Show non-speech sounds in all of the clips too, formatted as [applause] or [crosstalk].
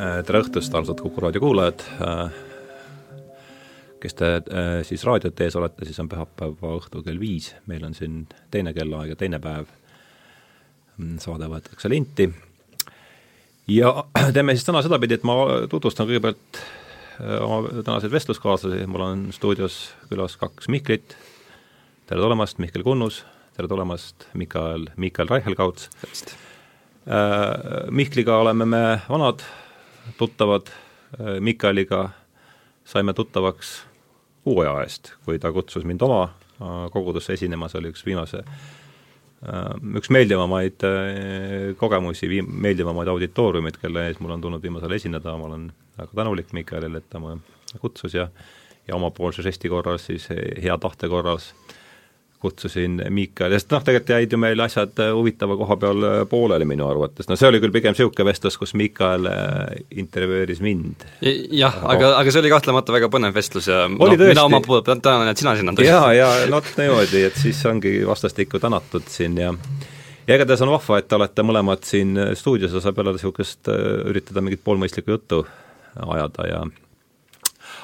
tere õhtust, armsad Kuku raadio kuulajad, kes te siis raadiote ees olete, siis on pühapäeva õhtul kell viis, meil on siin teine kellaaeg ja teine päev, mm, saade võetakse linti. Ja [clears throat] teeme siis täna sedapidi, et ma tutvustan kõigepealt oma tänaseid vestluskaaslasi, mul on stuudios külas kaks Mihklit, tere tulemast, Mihkel Kunnus, tere tulemast, Mikael, Mikael Reichelkauts. Mihkliga oleme me vanad tuttavad äh, Mikaliga saime tuttavaks kuu aja eest, kui ta kutsus mind oma äh, kogudusse esinema, see oli üks viimase, äh, üks meeldivamaid kogemusi, viim-, meeldivamaid auditooriumeid, kelle ees mul on tulnud viimasel esineda, ma olen väga tänulik Mikalile, et ta mu kutsus ja ja omapoolse žesti korras siis hea tahte korras äh, kutsusin Miikali, sest noh, tegelikult jäid ju meil asjad äh, huvitava koha peal äh, pooleli minu arvates, no see oli küll pigem niisugune vestlus, kus Miikal äh, intervjueeris mind. jah, aga, aga see oli kahtlemata väga põnev vestlus ja oli no, mina oma poolt tänan, et sina sinna tõstsid. jaa, ja no niimoodi, et siis ongi vastastikku tänatud siin ja ja igatahes on vahva, et te olete mõlemad siin stuudios ja saab jälle niisugust üritada mingit poolmõistlikku juttu ajada ja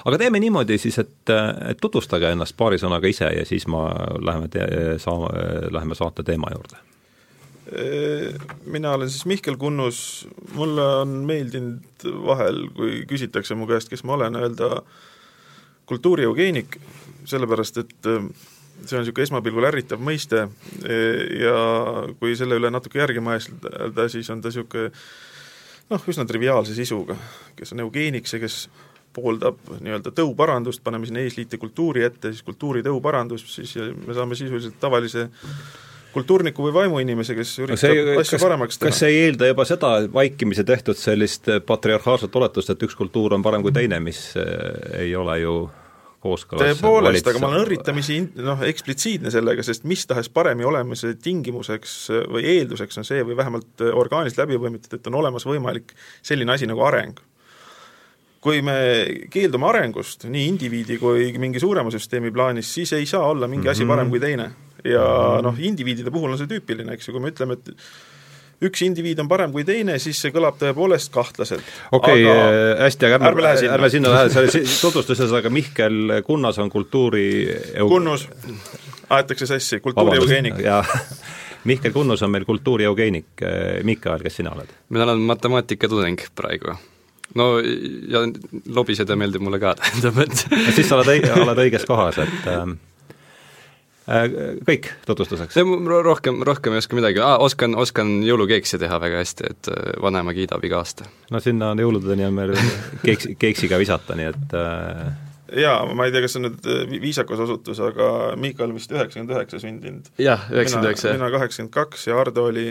aga teeme niimoodi siis, et, et tutvustage ennast paari sõnaga ise ja siis ma läheme te-, saa-, läheme saate teema juurde. Mina olen siis Mihkel Kunnus, mulle on meeldinud vahel, kui küsitakse mu käest, kes ma olen, öelda kultuurieugeenik, sellepärast et see on niisugune esmapilgul ärritav mõiste ja kui selle üle natuke järgi mõelda, siis on ta niisugune noh, üsna triviaalse sisuga, kes on eugeenik, see, kes pooldab nii-öelda tõuparandust, paneme sinna eesliite kultuuri ette, siis kultuuri tõuparandus, siis me saame sisuliselt tavalise kultuurniku või vaimuinimese, kes üritab see, asju kas, paremaks teha. kas see ei eelda juba seda vaikimisi tehtud sellist patriarhaalset oletust, et üks kultuur on parem kui teine, mis eh, ei ole ju kooskõlas tõepoolest, aga ma olen õrritamisi noh, eksplitsiitne sellega, sest mis tahes paremi olemise tingimuseks või eelduseks on see või vähemalt orgaaniliselt läbi põimitud, et on olemas võimalik selline asi nagu areng kui me keeldume arengust nii indiviidi kui mingi suurema süsteemi plaanis, siis ei saa olla mingi asi parem kui teine. ja noh, indiviidide puhul on see tüüpiline, eks ju, kui me ütleme, et üks indiviid on parem kui teine, siis see kõlab tõepoolest kahtlaselt. okei okay, äh,, hästi, aga ärme, ärme, ärme sinna lähe, sa tutvustuses, aga Mihkel Kunnas on kultuuri Kunnus, aetakse sassi, kultuurieugeenik. [laughs] Mihkel Kunnus on meil kultuurieugeenik, Mikael, kes sina oled? mina olen matemaatikatudeng praegu no ja lobiseda meeldib mulle ka, [laughs] tähendab, et siis sa oled õige, oled õiges kohas, et ähm, äh, kõik tutvustuseks? rohkem, rohkem ei oska midagi ah,, oskan, oskan jõulukeekse teha väga hästi, et äh, vanaema kiidab iga aasta. no sinna on jõuludeni on meil keeks, keeksiga visata, nii et äh... jaa, ma ei tea, kas see on nüüd äh, viisakas osutus, aga Miikal vist üheksakümmend üheksa sündinud. jah, üheksakümmend üheksa. mina kaheksakümmend kaks ja Ardo oli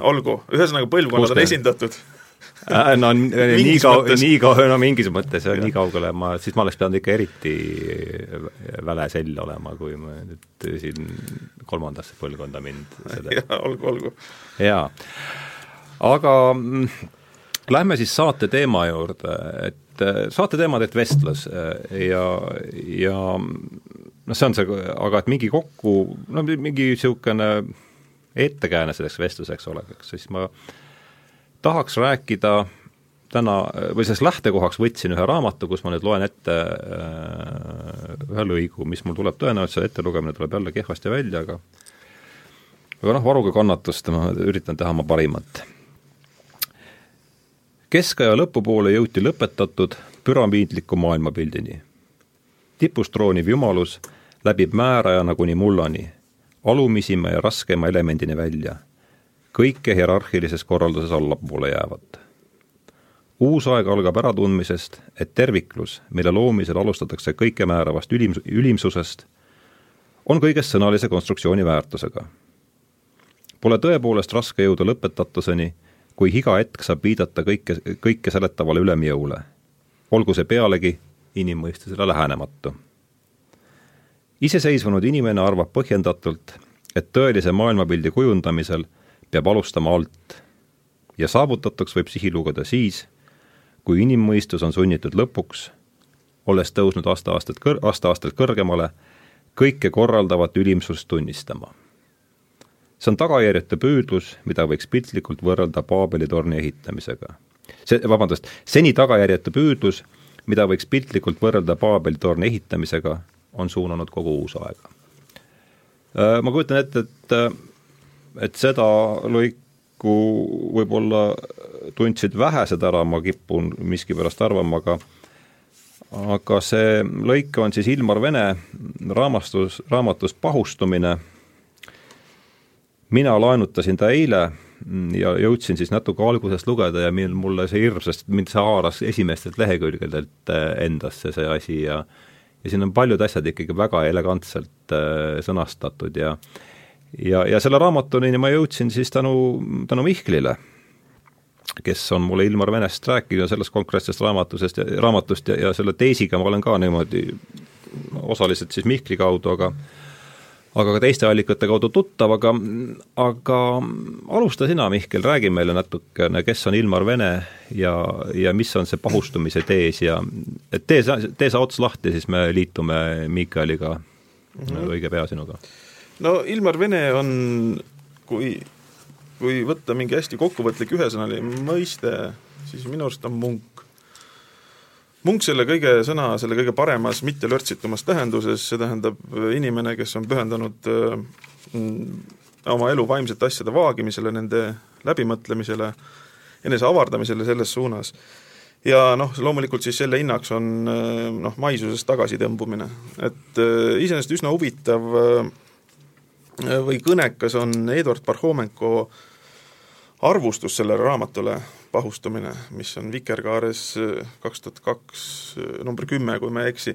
olgu, ühesõnaga põlvkonnad on esindatud no nii kaua, nii kaua, no mingis mõttes ja nii kaugele ma, siis ma oleks pidanud ikka eriti väle sell olema, kui ma nüüd siin kolmandasse põlvkonda mind selle... [laughs] olgu, olgu. jaa. aga mm, lähme siis saate teema juurde, et äh, saate teema on vestlus äh, ja, ja noh, see on see, aga et mingi kokku, no mingi niisugune ettekääne selleks vestluseks oleks, siis ma äh, tahaks rääkida täna, või selles lähtekohaks võtsin ühe raamatu, kus ma nüüd loen ette äh, ühe lõigu, mis mul tuleb tõenäoliselt, see ettelugemine tuleb jälle kehvasti välja, aga aga noh, varuge kannatust, ma üritan teha oma parimat. keskaja lõpupoole jõuti lõpetatud püramiidliku maailmapildini. tipust trooniv jumalus läbib määrajana kuni mullani, alumisima ja raskema elemendini välja kõike hierarhilises korralduses allapoole jäävat. uus aeg algab äratundmisest, et terviklus, mille loomisel alustatakse kõikemääravast ülim, ülimsusest, on kõigest sõnalise konstruktsiooni väärtusega. Pole tõepoolest raske jõuda lõpetatuseni, kui iga hetk saab viidata kõike, kõike seletavale ülemjõule, olgu see pealegi inimmõistusele lähenematu. iseseisvunud inimene arvab põhjendatult, et tõelise maailmapildi kujundamisel peab alustama alt ja saavutatuks võib sihi lugeda siis, kui inimmõistus on sunnitud lõpuks, olles tõusnud aasta-aastalt kõr-, aasta-aastalt kõrgemale, kõike korraldavat ülimsust tunnistama. see on tagajärjete püüdlus, mida võiks piltlikult võrrelda Paabeli torni ehitamisega. see, vabandust, seni tagajärjetu püüdlus, mida võiks piltlikult võrrelda Paabeli torni ehitamisega, on suunanud kogu uusaega. Äh, ma kujutan ette, et, et seda lõiku võib-olla tundsid vähesed ära, ma kipun miskipärast arvama, aga aga see lõik on siis Ilmar Vene raamastus, raamatust Pahustumine. mina laenutasin ta eile ja jõudsin siis natuke algusest lugeda ja mil mulle see hirmsasti, mind see haaras esimestelt lehekülgedelt äh, endasse see asi ja ja siin on paljud asjad ikkagi väga elegantselt äh, sõnastatud ja ja, ja selle raamatuni ma jõudsin siis tänu, tänu Mihklile, kes on mulle Ilmar Venest rääkinud ja sellest konkreetsest raamatusest, raamatust ja, ja selle teesiga ma olen ka niimoodi osaliselt siis Mihkli kaudu, aga aga ka teiste allikate kaudu tuttav, aga, aga alusta sina, Mihkel, räägi meile natukene, kes on Ilmar Vene ja, ja mis on see pahustumise tees ja et tee sa, tee sa ots lahti, siis me liitume Miikaliga mm -hmm. õige pea sinuga. No Ilmar Vene on, kui, kui võtta mingi hästi kokkuvõtlik ühesõnaline mõiste, siis minu arust on munk munk selle kõige sõna, selle kõige paremas, mitte lörtsitumas tähenduses, see tähendab äh, inimene, kes on pühendanud äh, oma elu vaimsete asjade vaagimisele, nende läbimõtlemisele, enese avardamisele selles suunas. ja noh, loomulikult siis selle hinnaks on äh, noh, maisusest tagasitõmbumine. et iseenesest üsna huvitav või kõnekas on Eduard Parhomenko arvustus sellele raamatule, pahustumine, mis on Vikerkaares äh, kaks tuhat kaks äh, number kümme, kui ma ei eksi,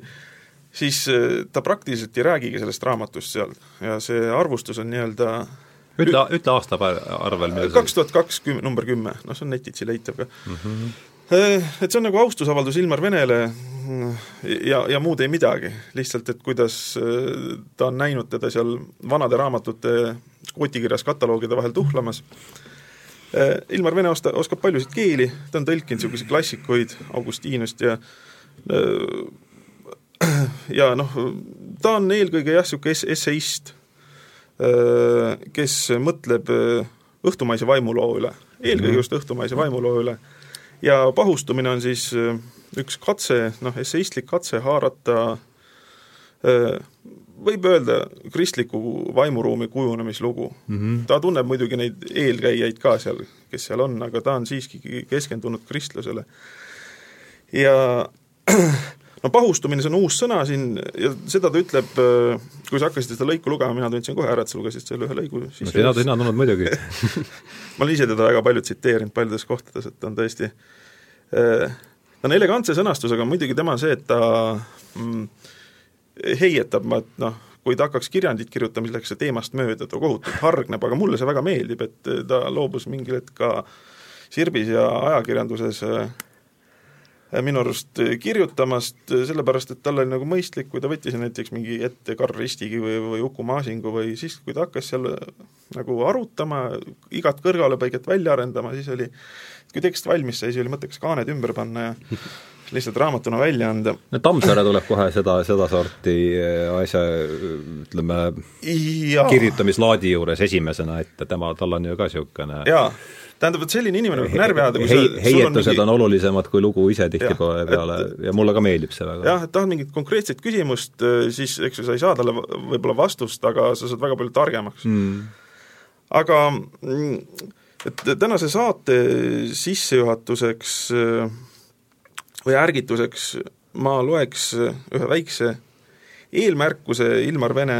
siis äh, ta praktiliselt ei räägigi sellest raamatust seal ja see arvustus on nii-öelda ütle, ütle aastaarvel. kaks tuhat kaks, number kümme, noh see on netitsi leitav ka mm. -hmm. Et see on nagu austusavaldus Ilmar Venele. Ja, ja muud ei midagi, lihtsalt et kuidas ta on näinud teda seal vanade raamatute kootikirjas kataloogide vahel tuhlamas. Äh, Ilmar Vene osta-, oskab paljusid keeli, ta on tõlkinud niisuguseid klassikuid Augustinust ja ja noh, ta on eelkõige jah, niisugune es-, esseist, kes mõtleb õhtumaise vaimuloo üle, eelkõige mhm. just õhtumaise vaimuloo üle. Ja pahustumine on siis üks katse, noh, esseistlik katse haarata võib öelda kristliku vaimuruumi kujunemislugu mm. -hmm. ta tunneb muidugi neid eelkäijaid ka seal, kes seal on, aga ta on siiski keskendunud kristlusele. ja [clears throat] no pahustumine, see on uus sõna siin ja seda ta ütleb, kui sa hakkasid seda lõiku lugema, mina tundsin kohe ära, et sa lugesid selle ühe lõigu no sina, sina tundnud muidugi. [laughs] Ma olen ise teda väga palju tsiteerinud paljudes kohtades, et ta on tõesti ta on elegantse sõnastusega, muidugi tema on see, et ta mm, heietab ma, et noh, kui ta hakkaks kirjandit kirjutama, siis läheks see teemast mööda, ta kohutavalt hargneb, aga mulle see väga meeldib, et ta loobus mingil hetk ka Sirbis ja ajakirjanduses äh, minu arust kirjutamast, sellepärast et tal oli nagu mõistlik, kui ta võttis näiteks mingi ette Karl Ristigi või, või Uku Maasingu või siis, kui ta hakkas seal nagu arutama, igat kõrvalepõiget välja arendama, siis oli, kui tekst valmis sai, siis oli mõttekas kaaned ümber panna ja [laughs] lihtsalt raamatuna välja anda. no Tammsaare tuleb kohe seda, sedasorti äh, asja ütleme, kirjutamislaadi juures esimesena ette, tema, tal on ju ka niisugune jaa, tähendab, et selline inimene võib närvi ajada, kui Hei, sa heietused on, mingi... on olulisemad kui lugu ise tihtipeale ja, ja mulle ka meeldib see väga. jah, et tahad mingit konkreetset küsimust, äh, siis eks ju, sa ei saa talle võib-olla vastust, aga sa saad väga palju targemaks mm.. aga et tänase saate sissejuhatuseks äh, või ärgituseks ma loeks ühe väikse eelmärkuse Ilmar Vene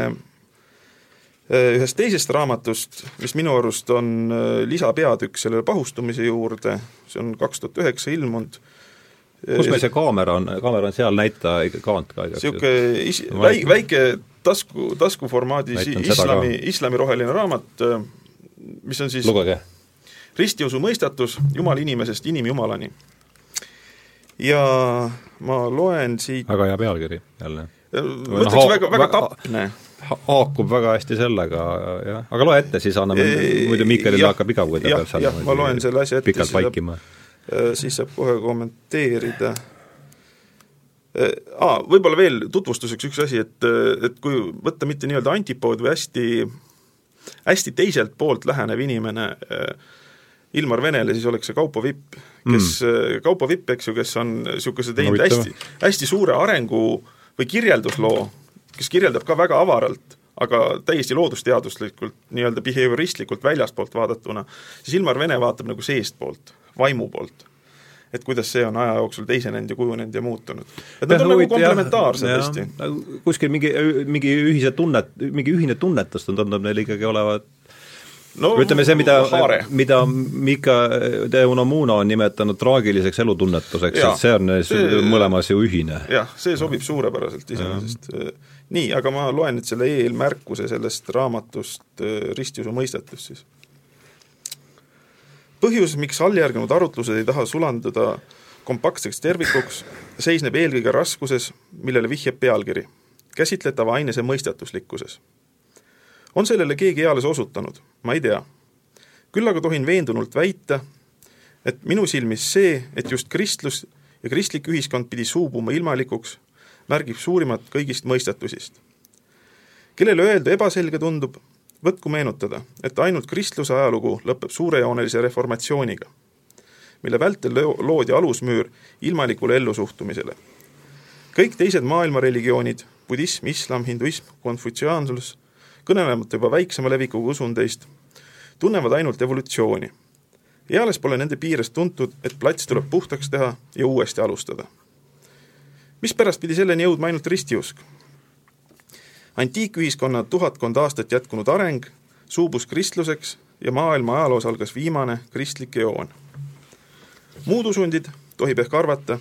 ühest teisest raamatust, mis minu arust on eh, lisapeatükk selle pahustumise juurde, see on kaks tuhat üheksa ilmunud. kus meil see kaamera on, kaamera on seal, näita kaant ka. niisugune is-, väi-, väike tasku, taskuformaadis islami, islamiroheline raamat, mis on siis lugege. ristiusu mõistatus Jumala inimesest inimjumalani ja ma loen siit väga hea pealkiri jälle. ma ütleks väga, väga tapne haakub väga hästi sellega, jah, aga loe ette, siis anname, muidu Miikalil hakkab igav, kui ta peab seal jah, ma loen selle asja ette, pikalt vaikima. Äh, siis saab kohe kommenteerida. Aa, võib-olla veel tutvustuseks üks asi, et, et kui võtta mitte nii-öelda antipood või hästi, hästi teiselt poolt lähenev inimene, Ilmar Venele, siis oleks see Kaupo Vipp, kes mm., Kaupo Vipp, eks ju, kes on niisuguse teinud Huvitav. hästi, hästi suure arengu või kirjeldusloo, kes kirjeldab ka väga avaralt, aga täiesti loodusteaduslikult, nii-öelda behavioristlikult väljastpoolt vaadatuna, siis Ilmar Vene vaatab nagu seestpoolt, vaimu poolt. et kuidas see on aja jooksul teisenenud ja kujunenud ja muutunud. et nad on nagu komplementaarsed hästi. kuskil mingi, mingi ühise tunnet, mingi ühine tunnetus tundub neil ikkagi olevat no ütleme see, mida mida Mika de Unamuno on nimetanud traagiliseks elutunnetuseks, et see on neil See- mõlemas ju ühine. jah, see sobib suurepäraselt iseenesest. Nii, aga ma loen nüüd selle eelmärkuse sellest raamatust äh, Ristiusu mõistetest siis. põhjus, miks alljärgnenud arutlused ei taha sulanduda kompaktseks tervikuks, seisneb eelkõige raskuses, millele vihjab pealkiri, käsitletava ainese mõistatuslikkuses. on sellele keegi eales osutanud? ma ei tea. küll aga tohin veendunult väita, et minu silmis see, et just kristlus ja kristlik ühiskond pidi suubuma ilmalikuks, märgib suurimat kõigist mõistatusist. kellele öelda ebaselge tundub, võtku meenutada, et ainult kristluse ajalugu lõpeb suurejoonelise reformatsiooniga, mille vältel loo- loodi alusmüür ilmalikule ellusuhtumisele. kõik teised maailma religioonid, budism, islam, hinduism, konfutsiaansus, kõnelemata juba väiksema levikuga usundeist, tunnevad ainult evolutsiooni. eales pole nende piires tuntud, et plats tuleb puhtaks teha ja uuesti alustada. Mispärast pidi selleni jõudma ainult ristiusk? antiikühiskonna tuhatkond aastat jätkunud areng suubus kristluseks ja maailma ajaloos algas viimane kristlik eoon. muud usundid, tohib ehk arvata,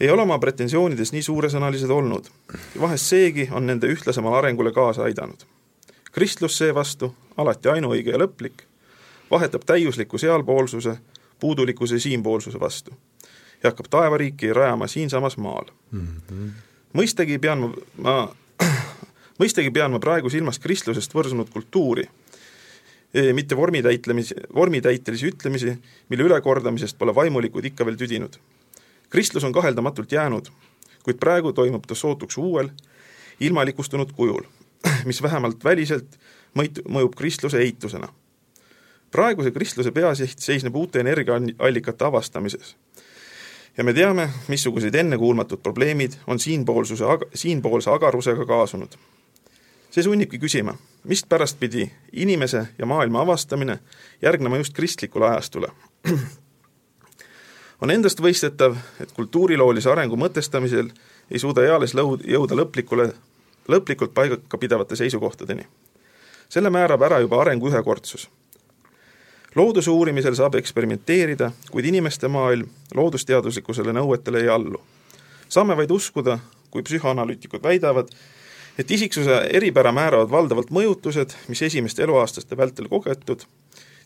ei ole oma pretensioonides nii suuresõnalised olnud ja vahest seegi on nende ühtlasemale arengule kaasa aidanud. kristlus seevastu, alati ainuõige ja lõplik, vahetab täiusliku sealpoolsuse puudulikkuse siinpoolsuse vastu ja hakkab taevariiki rajama siinsamas maal mm. -hmm. mõistagi pean ma, ma [clears throat] mõistagi pean ma praegu silmas kristlusest võrsunud kultuuri, mitte vormitäitlemis, vormitäitelisi ütlemisi, mille ülekordamisest pole vaimulikud ikka veel tüdinud. kristlus on kaheldamatult jäänud, kuid praegu toimub ta sootuks uuel, ilmalikustunud kujul, [clears throat] mis vähemalt väliselt mõit-, mõjub kristluse eitusena. praeguse kristluse peasiht seisneb uute energiaallikate avastamises ja me teame, missuguseid ennekuulmatud probleemid on siinpoolsuse, siinpoolse agarusega kaasunud. see sunnibki küsima, mispärast pidi inimese ja maailma avastamine järgnema just kristlikule ajastule. [clears throat] on endastmõistetav, et kultuuriloolise arengu mõtestamisel ei suuda eales lõud, jõuda lõplikule, lõplikult paika pidavate seisukohtadeni. selle määrab ära juba arengu ühekordsus looduse uurimisel saab eksperimenteerida, kuid inimeste maailm loodusteaduslikkusele nõuetele ei allu. saame vaid uskuda, kui psühhoanalüütikud väidavad, et isiksuse eripära määravad valdavalt mõjutused, mis esimeste eluaastaste vältel kogetud,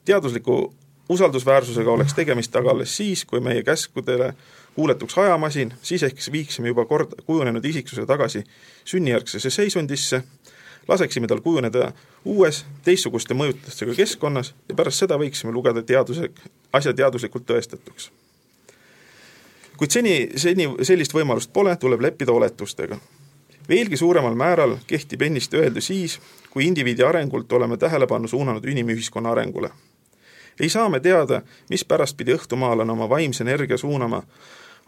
teadusliku usaldusväärsusega oleks tegemist aga alles siis, kui meie käskudele kuuletuks ajamasin, siis ehk viiksime juba kord kujunenud isiksuse tagasi sünnijärgsesse seisundisse, laseksime tal kujuneda uues, teistsuguste mõjutustega keskkonnas ja pärast seda võiksime lugeda teaduse, asja teaduslikult tõestatuks. kuid seni, seni sellist võimalust pole, tuleb leppida oletustega. veelgi suuremal määral kehtib ennist öeldu siis, kui indiviidi arengult oleme tähelepanu suunanud inimühiskonna arengule. ei saa me teada, mispärast pidi õhtumaalane oma vaimse energia suunama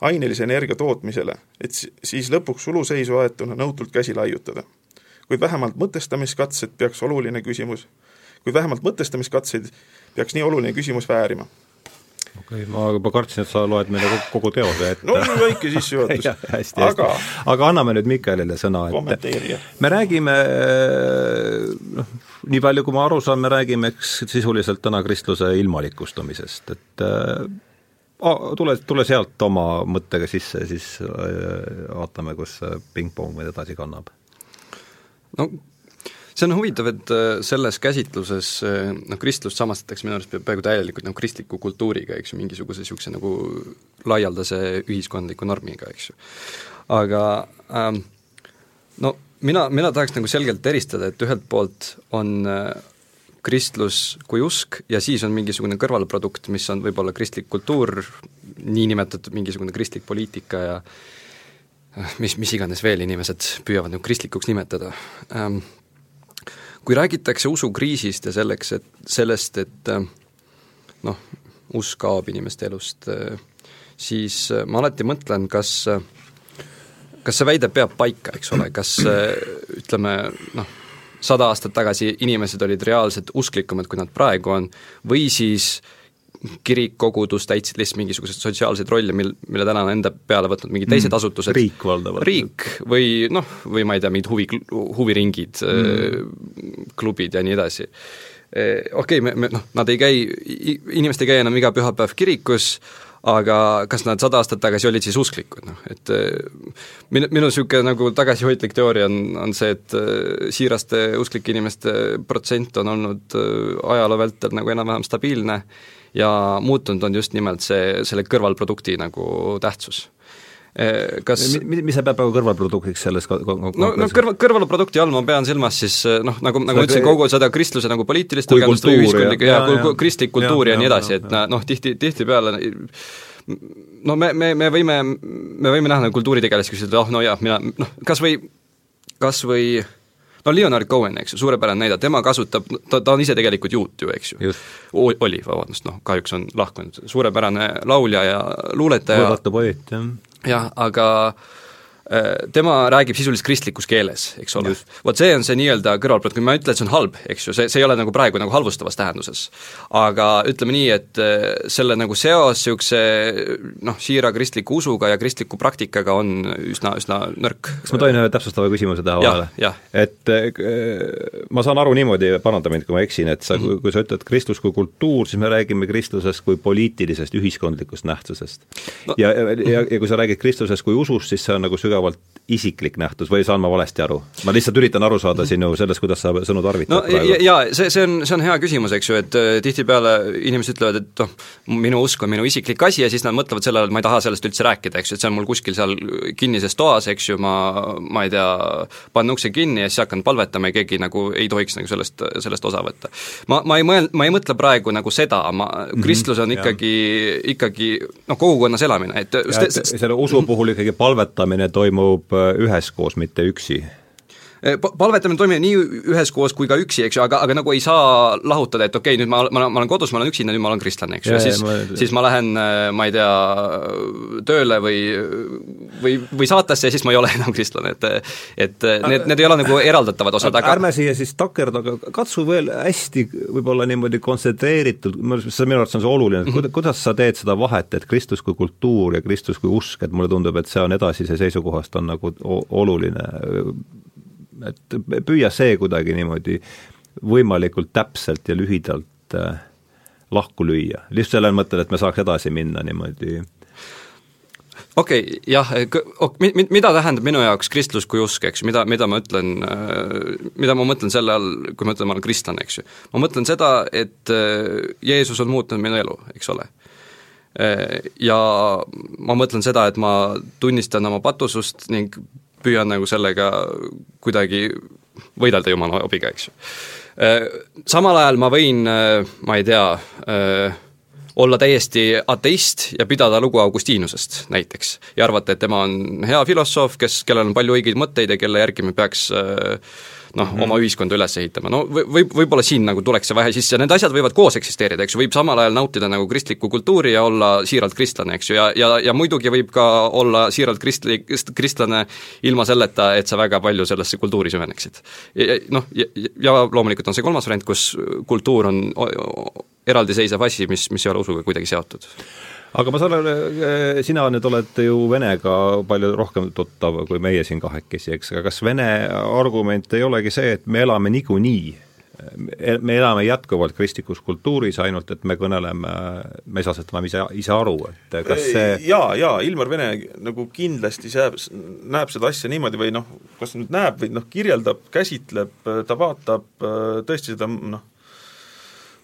ainelise energia tootmisele, et siis lõpuks suluseisu aetuna nõutult käsi laiutada kuid vähemalt mõtestamiskatsed peaks oluline küsimus, kuid vähemalt mõtestamiskatseid peaks nii oluline küsimus väärima. okei okay,, ma juba kartsin, et sa loed meile kogu, kogu teose ette. no väike sissejuhatus [laughs] hästi, aga, aga anname nüüd Mikaelile sõna, et me räägime noh, nii palju, kui ma aru saan, me räägime eks sisuliselt täna kristluse ilmalikustumisest, et äh, tule, tule sealt oma mõttega sisse, siis äh, vaatame, kus pingpong meid edasi kannab no see on huvitav, et selles käsitluses noh, kristlust samastatakse minu arust peaaegu täielikult nagu kristliku kultuuriga, eks ju, mingisuguse niisuguse nagu laialdase ühiskondliku normiga, eks ju. aga ähm, no mina, mina tahaks nagu selgelt eristada, et ühelt poolt on äh, kristlus kui usk ja siis on mingisugune kõrvalprodukt, mis on võib-olla kristlik kultuur, niinimetatud mingisugune kristlik poliitika ja mis, mis iganes veel inimesed püüavad nagu kristlikuks nimetada ähm,. Kui räägitakse usukriisist ja selleks, et sellest, et äh, noh, usk kaob inimeste elust, siis ma alati mõtlen, kas kas see väide peab paika, eks ole, kas ütleme noh, sada aastat tagasi inimesed olid reaalselt usklikumad, kui nad praegu on, või siis kirik, kogudus täitsid lihtsalt mingisuguseid sotsiaalseid rolle, mil, mille täna on enda peale võtnud mingid teised mm, asutused. riik valdavalt. riik või noh, või ma ei tea, mingid huvi, huviringid mm., klubid ja nii edasi. Okei okay,, me, me noh, nad ei käi, inimesed ei käi enam iga pühapäev kirikus, aga kas nad sada aastat tagasi olid siis usklikud, noh et minu, minu niisugune nagu tagasihoidlik teooria on, on see, et siiraste usklike inimeste protsent on olnud ajaloo vältel nagu enam-vähem stabiilne ja muutunud on just nimelt see, selle kõrvalprodukti nagu tähtsus. Kas mis, mis see peab nagu kõrvalproduktiks selles no, no kõrval, kõrvalprodukti all ma pean silmas siis eh, noh, nagu, nagu ma ütlesin, kogu seda kristluse nagu poliitilist tõlgendust või ühiskondlikku ja, ja, ja kristlik kultuur ja, ja, nii edasi, et noh, tihti, tihtipeale no me, me, me võime, me võime näha nagu kultuuritegelasi, kes ütlevad, ah oh, no jah, mina noh, kas või, kas või no Leonard Cohen, eks ju, suurepärane näide, tema kasutab, ta, ta on ise tegelikult juut ju, eks ju. oli, vabandust, noh, kahjuks on lahkunud, suurepärane laulja ja luuletaja. võõratu poeet, jah. jah, aga Äh, tema räägib sisuliselt kristlikus keeles, eks ole. vot see on see nii-öelda kõrvalprodukt, kui ma ütlen, et see on halb, eks ju, see, see ei ole nagu praegu nagu halvustavas tähenduses. aga ütleme nii, et äh, selle nagu seos niisuguse noh, siira kristliku usuga ja kristliku praktikaga on üsna, üsna nõrk. kas ma tohin ühe täpsustava küsimuse teha vahele? et äh, ma saan aru niimoodi, paranda mind, kui ma eksin, et sa mm, -hmm. kui, kui sa ütled kristlus kui kultuur, siis me räägime kristlusest kui poliitilisest ühiskondlikust nähtusest no.. ja, ja, ja kui sa räägid kristlusest kui usust, siis see on nagu sügav sügavalt isiklik nähtus või saan ma valesti aru? ma lihtsalt üritan aru saada sinu sellest, kuidas sa sõnu tarvitad no, praegu. jaa, see, see on, see on hea küsimus, eks ju, et äh, tihtipeale inimesed ütlevad, et noh, minu usk on minu isiklik asi ja siis nad mõtlevad selle all, et ma ei taha sellest üldse rääkida, eks ju, et see on mul kuskil seal kinnises toas, eks ju, ma, ma ei tea, panen ukse kinni ja siis hakkan palvetama ja keegi nagu ei tohiks nagu sellest, sellest osa võtta. ma, ma ei mõel-, ma ei mõtle praegu nagu seda, ma, mhm, kristlus on ikkagi, ikkagi noh, kogukonnas elamine, et ja, et selle usu puhul ikkagi palvetamine toimub äh, üheskoos, mitte üksi palvetamine toimub nii üheskoos kui ka üksi, eks ju, aga, aga nagu ei saa lahutada, et okei okay,, nüüd ma, ma, ma olen kodus, ma olen üksinda, nüüd ma olen kristlane, eks ju, siis, ma... siis ma lähen, eh, ma ei tea, tööle või või, või saatesse ja siis ma ei ole [laughs] enam kristlane, et et need, need ei ole nagu eraldatavad osad, aga ärme siia siis takerdu, aga katsu veel hästi võib-olla niimoodi kontsentreeritult, see minu arvates on see oluline, et mm -hmm. kuidas sa teed seda vahet, et Kristus kui kultuur ja Kristus kui usk, et mulle tundub, et see on edasise seisukohast on nagu oluline et püüa see kuidagi niimoodi võimalikult täpselt ja lühidalt äh, lahku lüüa, lihtsalt sellel mõttel, et me saaks edasi minna niimoodi okei okay,, jah, mida tähendab minu jaoks kristlus kui usk, eks ju, mida, mida ma ütlen, äh, mida ma mõtlen selle all, kui ma ütlen, ma olen kristlane, eks ju. ma mõtlen seda, et äh, Jeesus on muutnud minu elu, eks ole. Ja ma mõtlen seda, et ma tunnistan oma patusust ning püüan nagu sellega kuidagi võidelda Jumala abiga, eks ju. Äh, samal ajal ma võin, äh, ma ei tea, äh, olla täiesti ateist ja pidada lugu Augustiinusest näiteks ja arvata, et tema on hea filosoof, kes, kellel on palju õigeid mõtteid ja kelle järgi me peaks äh, noh mm, -hmm. oma ühiskonda üles ehitama, no või, võib-olla siin nagu tuleks see vahe sisse, need asjad võivad koos eksisteerida, eks ju, võib samal ajal nautida nagu kristlikku kultuuri ja olla siiralt kristlane, eks ju, ja, ja, ja muidugi võib ka olla siiralt kristlik, kristlane ilma selleta, et sa väga palju sellesse kultuuri süveneksid. Noh, ja, ja loomulikult on see kolmas variant, kus kultuur on eraldiseisev asi, mis, mis ei ole usuga kuidagi seotud aga ma saan aru, äh, sina nüüd oled ju Venega palju rohkem tuttav kui meie siin kahekesi, eks, aga kas Vene argument ei olegi see, et me elame niikuinii? Me elame jätkuvalt kristlikus kultuuris, ainult et me kõneleme, me ei saa sellest enam ise, ise aru, et kas see jaa, jaa, Ilmar Vene nagu kindlasti näeb, näeb seda asja niimoodi või noh, kas nüüd näeb või noh, kirjeldab, käsitleb, ta vaatab tõesti seda noh,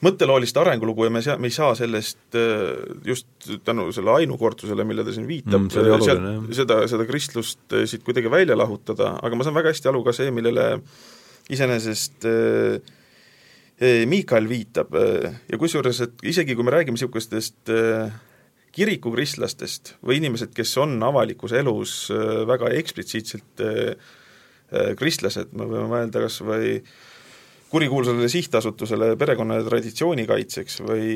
mõtteloolist arengulugu ja me sea-, me ei saa sellest äh, just tänu selle ainukordsusele, mille ta siin viitab mm,, sealt, seda, seda kristlust äh, siit kuidagi välja lahutada, aga ma saan väga hästi aru ka see, millele iseenesest äh, Miikal viitab ja kusjuures, et isegi kui me räägime niisugustest kirikukristlastest või inimesed, kes on avalikus elus väga eksplitsiitselt kristlased, me võime mõelda kas või äh, kurikuulsale sihtasutusele perekonna ja traditsiooni kaitseks või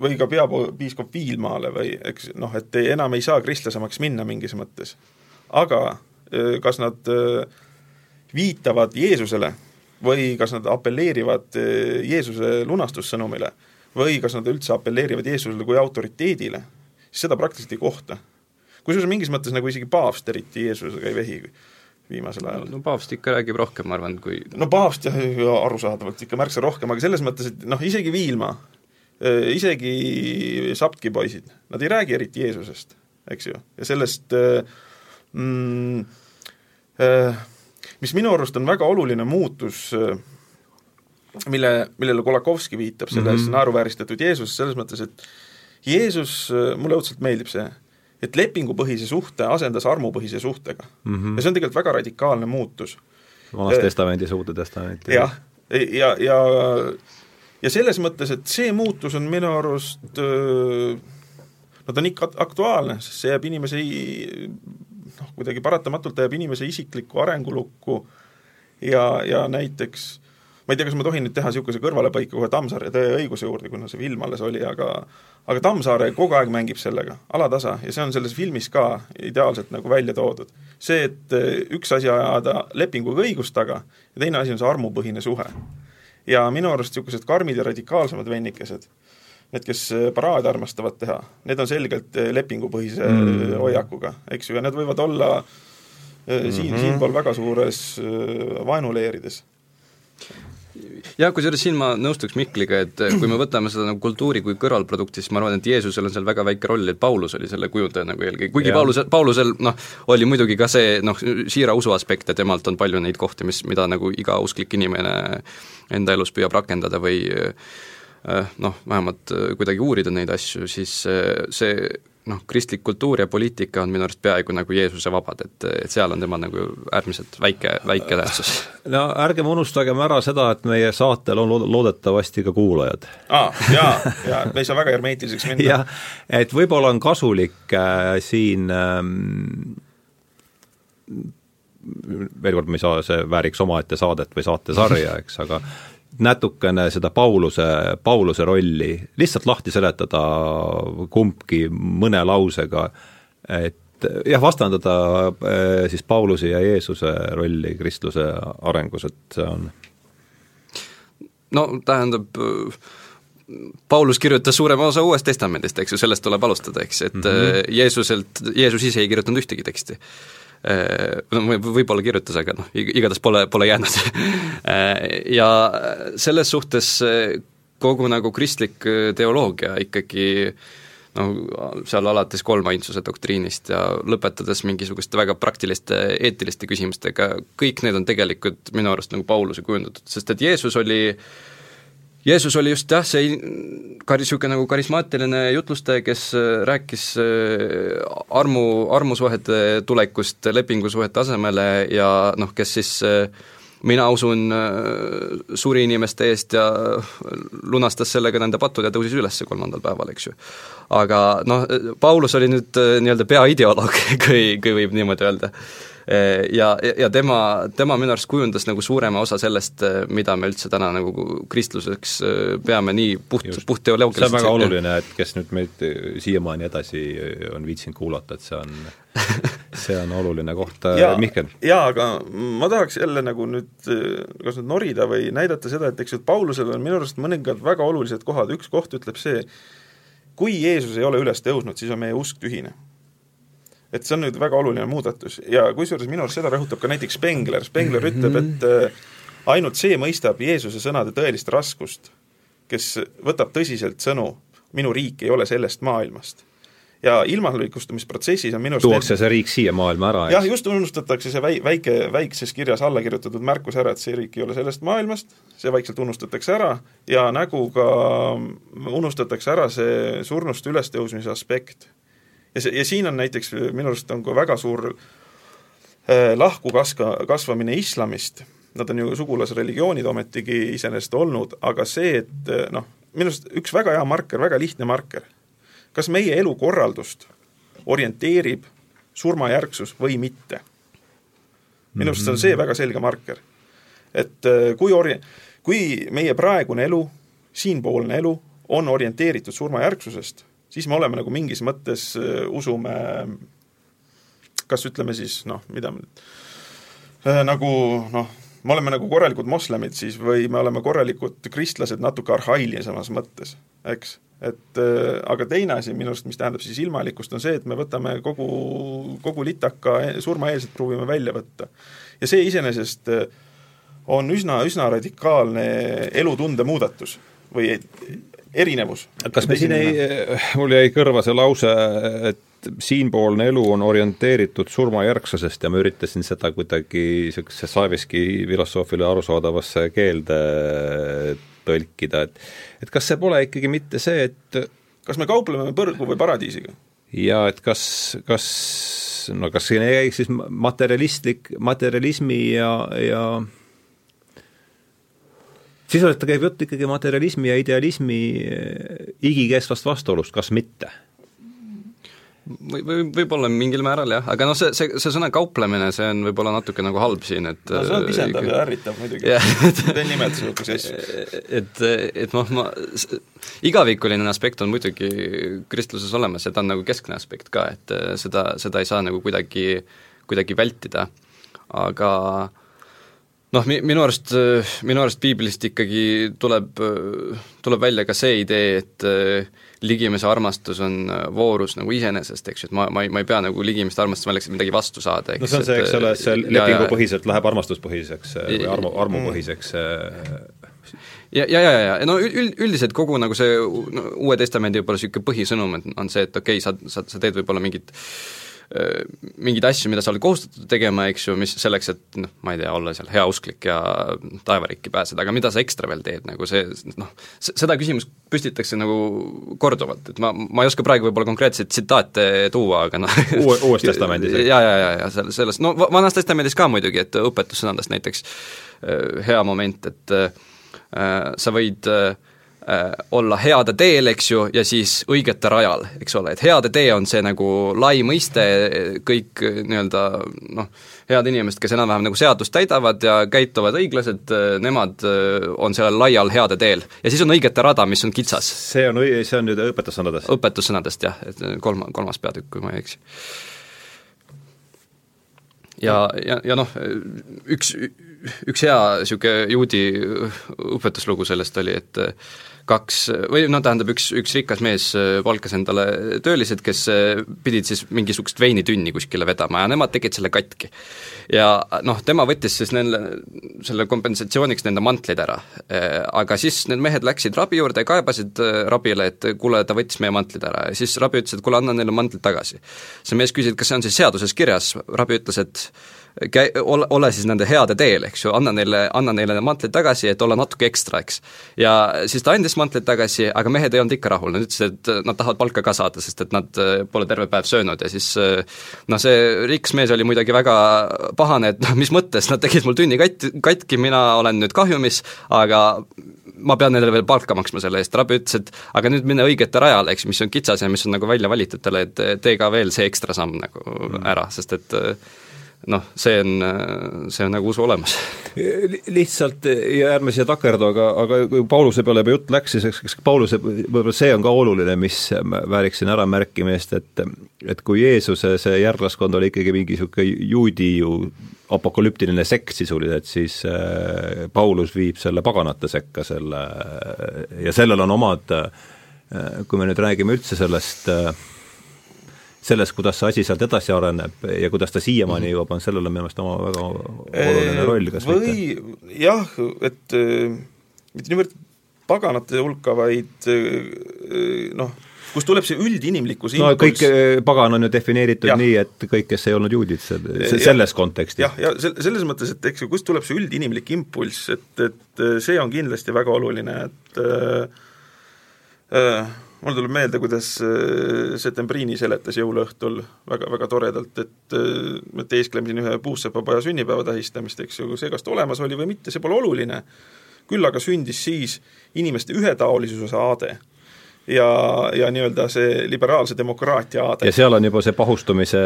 või ka peapiiskop Viilmaale või eks noh, et ei, enam ei saa kristlasemaks minna mingis mõttes. aga kas nad viitavad Jeesusele või kas nad apelleerivad Jeesuse lunastussõnumile või kas nad üldse apelleerivad Jeesusele kui autoriteedile, siis seda praktiliselt ei kohta. kusjuures mingis mõttes nagu isegi paavst eriti Jeesusega ei vehi viimasel ajal. no paavst ikka räägib rohkem, ma arvan, kui no paavst jah, arusaadavalt ikka märksa rohkem, aga selles mõttes, et noh, isegi Viilma, äh, isegi Saptki poisid, nad ei räägi eriti Jeesusest, eks ju, ja sellest äh, mm, äh, mis minu arust on väga oluline muutus, mille, millele Kolakovski viitab selles mm -hmm. naeruvääristatud Jeesus, selles mõttes, et Jeesus, mulle õudselt meeldib see, et lepingupõhise suhte asendas armupõhise suhtega mm. -hmm. ja see on tegelikult väga radikaalne muutus. vanas äh, testamendis, Uude testamenti. jah, ja, ja, ja, ja selles mõttes, et see muutus on minu arust no ta on ikka aktuaalne, sest see jääb inimese noh, kuidagi paratamatult jääb inimese isiklikku arengulukku ja, ja näiteks ma ei tea, kas ma tohin nüüd teha niisuguse kõrvalepõike kohe Tammsaare Tõe õiguse juurde, kuna see film alles oli, aga aga Tammsaare kogu aeg mängib sellega, alatasa, ja see on selles filmis ka ideaalselt nagu välja toodud. see, et eh, üks asi ajada lepinguga õigust taga ja teine asi on see armupõhine suhe. ja minu arust niisugused karmid ja radikaalsemad vennikesed, need, kes eh, paraade armastavad teha, need on selgelt eh, lepingupõhise mm. hoiakuga, eks ju, ja need võivad olla siin mm -hmm., siinpool väga suures vaenuleerides jah, kusjuures siin ma nõustuks Mihkliga, et [clears throat] kui me võtame seda nagu kultuuri kui kõrvalprodukti, siis ma arvan, et Jeesusel on seal väga väike roll, et Paulus oli selle kujundaja nagu eelkõige, kuigi ja. Paulusel, Paulusel noh, oli muidugi ka see noh, siira usu aspekt ja temalt on palju neid kohti, mis, mida nagu iga usklik inimene enda elus püüab rakendada või noh, vähemalt kuidagi uurida neid asju, siis see noh, kristlik kultuur ja poliitika on minu arust peaaegu nagu Jeesuse vabad, et, et seal on tema nagu äärmiselt väike, väike tähtsus. [laughs] no ärgem unustagem ära seda, et meie saatel on loodetavasti ka kuulajad. aa, jaa, [laughs] jaa, me ei saa väga hermeetiliseks minna. jah, et võib-olla on kasulik äh, siin ähm, veel kord, me ei saa, see vääriks omaette saadet või saatesarja, eks, aga natukene seda Pauluse, Pauluse rolli lihtsalt lahti seletada kumbki mõne lausega, et jah, vastandada eh, siis Pauluse ja Jeesuse rolli kristluse arengus, et see on no tähendab, Paulus kirjutas suurema osa Uuest Testamendist, eks ju, sellest tuleb alustada, eks, et mm -hmm. Jeesuselt, Jeesus ise ei kirjutanud ühtegi teksti no võib-olla kirjutas, aga noh, igatahes pole, pole jäänud. [laughs] Äh, ja selles suhtes äh, kogu nagu kristlik teoloogia ikkagi noh, seal alates kolmainsuse doktriinist ja lõpetades mingisuguste väga praktiliste eetiliste küsimustega, kõik need on tegelikult minu arust nagu Pauluse kujundatud, sest et Jeesus oli äh, Jeesus oli just jah, see kar-, niisugune nagu karismaatiline jutlustaja, kes äh, rääkis äh, armu, armusuhete tulekust lepingusuhete asemele ja noh, kes siis äh, mina usun, suri inimeste eest ja lunastas sellega nende patud ja tõusis üles kolmandal päeval, eks ju. aga noh, Paulus oli nüüd nii-öelda peaideoloog, [laughs] kui, kui võib niimoodi öelda ja, ja tema, tema minu arust kujundas nagu suurema osa sellest, eh, mida me üldse täna nagu kristluseks eh, peame nii puht, puhtteoloogiliselt see on väga oluline, et kes nüüd meid siiamaani edasi on viitsinud kuulata, et see on [laughs] see on oluline koht, Mihkel. jaa, aga ma tahaks jälle nagu nüüd kas nüüd norida või näidata seda, et eks ju, et Paulusel on minu arust mõningad väga olulised kohad, üks koht ütleb see, kui Jeesus ei ole üles tõusnud, siis on meie usk tühine et see on nüüd väga oluline muudatus. Ja kusjuures minu arust seda rõhutab ka näiteks Spengler, Spengler mm -hmm. ütleb, et äh, ainult see mõistab Jeesuse sõnade tõelist raskust, kes võtab tõsiselt sõnu, minu riik ei ole sellest maailmast. Ja ilmavalikustumisprotsessis on minu arust tuuakse see riik siia maailma ära, eks? jah, just unustatakse see väi-, väike, väikses kirjas alla kirjutatud märkus ära, et see riik ei ole sellest maailmast, see vaikselt unustatakse ära ja näguga unustatakse ära see surnust ülestõusmise aspekt ja see, ja siin on näiteks minu arust on ka väga suur äh, lahku kaska, kasvamine islamist, nad on ju sugulasreligioonid ometigi iseenesest olnud, aga see, et äh, noh, minu arust üks väga hea marker, väga lihtne marker, kas meie elukorraldust orienteerib surmajärgsus või mitte. minu arust on see väga selge marker. et äh, kui ori-, kui meie praegune elu, siinpoolne elu on orienteeritud surmajärgsusest, siis me oleme nagu mingis mõttes, usume kas ütleme siis noh, mida äh, nagu noh, me oleme nagu korralikud moslemid siis või me oleme korralikud kristlased natuke arhailisemas mõttes, eks. et äh, aga teine asi minu arust, mis tähendab siis ilmalikkust, on see, et me võtame kogu, kogu litaka surmaeelselt proovime välja võtta. ja see iseenesest äh, on üsna, üsna radikaalne elutunde muudatus või erinevus. kas me siin ei, mul jäi kõrva see lause, et siinpoolne elu on orienteeritud surmajärgsusest ja ma üritasin seda kuidagi niisuguse Saviski filosoofile arusaadavasse keelde tõlkida, et et kas see pole ikkagi mitte see, et kas me kaupleme põrgu või paradiisiga? ja et kas, kas no kas siin ei käiks siis materialistlik, materialismi ja, ja sisuliselt käib jutt ikkagi materialismi ja idealismi igikestvast vastuolust, kas mitte? Või, või võib-olla mingil määral jah, aga noh, see, see, see sõna kauplemine, see on võib-olla natuke nagu halb siin, et no see on pisendav ja ärritav muidugi. Te nimetate niisuguseid [laughs] asju. et, et noh, ma, igavikuline aspekt on muidugi kristluses olemas ja ta on nagu keskne aspekt ka, et seda, seda ei saa nagu kuidagi, kuidagi vältida, aga noh, mi-, minu arust, minu arust piiblist ikkagi tuleb, tuleb välja ka see idee, et ligimese armastus on äh, voorus nagu iseenesest, eks ju, et ma, ma ei, ma ei pea nagu ligimest armastama selleks, et midagi vastu saada, eks no see on see, eks ole, see lepingupõhiselt läheb armastuspõhiseks äh, või armu, armupõhiseks äh, ja, ja, ja, ja no üld, üldiselt kogu nagu see Uue Testamendi võib-olla niisugune põhisõnum, et on see, et okei okay,, sa, sa, sa teed võib-olla mingit äh, Äh, mingeid asju, mida sa oled kohustatud tegema, eks ju, mis selleks, et noh, ma ei tea, olla seal heausklik ja taevarikki pääseda, aga mida sa ekstra veel teed, nagu see noh, seda küsimust püstitakse nagu korduvalt, et ma, ma ei oska praegu võib-olla konkreetseid tsitaate tuua, aga noh Uue, Uues [laughs] Testamendis? ja, ja, ja, ja selles, selles, no Vanas Testamendis ka muidugi, et õpetussõnadest näiteks äh, hea moment, et äh, sa võid äh, Äh, olla heade teel, eks ju, ja siis õigete rajal, eks ole, et heade tee on see nagu lai mõiste, kõik nii-öelda noh, head inimesed, kes enam-vähem nagu seadust täidavad ja käituvad õiglaselt, nemad äh, on sellel laial heade teel. ja siis on õigete rada, mis on kitsas. see on, see on nüüd õpetussõnadest? õpetussõnadest jah, et kolma, kolmas peatükk, kui ma ei eksi. ja, ja, ja noh, üks, üks hea niisugune juudi õpetuslugu sellest oli, et kaks, või noh, tähendab üks, üks rikas mees äh, palkas endale töölised, kes äh, pidid siis mingisugust veinitünni kuskile vedama ja nemad tegid selle katki. ja noh, tema võttis siis neile, selle kompensatsiooniks nende mantleid ära. Äh, aga siis need mehed läksid rabi juurde ja kaebasid rabile, et kuule, ta võttis meie mantlid ära ja siis rabi ütles, et kuule, anna neile mantlid tagasi. see mees küsis, et kas see on siis seaduses kirjas, rabi ütles, et käi-, ole, ole siis nende heade teel, eks ju, anna neile, anna neile need mantlid tagasi, et olla natuke ekstra, eks. ja siis ta andis mantlid tagasi, aga mehed ei olnud ikka rahul, nad ütlesid, et nad tahavad palka ka saada, sest et nad äh, pole terve päev söönud ja siis äh, noh, see rikas mees oli muidugi väga pahane, et noh, mis mõttes, nad tegid mul tünni kat-, katki, mina olen nüüd kahjumis, aga ma pean nendele veel palka maksma selle eest, Rabbi ütles, et aga nüüd mine õigete rajale, eks, mis on kitsas ja mis on nagu välja valitutele, et tee ka veel see ekstra samm nagu ära, sest et äh, noh, see on, see on nagu usu olemas. lihtsalt ja ärme siia takerdu, aga, aga kui Pauluse peale juba jutt läks, siis eks, eks Pauluse, võib-olla see on ka oluline, mis vääriks siin äramärkimist, et et kui Jeesuse see järglaskond oli ikkagi mingi niisugune juudi ju apokalüptiline sekt sisuliselt, siis äh, Paulus viib selle paganate sekka selle ja sellel on omad, äh, kui me nüüd räägime üldse sellest äh, selles, kuidas see asi sealt edasi areneb ja kuidas ta siiamaani mhm. jõuab, on sellel on minu meelest oma väga oluline roll, kas või mitte? jah, et äh, mitte niivõrd paganate hulka, vaid äh, noh, kust tuleb see üldinimlikkus no kõik pagan on ju defineeritud ja. nii, et kõik, kes ei olnud juudid, selles kontekstis. jah, ja selles mõttes, et eks ju, kust tuleb see üldinimlik impulss, et, et see on kindlasti väga oluline, et äh, äh, mul tuleb meelde, kuidas äh, Setembriini seletas jõuluõhtul väga, väga toredalt, et äh, me teeskleme siin ühe puussepapaja sünnipäeva tähistamist, eks ju, see, kas ta olemas oli või mitte, see pole oluline, küll aga sündis siis inimeste ühetaolisuse aade ja, ja nii-öelda see liberaalse demokraatia aade. ja seal on juba see pahustumise,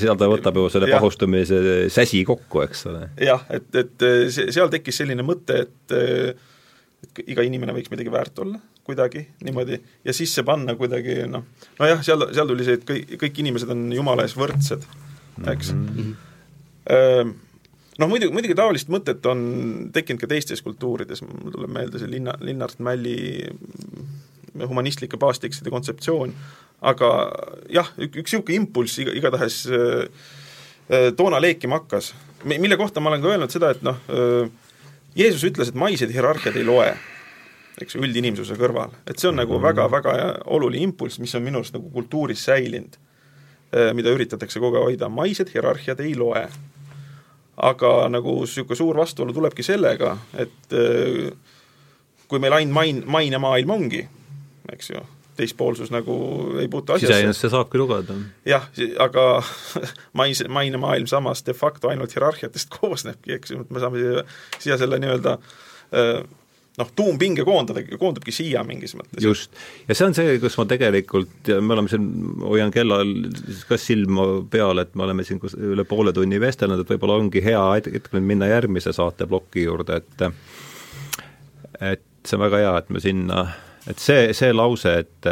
seal ta võtab ju selle ja. pahustumise säsi kokku, eks ole. jah, et, et see, seal tekkis selline mõte, et iga inimene võiks midagi väärt olla kuidagi niimoodi ja sisse panna kuidagi noh, nojah, seal, seal tuli see, et kõik, kõik inimesed on Jumala ees võrdsed, eks mm. -hmm. Noh muidugi, muidugi taolist mõtet on tekkinud ka teistes kultuurides, mul tuleb meelde see linna, Linnart Mälli humanistlike baastekstide kontseptsioon, aga jah, üks niisugune impulss iga, igatahes äh, toona leekima hakkas, mille kohta ma olen ka öelnud seda, et noh, Jeesus ütles, et maised hierarhiad ei loe, eks ju, üldinimsuse kõrval. et see on nagu väga-väga oluline impulss, mis on minu arust nagu kultuuris säilinud, mida üritatakse kogu aeg hoida, maised hierarhiad ei loe. aga nagu niisugune suur vastuolu tulebki sellega, et kui meil ainult main, mainemaailm ongi, eks ju, teispoolsus nagu ei puutu asjasse. iseenesest see saabki lugeda. jah, aga [laughs] mais, mainemaailm samas de facto ainult hierarhiatest koosnebki, eks ju, et me saame siia, siia selle nii-öelda noh, tuumpinge koondada, koondubki siia mingis mõttes. just, ja see on see, kus ma tegelikult, me oleme siin, hoian kellal ka silma peal, et me oleme siin kus üle poole tunni vestelnud, et võib-olla ongi hea hetk nüüd minna järgmise saateploki juurde, et et see on väga hea, et me sinna et see, see lause, et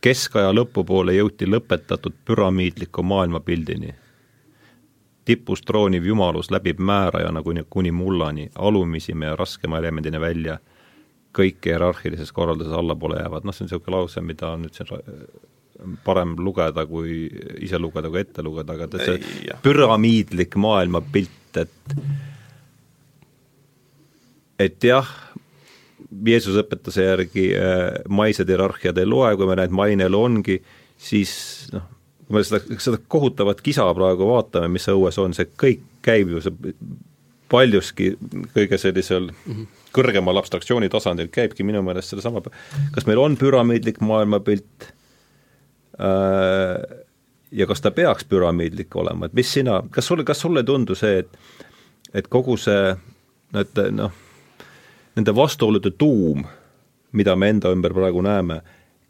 keskaja lõpupoole jõuti lõpetatud püramiidliku maailmapildini. tipus trooniv jumalus läbib määrajana kuni, kuni mullani, alumisima ja raskema elemendini välja, kõik hierarhilises korralduses allapoole jäävad, noh, see on niisugune lause, mida on nüüd siin parem lugeda kui ise lugeda kui ette lugeda, aga see Ei, püramiidlik maailmapilt, et et jah, Jeesuse õpetuse järgi äh, maised hierarhiad ei loe, kui me näed, maine elu ongi, siis noh, kui me seda, seda kohutavat kisa praegu vaatame, mis õues on, see kõik käib ju, see paljuski kõige sellisel mm -hmm. kõrgemal abstraktsiooni tasandil käibki minu meelest sedasama, kas meil on püramiidlik maailmapilt äh, ja kas ta peaks püramiidlik olema, et mis sina, kas sulle, kas sulle ei tundu see, et et kogu see, et noh, nende vastuolude tuum, mida me enda ümber praegu näeme,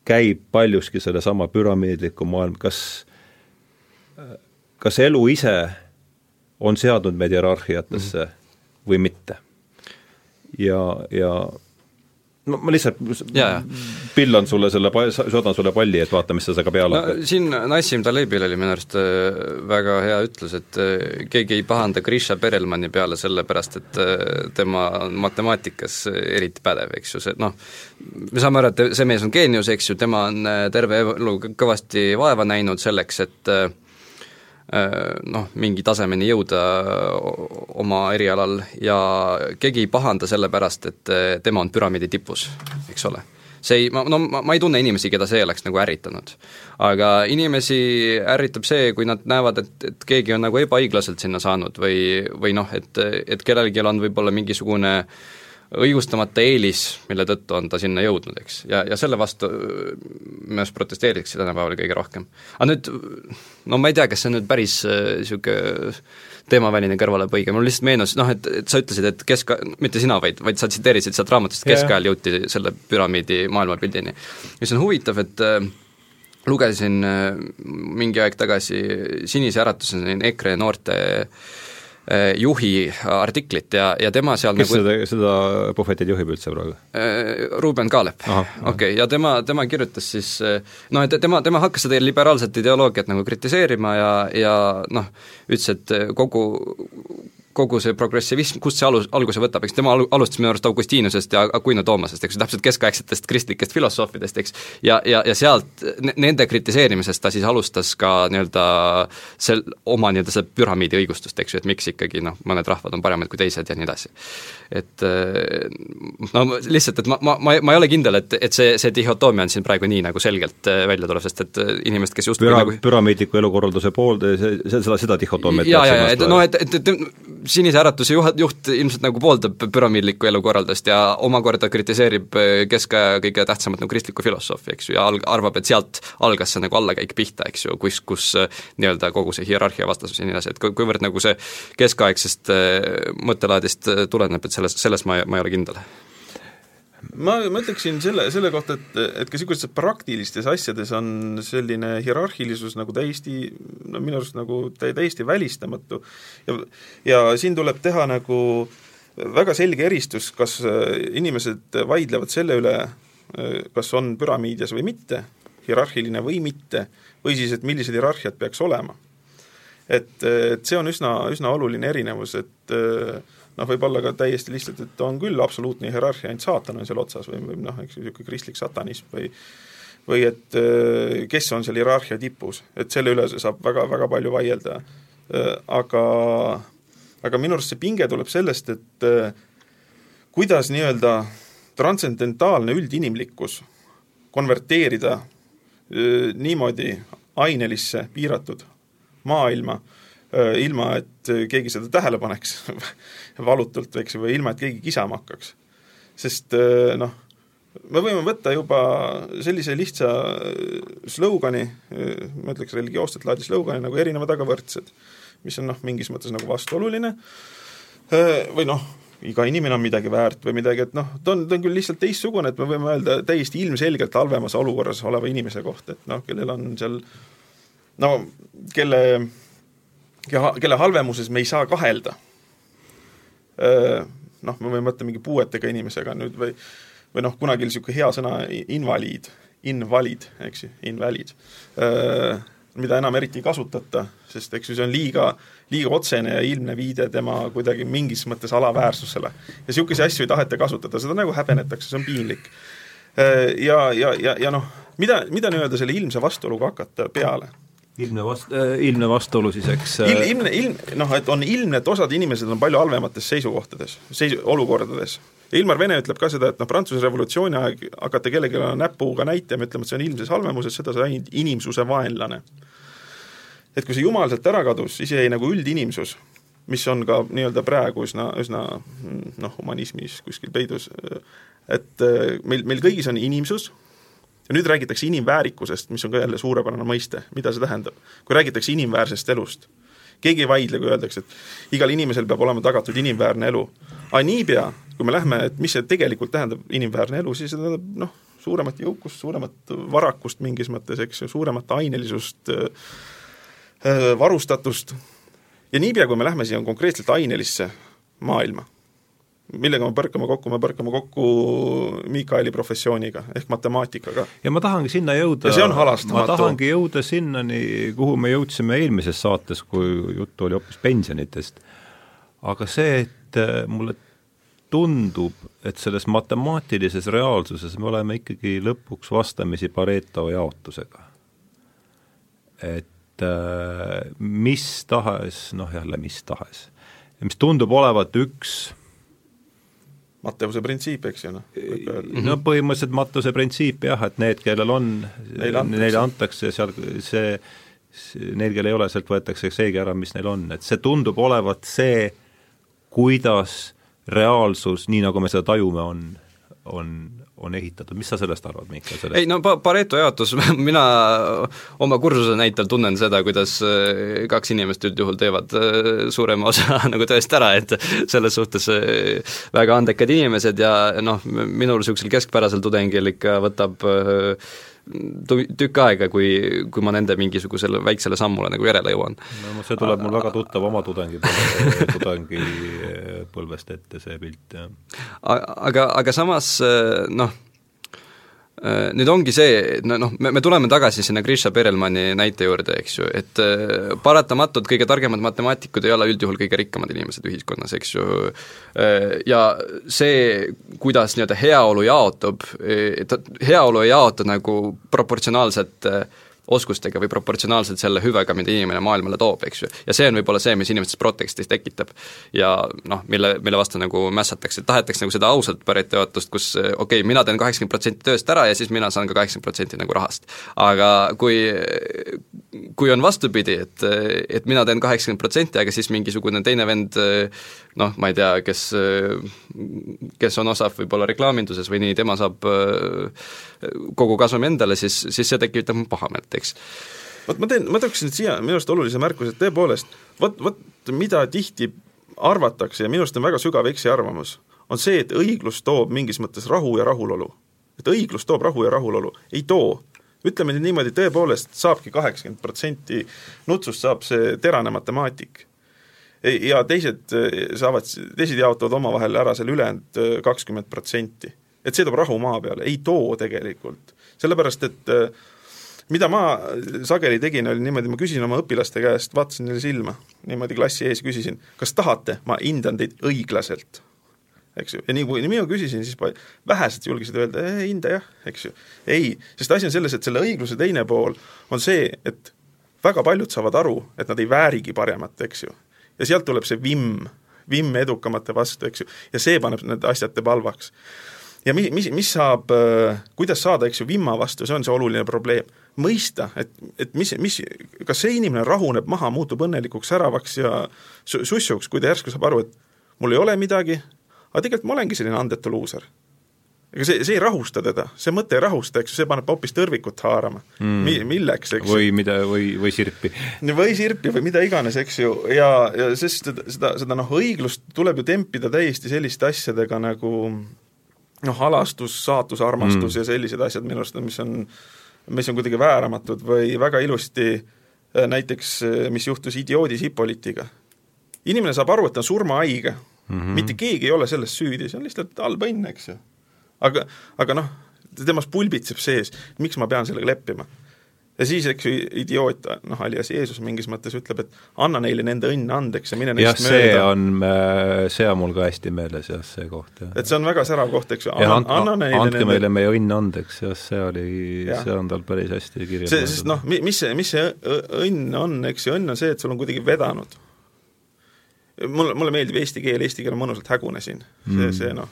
käib paljuski sellesama püramiidliku maailm, kas, kas elu ise on seadnud meid hierarhiatesse mm -hmm. või mitte. ja, ja no ma lihtsalt ja, ja. pillan sulle selle, soodan sulle palli, et vaata, mis sa sellega peale no,. siin Nassim Talebil oli minu arust äh, väga hea ütlus, et äh, keegi ei pahanda Grisha Perelmanni peale sellepärast, et äh, tema on matemaatikas eriti pädev, eks ju, see noh, me saame aru, et see mees on geenius, eks ju, tema on terve elu kõvasti vaeva näinud selleks, et noh, mingi tasemeni jõuda oma erialal ja keegi ei pahanda selle pärast, et tema on püramiidi tipus, eks ole. see ei, ma, no ma, ma ei tunne inimesi, keda see oleks nagu ärritanud. aga inimesi ärritab see, kui nad näevad, et, et keegi on nagu ebaõiglaselt sinna saanud või, või noh, et, et kellelgi on võib-olla mingisugune äh, õigustamata eelis, mille tõttu on ta sinna jõudnud, eks, ja, ja selle vastu minu arust protesteeritakse tänapäeval kõige rohkem. aga nüüd, no ma ei tea, kas see on nüüd päris niisugune äh, teemaväline kõrvalepõige, mul lihtsalt meenus noh, et, et sa ütlesid, et kesk, mitte sina, vaid, vaid sa tsiteerisid sealt raamatust, keskajal jõuti selle püramiidi maailmapildini. mis on huvitav, et äh, lugesin äh, mingi aeg tagasi Sinise Äratuse EKRE noorte äh, juhi artiklit ja, ja tema seal kes nagu, seda, seda puhvetit juhib üldse praegu? Eh, Ruuben Kaalep, okei okay., ja tema, tema kirjutas siis noh, et tema, tema hakkas seda liberaalset ideoloogiat nagu kritiseerima ja, ja noh, ütles, et kogu kogu see progressivism, kust see alus, alguse võtab, eks? Tema alu-, alustas minu arust Augustinusest ja Aquino Toomasest, eks? Ju, täpselt keskaegsetest kristlikest filosoofidest, eks, ja, ja, ja sealt, nende kritiseerimisest ta siis alustas ka nii-öelda sel-, oma nii-öelda seda püramiidi õigustust, eks ju, et miks ikkagi noh, mõned rahvad on paremad kui teised ja nii edasi. et no lihtsalt, et ma, ma, ma, ma ei ole kindel, et, et see, see dihhotoomia on siin praegu nii nagu selgelt välja tuleb, sest et inimesed, kes just Püra, nagu püramiidliku elukorralduse pool, see, seda, seda dihhotoomiat jaa, jaa, et noh, et, et, et Sinise Äratuse juht, juht ilmselt nagu pooldab püramiidlikku elukorraldust ja omakorda kritiseerib äh, keskaja kõige tähtsamat nagu kristlikku filosoofi, eks ju, ja alg-, arvab, et sealt algas see nagu allakäik pihta, eks ju, kus, kus äh, nii-öelda kogu see hierarhia vastasus ja nii edasi, et kuivõrd nagu see keskaegsest äh, mõttelaadist tuleneb, et selles, selles ma, ma ei ole kindel ma, ma ütleksin selle, selle kohta, et, et ka niisugustes praktilistes asjades on selline hierarhilisus nagu täiesti, no minu arust nagu täiesti välistamatu ja ja siin tuleb teha nagu väga selge eristus, kas inimesed vaidlevad selle üle, kas on püramiidias või mitte, hierarhiline või mitte, või siis, et millised hierarhiad peaks olema. et, et see on üsna, üsna oluline erinevus, et noh, võib olla ka täiesti lihtsalt, et on küll absoluutne hierarhia, ainult saatan on seal otsas või, või noh, eks niisugune kristlik satanism või või et kes on seal hierarhia tipus, et selle üle saab väga, väga palju vaielda. Aga, aga minu arust see pinge tuleb sellest, et kuidas nii-öelda transcendentaalne üldinimlikkus konverteerida niimoodi ainelisse piiratud maailma, ilma et keegi seda tähele paneks [laughs] valutult, eks ju, või ilma, et keegi kisama hakkaks. sest noh, me võime võtta juba sellise lihtsa slogani, ma ütleks religioosset laadi slogani nagu erinevad, aga võrdsed, mis on noh, mingis mõttes nagu vastuoluline või noh, iga inimene on midagi väärt või midagi, et noh, ta on, ta on küll lihtsalt teistsugune, et me võime öelda täiesti ilmselgelt halvemas olukorras oleva inimese kohta, et noh, kellel on seal no kelle, kelle halvemuses me ei saa kahelda. Noh, me võime võtta mingi puuetega inimesega nüüd või või noh, kunagi oli niisugune hea sõna invaliid, invalid, eks ju, invalid mida enam eriti ei kasutata, sest eks ju see on liiga, liiga otsene ja ilmne viide tema kuidagi mingis mõttes alaväärsusele. ja niisuguseid asju ei taheta kasutada, seda nagu häbenetakse, see on piinlik. Ja, ja, ja, ja noh, mida, mida nii-öelda selle ilmse vastuoluga hakata peale? Ilmne vast- äh,, ilmne vastuolu siis, eks Il, ilmne, ilm, noh, et on ilmne, et osad inimesed on palju halvemates seisukohtades, seisu, olukordades Ilmar Vene ütleb ka seda, et noh, Prantsuse revolutsiooni aeg hakata kellelegi näpuga näitama, ütlema, et see on ilmses halvemuses, seda sai inimsuse vaenlane. et kui see jumal sealt ära kadus, siis jäi nagu üldinimsus, mis on ka nii-öelda praegu üsna, üsna noh, humanismis kuskil peidus, et äh, meil, meil kõigis on inimsus, ja nüüd räägitakse inimväärikusest, mis on ka jälle suurepärane mõiste, mida see tähendab. kui räägitakse inimväärsest elust, keegi ei vaidle, kui öeldakse, et igal inimesel peab olema tagatud inimväärne elu. aga niipea, kui me lähme, et mis see tegelikult tähendab, inimväärne elu, siis see tähendab noh, suuremat jõukust, suuremat varakust mingis mõttes, eks ju, suuremat ainelisust, varustatust, ja niipea, kui me lähme siia konkreetselt ainelisse maailma, millega me põrkame kokku, me põrkame kokku Miikaeli professiooniga ehk matemaatikaga. ja ma tahangi sinna jõuda, ma tahangi jõuda sinnani, kuhu me jõudsime eelmises saates, kui juttu oli hoopis pensionitest. aga see, et mulle tundub, et selles matemaatilises reaalsuses me oleme ikkagi lõpuks vastamisi Pareto jaotusega. et äh, mis tahes, noh jälle mis tahes, mis tundub olevat üks Matteuse printsiip, eks ju, noh. no põhimõtteliselt Mattuse printsiip jah, et need, kellel on, neile antakse seal see, neil, kel ei ole, sealt võetakse seegi ära, mis neil on, et see tundub olevat see, kuidas reaalsus, nii nagu me seda tajume, on, on, on ehitatud, mis sa sellest arvad, Mihkel, sellest? ei no pa-, Pareto jaotus, [laughs] mina oma kursuse näitel tunnen seda, kuidas äh, kaks inimest üldjuhul teevad äh, suurema osa [laughs] nagu tööst ära, et selles suhtes äh, väga andekad inimesed ja noh, minul niisugusel keskpärasel tudengil ikka võtab tükk aega, kui, kui ma nende mingisugusele väiksele sammule nagu järele jõuan. no see tuleb mul väga tuttav oma tudengi, [laughs] tudengipõlvest ette, see pilt, jah. aga, aga samas noh, Äh, nüüd ongi see, noh, me, me tuleme tagasi sinna Grisha Perelmanni näite juurde, eks ju, et äh, paratamatult kõige targemad matemaatikud ei ole üldjuhul kõige rikkamad inimesed ühiskonnas, eks ju, äh, ja see, kuidas nii-öelda heaolu jaotub, et heaolu ei jaotu nagu proportsionaalselt äh, oskustega või proportsionaalselt selle hüvega, mida inimene maailmale toob, eks ju. ja see on võib-olla see, mis inimestes protesti tekitab. ja noh, mille, mille vastu nagu mässatakse, tahetakse nagu seda ausalt Pareto jaotust, kus okei okay,, mina teen kaheksakümmend protsenti tööst ära ja siis mina saan ka kaheksakümmend protsenti nagu rahast. aga kui, kui on vastupidi, et, et mina teen kaheksakümmend protsenti, aga siis mingisugune teine vend noh, ma ei tea, kes, kes on osav võib-olla reklaaminduses või nii, tema saab kogu kasumi endale, siis, siis see tekitab pahameelt, eks. vot ma teen, ma tooksin siia minu arust olulise märkuse, et tõepoolest, vot, vot mida tihti arvatakse ja minu arust on väga sügav eksiarvamus, on see, et õiglus toob mingis mõttes rahu ja rahulolu. et õiglus toob rahu ja rahulolu, ei too ütleme nüüd niimoodi, tõepoolest saabki kaheksakümmend protsenti nutsust saab see terane matemaatik. Ja teised saavad, teised jaotavad omavahel ära selle ülejäänud kakskümmend protsenti. et see toob rahu maa peale, ei too tegelikult. sellepärast, et mida ma sageli tegin, oli niimoodi, ma küsisin oma õpilaste käest, vaatasin neile silma, niimoodi klassi ees küsisin, kas tahate, ma hindan teid õiglaselt eks ju, ja nii kui mina küsisin, siis vähesed julgesid öelda, hinda jah, eks ju. ei, sest asi on selles, et selle õigluse teine pool on see, et väga paljud saavad aru, et nad ei väärigi paremat, eks ju. ja sealt tuleb see vimm, vimm edukamate vastu, eks ju, ja see paneb need asjad teeb halvaks. ja mis, mis, mis saab, kuidas saada, eks ju, vimma vastu, see on see oluline probleem. mõista, et, et mis, mis, kas see inimene rahuneb maha, muutub õnnelikuks, säravaks ja sussuks, kui ta järsku saab aru, et mul ei ole midagi, aga tegelikult ma olengi selline andetu luuser. ega see, see ei rahusta teda, see mõte ei rahusta, eks ju, see paneb hoopis tõrvikut haarama mm.. Mi-, milleks, eks või mida, või, või sirpi. või sirpi või mida iganes, eks ju, ja, ja sest seda, seda, seda noh, õiglust tuleb ju tempida täiesti selliste asjadega nagu noh, alastus, saatus, armastus mm. ja sellised asjad minu arust, mis on, mis on kuidagi vääramatud või väga ilusti äh, näiteks, äh, mis juhtus idioodis Hippolytiga. inimene saab aru, et ta on surmahaige mm. -hmm. mitte keegi ei ole selles süüdi, see on lihtsalt halb õnn, eks ju. aga, aga noh, temas pulbitseb sees, miks ma pean sellega leppima ja siis, eks ju, idioot, noh, alias Jeesus mingis mõttes ütleb, et anna neile nende õnn andeks ja mine neist jah, see on, äh, see on mul ka hästi meeles jah, see koht, jah. et see on väga särav koht, eks ju, anna, anna neile andke nende... meile meie õnn andeks, jah, see oli, see on tal päris hästi see, sest noh, mis see, mis see õnn on, eks ju, õnn on see, et sul on kuidagi vedanud mulle, mulle meeldib eesti keel, eesti keel on mõnusalt hägune siin mm., see, see noh,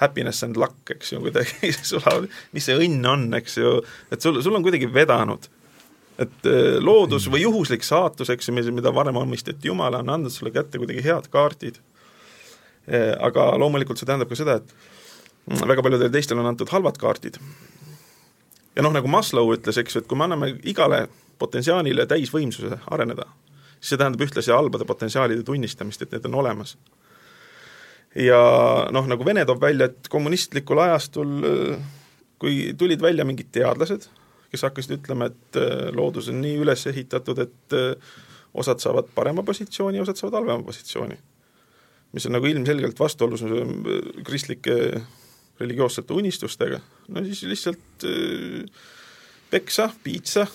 happiness and luck, eks ju, kuidagi [laughs] sulavad, mis see õnn on, eks ju, et sul, sul on kuidagi vedanud. et äh, loodus või juhuslik saatus, eks ju, mida varem omistati Jumala, on andnud sulle kätte kuidagi head kaardid. Äh, aga loomulikult see tähendab ka seda, et väga paljudel teistel on antud halvad kaardid. ja noh, nagu Maslow ütles, eks ju, et kui me anname igale potentsiaalile täisvõimsuse areneda, siis see tähendab ühtlasi halbade potentsiaalide tunnistamist, et need on olemas. ja noh, nagu Vene toob välja, et kommunistlikul ajastul kui tulid välja mingid teadlased, kes hakkasid ütlema, et äh, loodus on nii üles ehitatud, et äh, osad saavad parema positsiooni, osad saavad halvema positsiooni. mis on nagu ilmselgelt vastuolus äh, kristlike religioossete unistustega, no siis lihtsalt peksa, piitsa,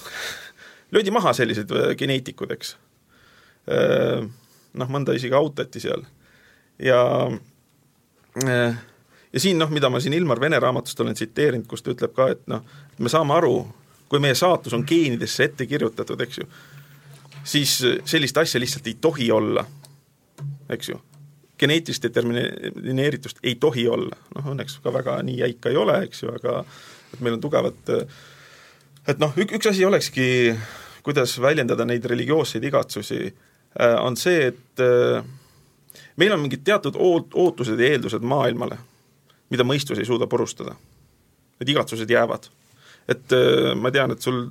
löödi maha sellised geneetikud, eks Äh, noh, mõnda isegi autati seal. ja äh, ja siin noh, mida ma siin Ilmar Vene raamatust olen tsiteerinud, kus ta ütleb ka, et noh, me saame aru, kui meie saatus on geenidesse ette kirjutatud, eks ju, siis sellist asja lihtsalt ei tohi olla, eks ju. geneetilist determineeritust ei tohi olla, noh õnneks ka väga nii jäika ei ole, eks ju, aga et meil on tugevad et noh, üks asi olekski, kuidas väljendada neid religioosseid igatsusi Äh, on see, et äh, meil on mingid teatud oot-, ootused ja eeldused maailmale, mida mõistus ei suuda purustada. Need igatsused jäävad. et äh, ma tean, et sul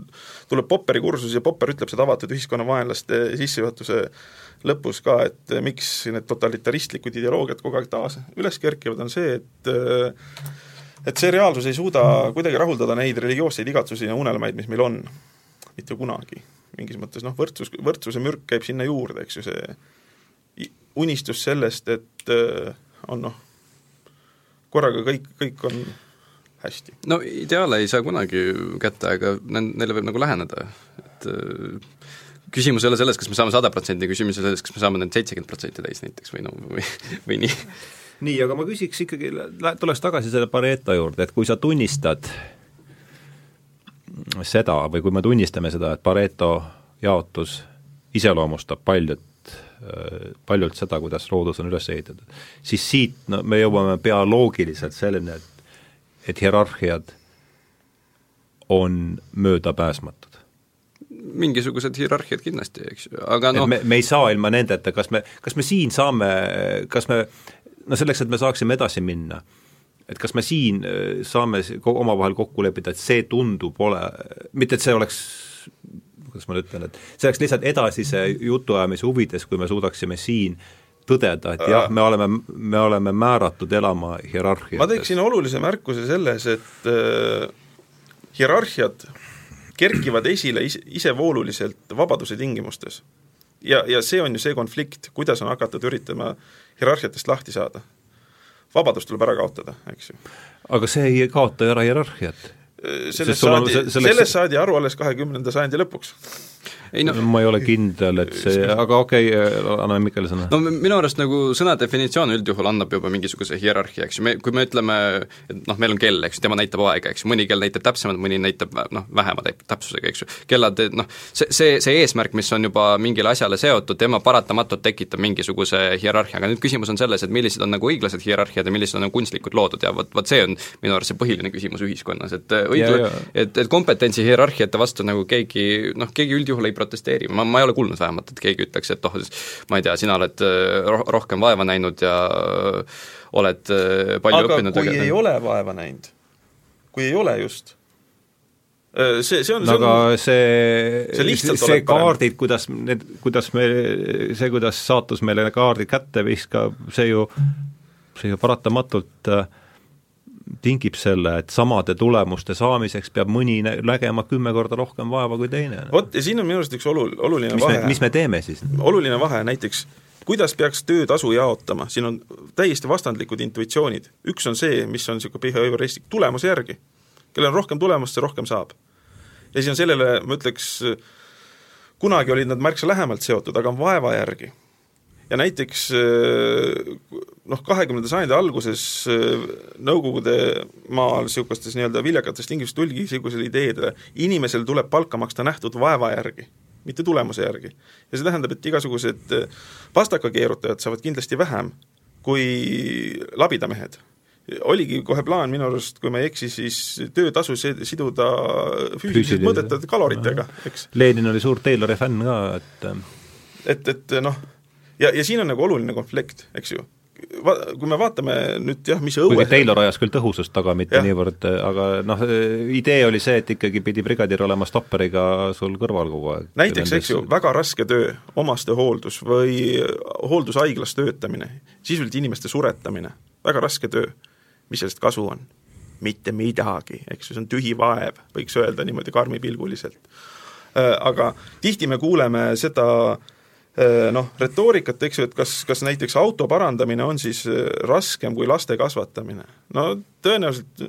tuleb Popperi kursus ja Popper ütleb seda avatud ühiskonna vaenlaste sissejuhatuse lõpus ka, et miks need totalitaristlikud ideoloogiad kogu aeg taas üles kerkivad, on see, et et see reaalsus ei suuda kuidagi rahuldada neid religioosseid igatsusi ja unelmaid, mis meil on. mitte kunagi mingis mõttes noh, võrdsus, võrdsuse mürk käib sinna juurde, eks ju, see unistus sellest, et äh, on noh, korraga kõik, kõik on hästi. no ideaale ei saa kunagi kätte, aga neile võib nagu läheneda, et äh, küsimus ei ole selles, kas me saame sada protsenti, küsimus on selles, kas me saame need seitsekümmend protsenti täis näiteks või no või, või nii. nii, aga ma küsiks ikkagi, tuleks tagasi selle Pareto juurde, et kui sa tunnistad seda või kui me tunnistame seda, et Pareto jaotus iseloomustab paljut, paljult seda, kuidas loodus on üles ehitatud, siis siit no me jõuame pea loogiliselt selleni, et et hierarhiad on möödapääsmatud. Mingisugused hierarhiad kindlasti, eks ju, aga noh me, me ei saa ilma nendeta, kas me, kas me siin saame, kas me no selleks, et me saaksime edasi minna, et kas me siin äh, saame omavahel kokku leppida, et see tundub ole, mitte et see oleks kuidas ma nüüd ütlen, et see oleks lihtsalt edasise jutuajamise huvides, kui me suudaksime siin tõdeda, et jah, me oleme, me oleme määratud elama hierarhiates. ma teeksin olulise märkuse selles, et äh, hierarhiad kerkivad esile ise, isevooluliselt vabaduse tingimustes. ja, ja see on ju see konflikt, kuidas on hakatud üritama hierarhiatest lahti saada. Vabadus tuleb ära kaotada, eks ju. aga see ei kaota ju ära hierarhiat sellest saadi, sellest saadi aru alles kahekümnenda sajandi lõpuks ei no ma ei ole kindel, et see, aga okei okay,, anname Mikele sõna. no minu arust nagu sõna definitsioon üldjuhul annab juba mingisuguse hierarhia, eks ju, me, kui me ütleme, et noh, meil on kell, eks ju, tema näitab aega, eks ju, mõni kell näitab täpsemalt, mõni näitab noh, vähema täpsusega, eks ju. kellad, noh, see, see, see eesmärk, mis on juba mingile asjale seotud, tema paratamatult tekitab mingisuguse hierarhia, aga nüüd küsimus on selles, et millised on nagu õiglased hierarhiad ja millised on nagu kunstlikult loodud ja vot, vot see on minu arust see põhiline küsimus ühiskonnas, et õigla-, et, et kompetentsi hierarhiate vastu nagu keegi noh, keegi üldjuhul ei protesteerima, ma, ma ei ole kuulnud vähemalt, et keegi ütleks, et oh, ma ei tea, sina oled äh, roh-, rohkem vaeva näinud ja äh, oled äh, palju aga õppinud kui aga... ei ole vaeva näinud, kui ei ole just, see, see on no aga see, see, see, see kaardid, kuidas need, kuidas me, see, kuidas saatus meile kaardid kätte viskab, see ju, see ju paratamatult äh, tingib selle, et samade tulemuste saamiseks peab mõni nägema kümme korda rohkem vaeva kui teine. vot, ja siin on minu arust üks olul-, oluline mis vahe. mis me teeme siis? oluline vahe näiteks, kuidas peaks töötasu jaotama, siin on täiesti vastandlikud intuitsioonid. üks on see, mis on niisugune behavioristlik tulemuse järgi. kellel on rohkem tulemust, see rohkem saab. ja siis on sellele, ma ütleks, kunagi olid nad märksa lähemalt seotud, aga vaeva järgi ja näiteks noh, kahekümnenda sajandi alguses eh, Nõukogude maal niisugustes nii-öelda viljakates tingimustes tuligi niisugusele ideedele, inimesel tuleb palka maksta nähtud vaeva järgi, mitte tulemuse järgi. ja see tähendab, et igasugused eh, pastakakeerutajad saavad kindlasti vähem kui labidamehed oligi kohe plaan minu arust, kui ma ei eksi, siis töötasu siduda füüsiliselt mõõdetavate kaloritega, eks. Lenin oli suur Taylori fänn ka, et et, et noh, ja, ja siin on nagu oluline konflikt, eks ju va-, kui me vaatame nüüd jah, mis õue kuigi Taylor ajas küll tõhusust taga, mitte ja. niivõrd, aga noh, idee oli see, et ikkagi pidi brigadier olema stopperiga sul kõrval kogu aeg. näiteks, eks ju, väga raske töö, omastehooldus või hooldushaiglas töötamine, sisuliselt inimeste suretamine, väga raske töö. mis sellest kasu on? mitte midagi, eks ju, see on tühi vaev, võiks öelda niimoodi karmipilguliselt. Äh, aga tihti me kuuleme seda Äh, noh, retoorikat, eks ju, et kas, kas näiteks auto parandamine on siis äh, raskem kui laste kasvatamine. no tõenäoliselt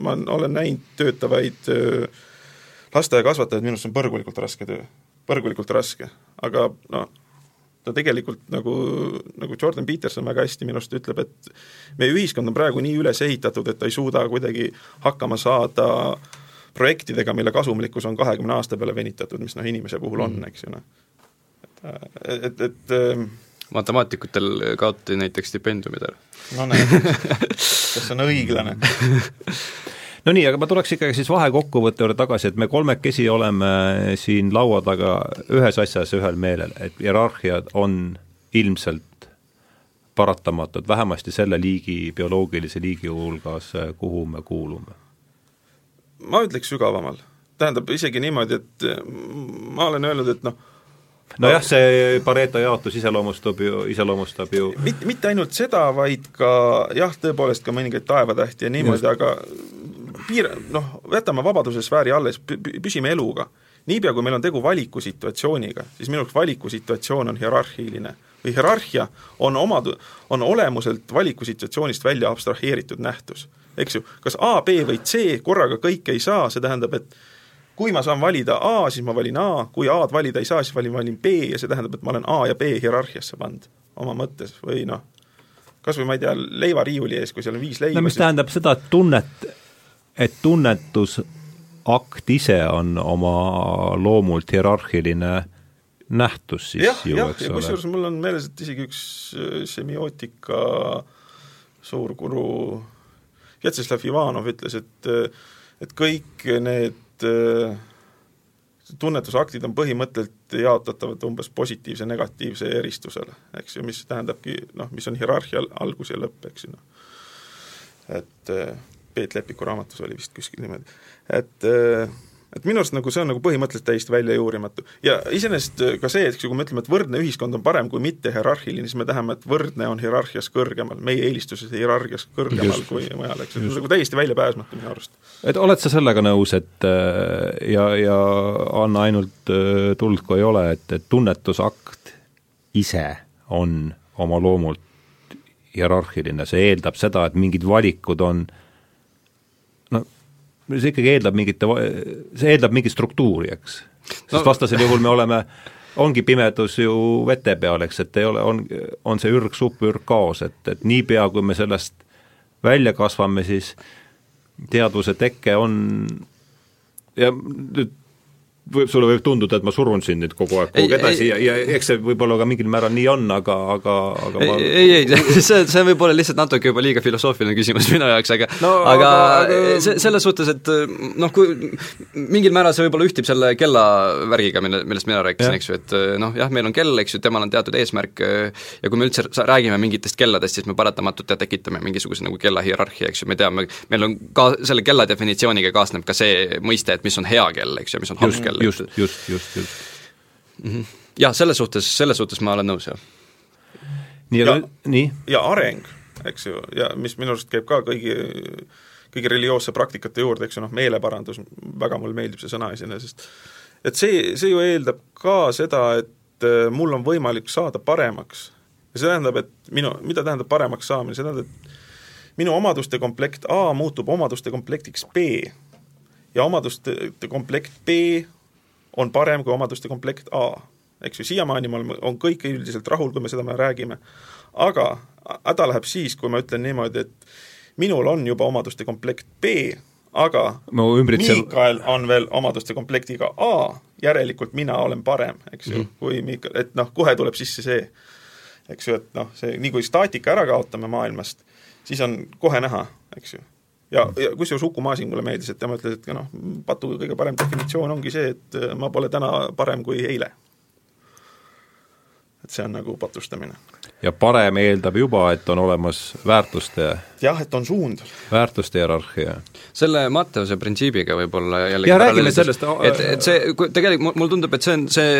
ma olen näinud töötavaid äh, lasteaiakasvatajaid, minu arust see on põrgulikult raske töö, põrgulikult raske, aga noh, ta tegelikult nagu, nagu Jordan Peterson väga hästi minu arust ütleb, et meie ühiskond on praegu nii üles ehitatud, et ta ei suuda kuidagi hakkama saada projektidega, mille kasumlikkus on kahekümne aasta peale venitatud, mis noh, inimese puhul on, mm. eks ju noh et, et ähm, matemaatikutel kaotati näiteks stipendiumid ära. no näed, kas see on õiglane no nii, aga ma tuleks ikkagi siis vahekokkuvõtte juurde tagasi, et me kolmekesi oleme siin laua taga ühes asjas ühel meelel, et hierarhiad on ilmselt paratamatud, vähemasti selle liigi, bioloogilise liigi hulgas, kuhu me kuulume. ma ütleks sügavamal. tähendab isegi niimoodi, et ma olen öelnud, et noh, nojah, see Pareto jaotus iseloomustab ju, iseloomustab ju mitte, mitte ainult seda, vaid ka jah, tõepoolest ka mõningaid taevatähti ja niimoodi, aga piir, noh, jätame vabaduse sfääri alles, püsime eluga. niipea, kui meil on tegu valikusituatsiooniga, siis minu jaoks valikusituatsioon on hierarhiline või hierarhia on omad, on olemuselt valikusituatsioonist välja abstraheeritud nähtus. eks ju, kas A, B või C korraga kõike ei saa, see tähendab, et kui ma saan valida A, siis ma valin A, kui A-d valida ei saa, siis valin, valin B ja see tähendab, et ma olen A ja B hierarhiasse pannud oma mõttes või noh, kas või ma ei tea, leivariiuli ees, kui seal on viis leiva no mis siis... tähendab seda, et tunnet, et tunnetusakt ise on oma loomult hierarhiline nähtus siis jah, ju, eks ole. kusjuures mul on meeles, et isegi üks äh, semiootika suur guru Vjatšeslav Ivanov ütles, et et kõik need Äh, tunnetusaktid on põhimõtteliselt jaotatavad umbes positiivse, negatiivse eristusele, eks ju, mis tähendabki noh, mis on hierarhia algus ja lõpp, eks ju noh. et äh, Peet Lepiku raamatus oli vist kuskil niimoodi, et äh, et minu arust nagu see on nagu põhimõtteliselt täiesti välja juurimatu. ja iseenesest ka see, et kui me ütleme, et võrdne ühiskond on parem kui mitte hierarhiline, siis me tahame, et võrdne on hierarhias kõrgemal, meie eelistuses hierarhias kõrgemal just, kui mujal, eks, et see on nagu täiesti väljapääsmatu minu arust. et oled sa sellega nõus, et äh, ja, ja anna ainult äh, tuld, kui ei ole, et, et tunnetusakt ise on oma loomult hierarhiline, see eeldab seda, et mingid valikud on no see ikkagi eeldab mingit, see eeldab mingit struktuuri, eks. sest no. vastasel juhul me oleme, ongi pimedus ju vete peal, eks, et ei ole, on, on see ürg supp, ürg kaos, et, et niipea, kui me sellest välja kasvame, siis teadvuse teke on ja nüüd võib, sulle võib tunduda, et ma surun sind nüüd kogu aeg kuhugi edasi ei, ja, ja eks see võib-olla ka mingil määral nii on, aga, aga, aga ma ei, ei, ei, see, see võib olla lihtsalt natuke juba liiga filosoofiline küsimus [laughs] minu jaoks, aga no, aga, aga see, selles suhtes, et noh, kui mingil määral see võib-olla ühtib selle kellavärgiga, mille, millest mina rääkisin, eks ju, et noh, jah, meil on kell, eks ju, temal on teatud eesmärk ja kui me üldse räägime mingitest kelladest, siis me paratamatult tekitame mingisuguse nagu kella hierarhia, eks ju, me teame, meil on ka selle kella definitsiooniga kaasneb ka see mõiste, et mis on hea kell, eks ju, mis on halb kell kell. just, just, just, just mm. -hmm. jah, selles suhtes, selles suhtes ma olen nõus, jah. nii, aga nii? ja areng, eks ju, ja mis minu arust käib ka kõigi kõigi religioosse praktikate juurde, eks ju, noh, meeleparandus, väga mulle meeldib see sõna iseenesest, et see, see ju eeldab ka seda, et äh, mul on võimalik saada paremaks. ja see tähendab, et minu, mida tähendab paremaks saamine, see tähendab, et minu omaduste komplekt A muutub omaduste komplektiks B ja omaduste komplekt B on parem kui omaduste komplekt A. eks ju, siiamaani me oleme, on kõik üldiselt rahul, kui me seda me räägime, aga häda läheb siis, kui ma ütlen niimoodi, et minul on juba omaduste komplekt B, aga no, ümbritsev... Miikael on veel omaduste komplektiga A, järelikult mina olen parem, eks ju mm, kui Miikael, et noh, kohe tuleb sisse see, eks ju, et noh, see, nii kui staatika ära kaotame maailmast, siis on kohe näha, eks ju ja, ja kusjuures Uku Masing mulle meeldis, et tema ütles, et noh, patu kõige parem definitsioon ongi see, et äh, ma pole täna parem kui eile. et see on nagu patustamine. ja parem eeldab juba, et on olemas väärtuste jah, et on suund. väärtuste hierarhia. selle Matteuse printsiibiga võib-olla jällegi ja räägime sellest et, et see, tegelikult mulle tundub, et see on see,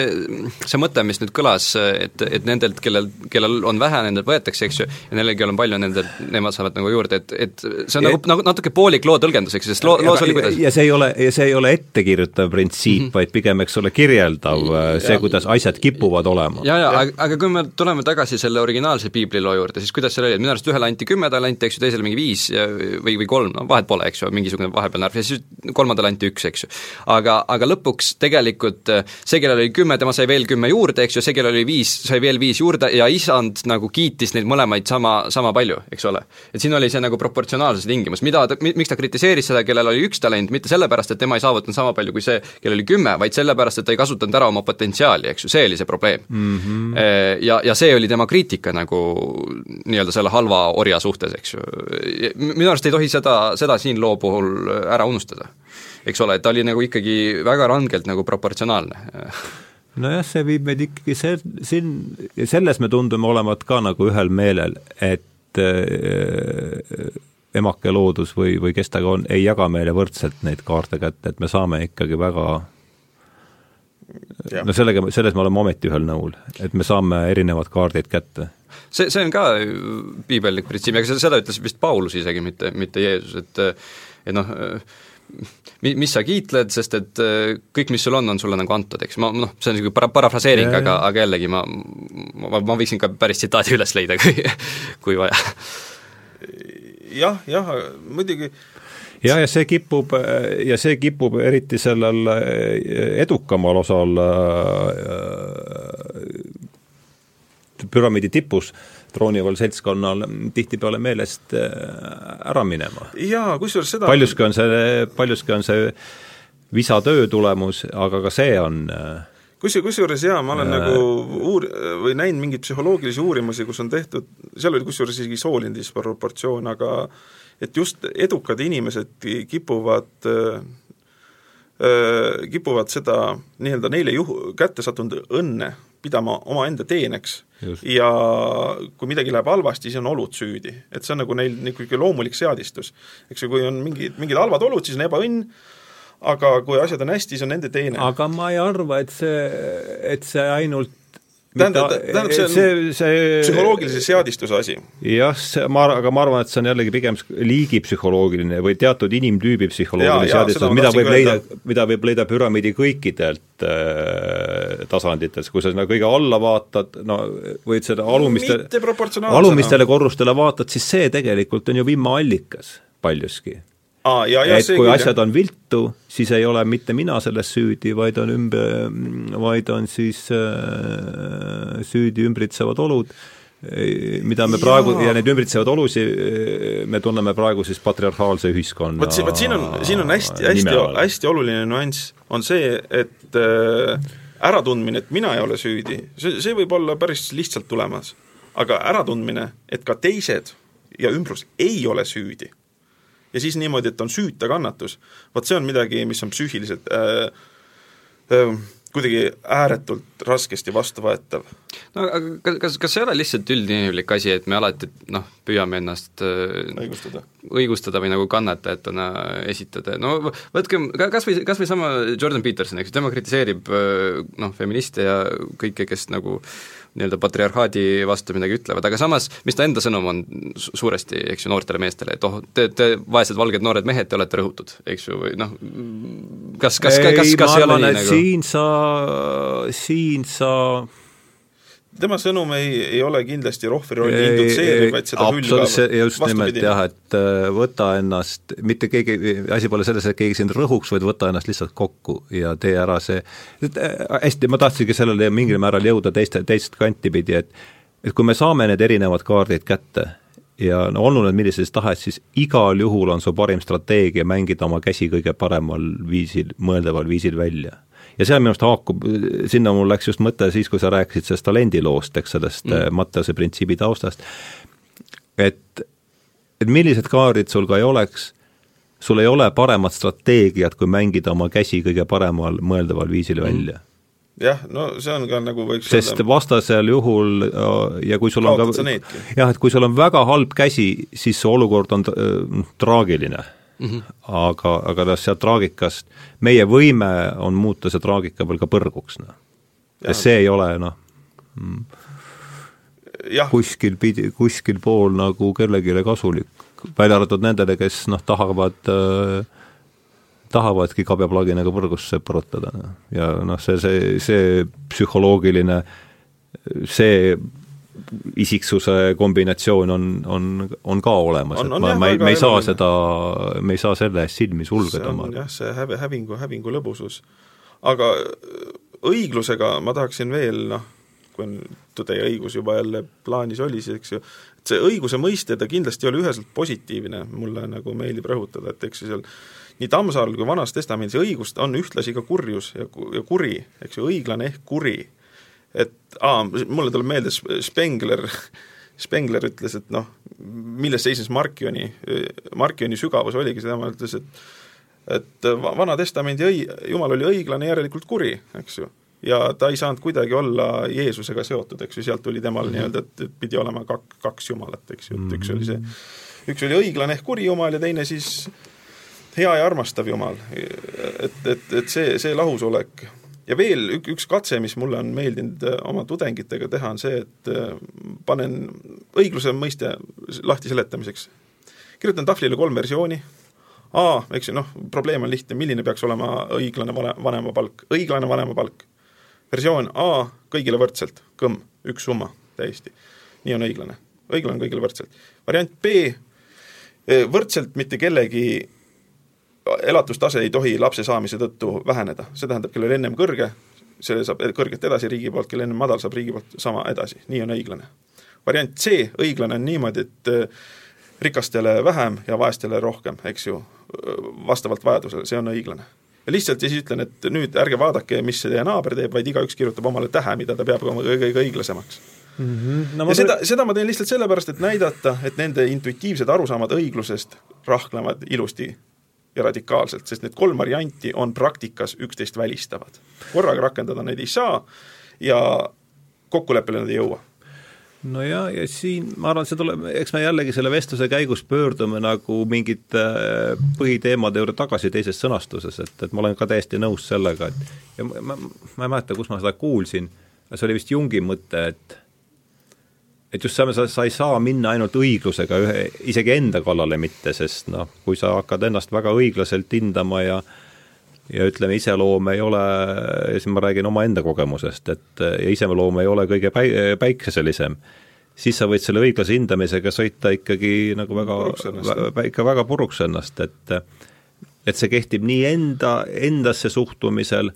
see mõte, mis nüüd kõlas, et, et nendelt, kellel, kellel on vähe, nendelt võetakse, eks ju, ja neil, kellel on palju, nendelt, nemad saavad nagu juurde, et, et see on ja, nagu, nagu natuke poolik loo tõlgendus, eks ju, sest loo, loos oli kuidas ja see ei ole, ja see ei ole ettekirjutav printsiip mm, -hmm. vaid pigem, eks ole, kirjeldav see, kuidas asjad kipuvad olema. ja, ja, aga, aga kui me tuleme tagasi selle originaalse piibliloo juurde, siis kuidas seal oli, et minu arust ühele anti kümme talenti, eks ju, teisele mingi viis või, või kolm, no vahet pole, eks ju, mingisugune vahepealne arv ja siis kolmandale anti üks, eks ju. aga, aga lõpuks tegelikult äh, see, kellel oli kümme, tema sai veel kümme juurde, eks ju, see, kellel oli viis, sai veel viis juurde ja isand nagu kiitis neid mõlemaid sama, sama palju, eks ole. et siin oli see nagu proportsionaalsuse tingimus, mida ta, miks ta kritiseeris seda, kellel oli üks talent, mitte sellepärast, et tema ei saavutanud sama palju kui see, kellel oli kümme, vaid sellepärast, et ta ei kasutanud ära oma potentsiaali, eks ju, see oli see probleem mm. -hmm. Ja, ja see oli tema kriitika nagu nii-öelda selle halva orja suhtes, eks ju minu arust ei tohi seda, seda siin loo puhul ära unustada. eks ole, et ta oli nagu ikkagi väga rangelt nagu proportsionaalne [laughs] nojah, see viib meid ikkagi see, siin, selles me tundume olevat ka nagu ühel meelel, et äh, emake loodus või, või kes ta ka on, ei jaga meile võrdselt neid kaarte kätte, et me saame ikkagi väga Ja. no sellega, selles me oleme ometi ühel nõul, et me saame erinevad kaardid kätte see, see on ka piibellik printsiip, ega seda ütles vist Paulus isegi, mitte, mitte Jeesus, et et noh, mi-, mis sa kiitled, sest et kõik, mis sul on, on sulle nagu antud, eks, ma noh, see on niisugune para-, parafraseering, aga, aga jällegi ma, ma, ma võiksin ka päris tsitaadi üles leida, kui, kui vaja. jah, jah, muidugi. Jah, ja see kipub, ja see kipub eriti sellel edukamal osal püramiidi tipus troonival seltskonnal tihtipeale meelest äh, ära minema. jaa, kusjuures seda paljuski on see, paljuski on see visa töö tulemus, aga ka see on äh, kus, kusjuures jaa, ma olen äh, nagu uur- või näinud mingeid psühholoogilisi uurimusi, kus on tehtud, seal oli kusjuures isegi sooline disproportsioon, aga et just edukad inimesed kipuvad äh, kipuvad seda nii-öelda neile juhu, kätte sattunud õnne pidama omaenda teeneks Just. ja kui midagi läheb halvasti, siis on olud süüdi. et see on nagu neil niisugune loomulik seadistus. eks ju, kui on mingid, mingid halvad olud, siis on ebaõnn, aga kui asjad on hästi, see on nende teene. aga ma ei arva, et see, et see ainult tähendab, tähendab, see on see, see psühholoogilise seadistuse asi. jah, see, ma, aga ma arvan, et see on jällegi pigem liigi psühholoogiline või teatud inimtüübi psühholoogiline seadistus, mida võib leida, mida võib leida püramiidi kõikidelt äh, tasanditelt, kui sa sinna kõige alla vaatad, no võid seda alumiste, alumistele korrustele vaatad, siis see tegelikult on ju vimmaallikas paljuski Aa, ja, ja, et kui küll, asjad on viltu, siis ei ole mitte mina selles süüdi, vaid on ümber, vaid on siis äh, süüdi ümbritsevad olud, mida me praegu ja, ja neid ümbritsevaid olusid me tunneme praegu siis patriarhaalse ühiskonna vot siin, vot siin on, siin on hästi, hästi, hästi oluline nüanss, on see, et äh, äratundmine, et mina ei ole süüdi, see, see võib olla päris lihtsalt tulemas. aga äratundmine, et ka teised ja ümbrus ei ole süüdi ja siis niimoodi, et on süüta kannatus, vot see on midagi, mis on psüühiliselt äh, äh, kuidagi ääretult raskesti vastuvõetav. no aga kas, kas, kas see ei ole lihtsalt üldinimlik asi, et me alati noh, püüame ennast äh, õigustada, õigustada või nagu kannatajatena esitada, no võtke kas või, kas või sama Jordan Peterson, eks ju, tema kritiseerib äh, noh, feministe ja kõike, kes nagu nii-öelda patriarhaadi vastu midagi ütlevad, aga samas, mis ta enda sõnum on suuresti, eks ju, noortele meestele, et oh, te, te vaesed valged noored mehed, te olete rõhutud, eks ju, või noh, kas, kas, kas, kas, kas ei ole nii nagu siin sa, siin sa tema sõnum ei, ei ole kindlasti rohvrirolli indutseeriv, vaid seda hülgav. just nimelt jah, et äh, võta ennast, mitte keegi, asi pole selles, et keegi sind rõhuks, vaid võta ennast lihtsalt kokku ja tee ära see, äh, hästi, ma tahtsingi sellele mingil määral jõuda teiste, teist kanti pidi, et et kui me saame need erinevad kaardid kätte ja no olnu need millised tahes, siis igal juhul on su parim strateegia mängida oma käsi kõige paremal viisil, mõeldaval viisil välja ja see minu arust haakub, sinna mul läks just mõte siis, kui sa rääkisid sellest talendiloost, eks, sellest mm. Matteuse printsiibi taustast, et, et millised kaardid sul ka ei oleks, sul ei ole paremat strateegiat, kui mängida oma käsi kõige paremal mõeldaval viisil mm. välja jah, no see on ka nagu võiks sest öelda... vastasel juhul ja kui sul on ka jah, et kui sul on väga halb käsi, siis see olukord on äh, traagiline mm. -hmm. aga, aga noh, sealt traagikast, meie võime on muuta see traagika veel ka põrguks, noh. ja see ei ole noh mm, kuskil pidi, kuskil pool nagu kellelegi kasulik, välja arvatud nendele, kes noh, tahavad äh, tahavadki kabjaplaginaga põrgusse põrutada no. ja noh, see, see, see psühholoogiline, see isiksuse kombinatsioon on, on, on ka olemas, et ma, ma ei, me ei saa seda, me ei saa selle eest silmi sulgeda. see on jah, see hävi, hävingu, hävingu lõbusus. aga õiglusega ma tahaksin veel noh, kui on tõde ja õigus juba jälle plaanis oli, siis eks ju, et see õiguse mõiste, ta kindlasti ei ole üheselt positiivne, mulle nagu meeldib rõhutada, et eks ju seal nii Tammsaarel kui Vanas Testamendis õigust on ühtlasi ka kurjus ja, ja kuri, eks ju, õiglane ehk kuri et aa, mulle tuleb meelde Spengler, Spengler ütles, et noh, milles seisnes Markioni, Markioni sügavus oligi tema ütles, et et Vana Testamendi õi-, Jumal oli õiglane, järelikult kuri, eks ju. ja ta ei saanud kuidagi olla Jeesusega seotud, eks ju, sealt tuli temal mm -hmm. nii-öelda, et, et pidi olema kak-, kaks Jumalat, eks ju, et üks oli see, üks oli õiglane ehk kuri Jumal ja teine siis hea ja armastav Jumal. et, et, et see, see lahusolek ja veel ük, üks katse, mis mulle on meeldinud äh, oma tudengitega teha, on see, et äh, panen õigluse mõiste lahti seletamiseks. kirjutan tahvlile kolm versiooni, A, eks ju, noh, probleem on lihtne, milline peaks olema õiglane vane, vanemapalk, õiglane vanemapalk. versioon A, kõigile võrdselt, kõmm, üks summa, täiesti. nii on õiglane, õiglane kõigile võrdselt. variant B, äh, võrdselt mitte kellegi elatustase ei tohi lapse saamise tõttu väheneda, see tähendab, kellel ennem kõrge, see saab kõrget edasi riigi poolt, kellel ennem madal, saab riigi poolt sama edasi, nii on õiglane. variant C, õiglane on niimoodi, et äh, rikastele vähem ja vaestele rohkem, eks ju, vastavalt vajadusele, see on õiglane. ja lihtsalt siis ütlen, et nüüd ärge vaadake, mis teie naaber teeb, vaid igaüks kirjutab omale tähe, mida ta peab kõige õiglasemaks mm. -hmm. No ja seda, seda ma teen lihtsalt sellepärast, et näidata, et nende intuitiivsed arusaamad õiglusest rahklevad ilusti ja radikaalselt, sest need kolm varianti on praktikas üksteist välistavad. korraga rakendada neid ei saa ja kokkuleppele nad ei jõua no ja, ja siin ma arvan, see tuleb, eks me jällegi selle vestluse käigus pöördume nagu mingite äh, põhiteemade juurde tagasi teises sõnastuses, et, et ma olen ka täiesti nõus sellega, et ja ma, ma, ma ei mäleta, kus ma seda kuulsin, see oli vist Jungi mõte, et et just see, sa, sa ei saa minna ainult õiglusega ühe, isegi enda kallale mitte, sest noh, kui sa hakkad ennast väga õiglaselt hindama ja ja ütleme, iseloom ei ole, siis ma räägin omaenda kogemusest, et ja iseloom ei ole kõige päi-, päikeselisem, siis sa võid selle õiglase hindamisega sõita ikkagi nagu väga, ikka väga puruks ennast, et et see kehtib nii enda, endasse suhtumisel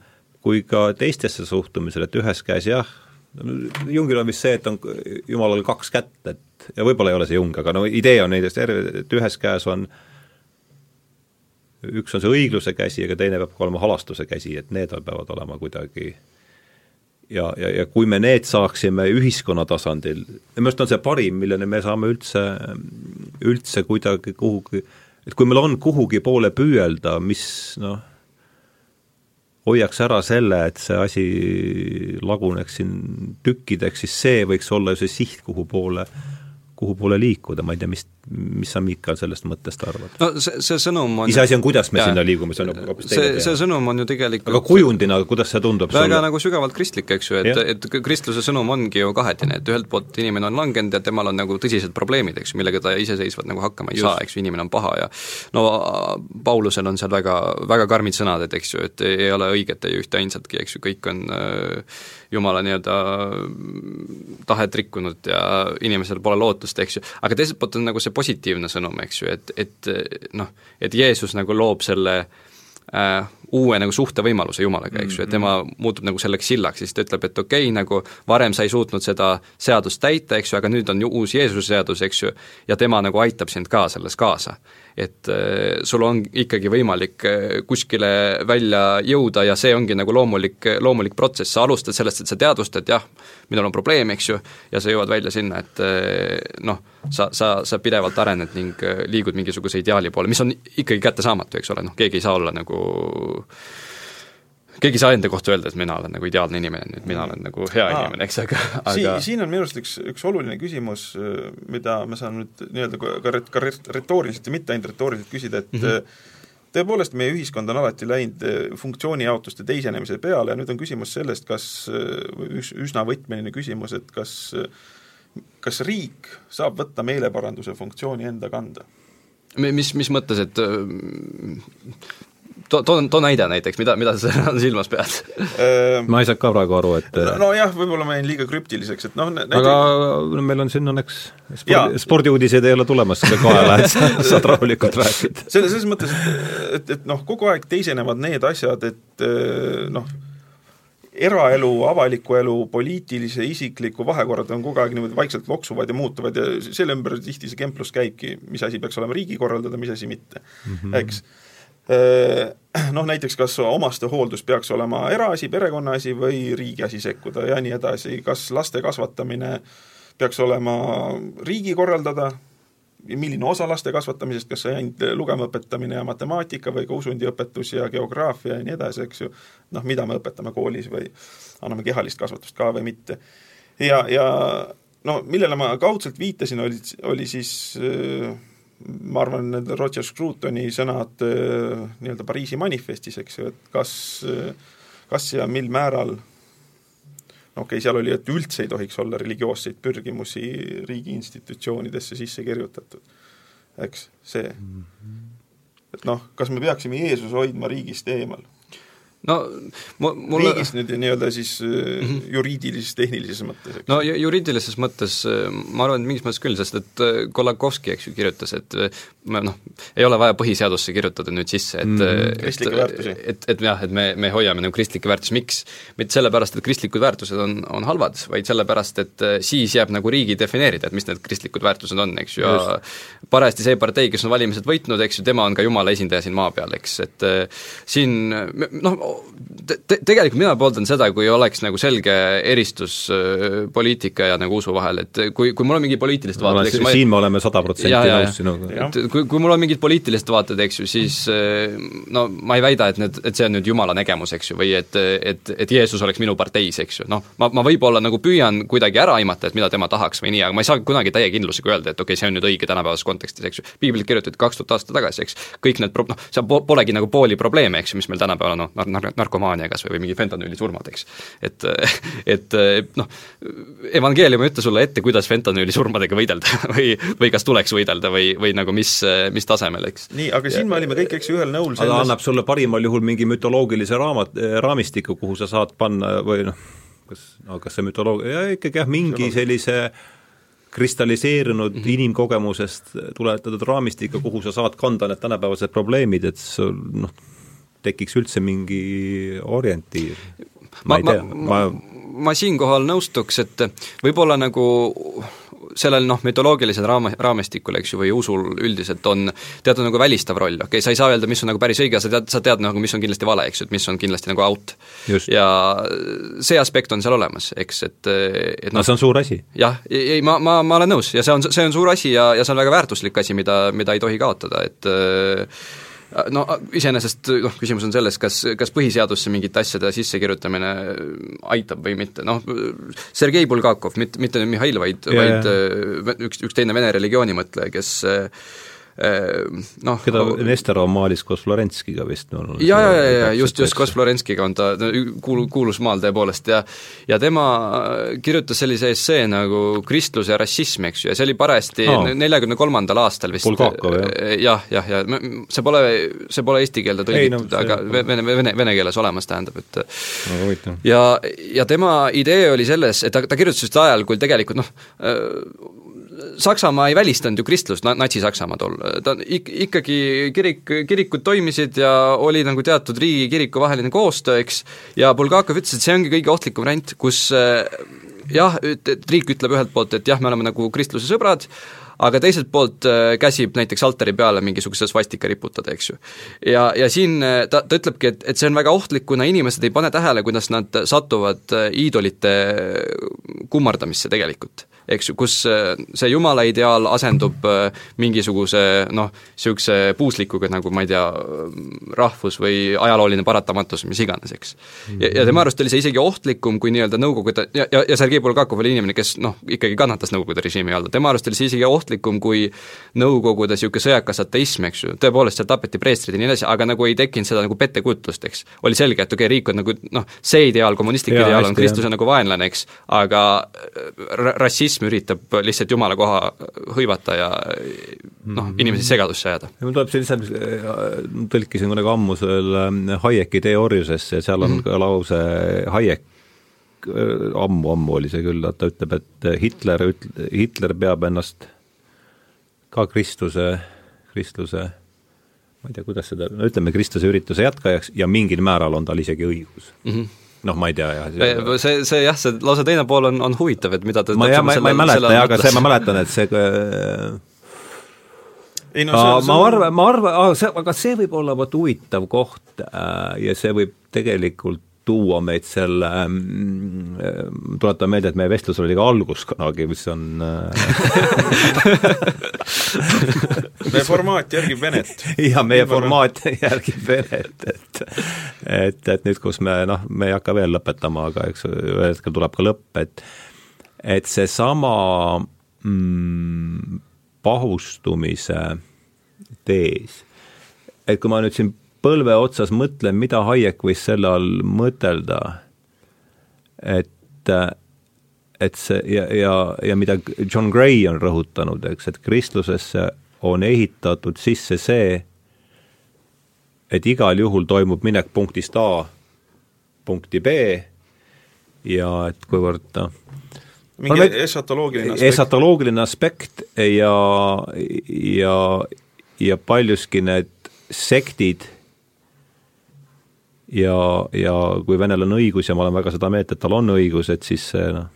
kui ka teistesse suhtumisel, et ühes käes jah, Jungil on vist see, et on Jumalal kaks kätt, et ja võib-olla ei ole see Jung, aga no idee on nendest, et ühes käes on üks on see õigluse käsi, aga teine peab olema halastuse käsi, et need peavad olema kuidagi ja, ja, ja kui me need saaksime ühiskonna tasandil, minu arust on see parim, milleni me saame üldse, üldse kuidagi kuhugi, et kui meil on kuhugi poole püüelda, mis noh, hoiaks ära selle, et see asi laguneks siin tükkideks, siis see võiks olla ju see siht, kuhu poole, kuhu poole liikuda, ma ei tea, mis, mis sa, Miikal, sellest mõttest arvad? no see, see sõnum on iseasi on, kuidas me ja, sinna liigume, see on hoopis teine see, see sõnum on ju tegelikult aga kujundina, kuidas see tundub väga sulle? nagu sügavalt kristlik, eks ju, et, et kristluse sõnum ongi ju kahetine, et ühelt poolt inimene on langenud ja temal on nagu tõsised probleemid, eks ju, millega ta iseseisvalt nagu hakkama ei Just. saa, eks ju, inimene on paha ja no Paulusel on seal väga, väga karmid sõnad, et eks ju, et ei ole õiget ei ühte ainsatki, eks ju, kõik on äh, Jumala nii-öelda tahet rikkunud ja inimesel pole lootust, eks ju, aga teiselt poolt on nagu see positiivne sõnum, eks ju, et, et noh, et Jeesus nagu loob selle äh, uue nagu suhtevõimaluse Jumalaga, eks ju, et tema mm-hmm. muutub nagu selleks sillaks, siis ta ütleb, et okei okay,, nagu varem sa ei suutnud seda seadust täita, eks ju, aga nüüd on ju uus Jeesuse seadus, eks ju, ja tema nagu aitab sind ka selles kaasa et äh, sul on ikkagi võimalik äh, kuskile välja jõuda ja see ongi nagu loomulik, loomulik protsess, sa alustad sellest, et sa teadvustad, jah, minul on probleem, eks ju, ja sa jõuad välja sinna, et äh, noh, sa, sa, sa pidevalt arened ning liigud mingisuguse ideaali poole, mis on ikkagi kättesaamatu, eks ole, noh, keegi ei saa olla nagu keegi ei saa enda kohta öelda, et mina olen nagu ideaalne inimene nüüd, mina olen nagu hea Aa, inimene, eks, aga, aga siin, siin on minu arust üks, üks oluline küsimus, mida ma saan nüüd nii-öelda ka, ka retooriliselt ja mitte ainult retooriliselt küsida, et mm -hmm. tõepoolest, meie ühiskond on alati läinud funktsioonijaotuste teisenemise peale ja nüüd on küsimus sellest, kas, üs-, üsna võtmeline küsimus, et kas kas riik saab võtta meeleparanduse funktsiooni enda kanda? mis, mis mõttes, et too, too, too näide näiteks, mida, mida sa [laughs] silmas pead ehm, ma ei saa ka praegu aru, et nojah, võib-olla ma jäin liiga krüptiliseks, et noh näiteks... aga no meil on siin õnneks spordi, spordiuudised ei ole tulemas kahe ajal, et [laughs] saad rahulikult rääkida. selles, selles mõttes, et, et, et noh, kogu aeg teisenevad need asjad, et eh, noh, eraelu, avaliku elu, poliitilise, isikliku vahekorrad on kogu aeg niimoodi vaikselt loksuvad ja muutuvad ja selle ümber tihti see kemplus käibki, mis asi peaks olema riigi korraldada, mis asi mitte mm, -hmm. eks [clears throat] noh, näiteks kas omastehooldus peaks olema eraasi, perekonnaasi või riigi asi sekkuda ja nii edasi, kas laste kasvatamine peaks olema riigi korraldada, milline osa laste kasvatamisest, kas see ainult lugema õpetamine ja matemaatika või ka usundiõpetus ja geograafia ja nii edasi, eks ju, noh, mida me õpetame koolis või anname kehalist kasvatust ka või mitte. ja, ja no millele ma kaudselt viitasin, oli, oli siis äh, ma arvan, need Roger Scrutoni sõnad äh, nii-öelda Pariisi manifestis, eks ju, et kas, kas ja mil määral okei okay,, seal oli, et üldse ei tohiks olla religioosseid pürgimusi riigi institutsioonidesse sisse kirjutatud, eks, see. Mhm. et noh, kas me peaksime Jeesuse hoidma riigist eemal no mu, mulle riigist nüüd nii-öelda siis mm -hmm. juriidilises, tehnilises mõttes, eks? no juriidilises mõttes äh, ma arvan, et mingis mõttes küll, sest et äh, Kolakowski, eks ju, kirjutas, et noh, ei ole vaja põhiseadusesse kirjutada nüüd sisse, et mm kristlikke väärtusi. et, et, et jah, et me, me hoiame nagu kristlikke väärtusi, miks? mitte sellepärast, et kristlikud väärtused on, on halvad, vaid sellepärast, et siis jääb nagu riigi defineerida, et mis need kristlikud väärtused on, eks ju, ja parajasti see partei, kes on valimised võitnud, eks ju, tema on ka jumala esindaja siin maa peal, eks, et siin noh, te-, tegelikult mina pooldan seda, kui oleks nagu selge eristus poliitika ja nagu usu vahel, et kui, kui mul on mingi poliitilised vaated, eks ma siin me oleme sada protsenti nõus sinuga. et kui, kui mul on mingid poliitilised vaated, eks ju, siis no ma ei väida, et need, et see on nüüd jumala nägemus, eks ju, või et, et, et Jeesus oleks minu parteis, eks ju, noh, ma, ma võib-olla nagu püüan kuidagi ära aimata, et mida tema tahaks või nii, aga ma ei saa kunagi täie kindlusega öelda, et okei okay,, see on nüüd õige tänapäevases kontekstis, eks ju. piiblit kirjutati kaks tuhat aastat tagasi, eks, kõik need pro-, noh, seal polegi nagu pooli probleeme, eks ju, mis meil tänapäeval on, noh, nar-, narkomaania kas või, või mingi fentanüülisurmad, eks. et, [laughs] et noh, evangeelium ei ütle sulle ette, kuidas fentanüülisurmadega võidelda [laughs] või, või kas tuleks võidelda või, või nagu mis, mis tasemel, eks. nii, aga siin me olime kõik, eks ju, ühel nõul selles ta annab sulle parimal juhul mingi mütoloogilise raamat, raamistiku, kuhu sa saad panna või noh, kas, no kas see mütoloogia, ikkagi jah, mingi sellise kristalliseerunud mm -hmm. inimkogemusest tuletatud raamistikku, kuhu sa saad kanda need tänapäevased probleemid, et sul noh, tekiks üldse mingi orientiir. ma, ma, ma, ma, ma siinkohal nõustuks, et võib-olla nagu sellel noh, mütoloogilisel raam-, raamistikul, eks ju, või usul üldiselt on teatud nagu välistav roll, okei okay,, sa ei saa öelda, mis on nagu päris õige, sa tead, sa tead nagu, mis on kindlasti vale, eks ju, et mis on kindlasti nagu out. ja see aspekt on seal olemas, eks, et, et noh no see on suur asi. jah, ei ma, ma, ma olen nõus ja see on, see on suur asi ja, ja see on väga väärtuslik asi, mida, mida ei tohi kaotada, et no iseenesest noh, küsimus on selles, kas, kas põhiseadusse mingite asjade sissekirjutamine aitab või mitte, noh Sergei Bulgakov, mitte, mitte Mihhail, vaid yeah., vaid äh, üks, üks teine vene religioonimõtleja, kes noh keda Nesterov maalis koos Florenskiga vist no,? jaa, jaa, jaa, jaa, just, just koos Florenskiga on ta kuul-, kuulus maal tõepoolest ja ja tema kirjutas sellise essee nagu Kristlus ja rassism, eks ju, ja see oli parajasti neljakümne kolmandal aastal vist Bulgakov, jah? jah, jah, ja see pole, see pole eesti keelde tõlgitud, no, aga vene, vene, vene keeles olemas, tähendab, et no, ja, ja tema idee oli selles, et ta, ta kirjutas just ajal, kui tegelikult noh, Saksamaa ei välistanud ju kristlust, Natsi-Saksamaa tol, ta ik-, ikkagi kirik, kirikud toimisid ja oli nagu teatud riigi kiriku vaheline koostöö, eks, ja Bulgakov ütles, et see ongi kõige ohtlikum variant, kus jah, et riik ütleb ühelt poolt, et jah, me oleme nagu kristluse sõbrad, aga teiselt poolt äh, käsib näiteks altari peale mingisuguse svastika riputada, eks ju. ja, ja siin äh, ta, ta ütlebki, et, et see on väga ohtlik, kuna inimesed ei pane tähele, kuidas nad satuvad äh, iidolite kummardamisse tegelikult eks ju, kus see jumala ideaal asendub mingisuguse noh, niisuguse puuslikuga, nagu ma ei tea, rahvus või ajalooline paratamatus, mis iganes, eks. ja, ja tema arust oli see isegi ohtlikum kui nii-öelda Nõukogude ja, ja, ja Sergei Bulgakov oli inimene, kes noh, ikkagi kannatas Nõukogude režiimi all, tema arust oli see isegi ohtlikum kui Nõukogude niisugune sõjakas ateism, eks ju, tõepoolest seal tapeti preestrid ja nii edasi, aga nagu ei tekkinud seda nagu pettekujutlust, eks. oli selge, et okei okay,, riik on nagu noh, see ideaal, kommunistlik ja, ideaal on Kristuse nagu vaenlane, eks, aga äh, rassism üritab lihtsalt jumala koha hõivata ja noh, mhm. inimesi segadusse ajada. mul tuleb see lihtsalt, äh, tõlkisin kunagi ammu selle äh, Hayeki idee orjusesse ja seal on mm -hmm. ka lause Hayek ammu-ammu oli see küll, ta ütleb, et Hitler üt-, Hitler peab ennast ka kristluse, kristluse ma ei tea, kuidas seda, no ütleme, kristluse ürituse jätkajaks ja mingil määral on tal isegi õigus mm. -hmm noh, ma ei tea jah. see, see jah, see lause teine pool on, on huvitav, et mida ta ma jah, ma, ma ei mäleta jah, aga see, ma mäletan, et see ei no see, ma arvan, ma arvan, aga see võib olla vot huvitav koht äh, ja see võib tegelikult tuua meid selle, mm, tuletan meelde, et meie vestlus oli ka algus kunagi, mis on [laughs] meie formaat järgib Venet. jah, meie formaat järgib Venet, et et, et nüüd, kus me noh, me ei hakka veel lõpetama, aga eks ühel hetkel tuleb ka lõpp, et et seesama mm, pahustumise tees, et kui ma nüüd siin põlve otsas mõtlen, mida Hayek võis selle all mõtelda, et, et see ja, ja, ja mida John Gray on rõhutanud, eks, et kristlusesse on ehitatud sisse see, et igal juhul toimub minek punktist A punkti B ja et kuivõrd noh, mingi esatoloogiline aspekt. esatoloogiline aspekt ja, ja, ja paljuski need sektid ja, ja kui Venel on õigus ja ma olen väga seda meelt, et tal on õigus, et siis noh,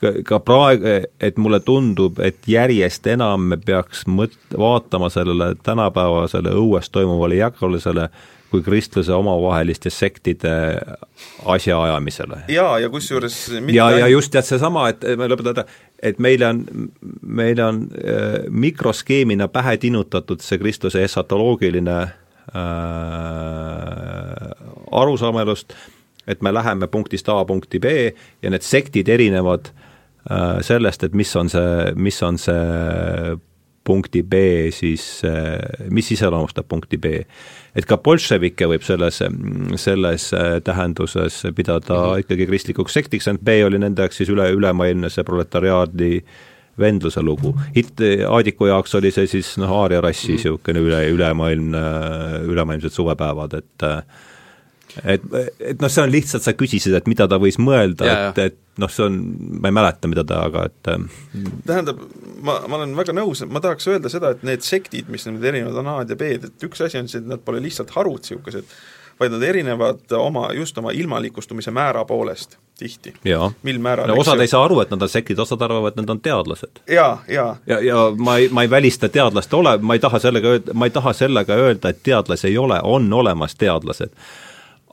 ka praegu, et mulle tundub, et järjest enam me peaks mõt-, vaatama sellele tänapäevasele õues toimuvale jagulisele kui kristluse omavaheliste sektide asjaajamisele. jaa, ja kusjuures ja, ja just tead seesama, et me lõpetada, et meile on, meile on äh, mikroskeemina pähe tinnutatud see kristluse esatoloogiline äh, arusaamelust, et me läheme punktist A punkti B ja need sektid erinevad äh, sellest, et mis on see, mis on see punkti B siis, äh, mis iseloomustab punkti B. et ka bolševikke võib selles, selles äh, tähenduses pidada mm -hmm. ikkagi kristlikuks sektiks, ent B oli nende jaoks siis üle, ülemaailmne see proletariaadi vendluse lugu. Hit-, Aadiku jaoks oli see siis noh, aaria rassi niisugune mm üle, ülemaailmne, ülemaailmsed suvepäevad, et et, et noh, see on lihtsalt, sa küsisid, et mida ta võis mõelda, et, et noh, see on, ma ei mäleta, mida ta, aga et tähendab, ma, ma olen väga nõus, ma tahaks öelda seda, et need sektid, mis need erinevad on A-d ja B-d, et üks asi on see, et nad pole lihtsalt harud niisugused, vaid nad erinevad oma, just oma ilmalikustumise määra poolest tihti. mil määral no, osad ei saa aru, et nad on sektid, osad arvavad, et nad on teadlased. jaa. ja, ja, ja ma ei, ma ei välista teadlaste ole, ma ei taha sellega öelda, ma ei taha sellega öelda, et teadlasi ei ole, on olemas teadlased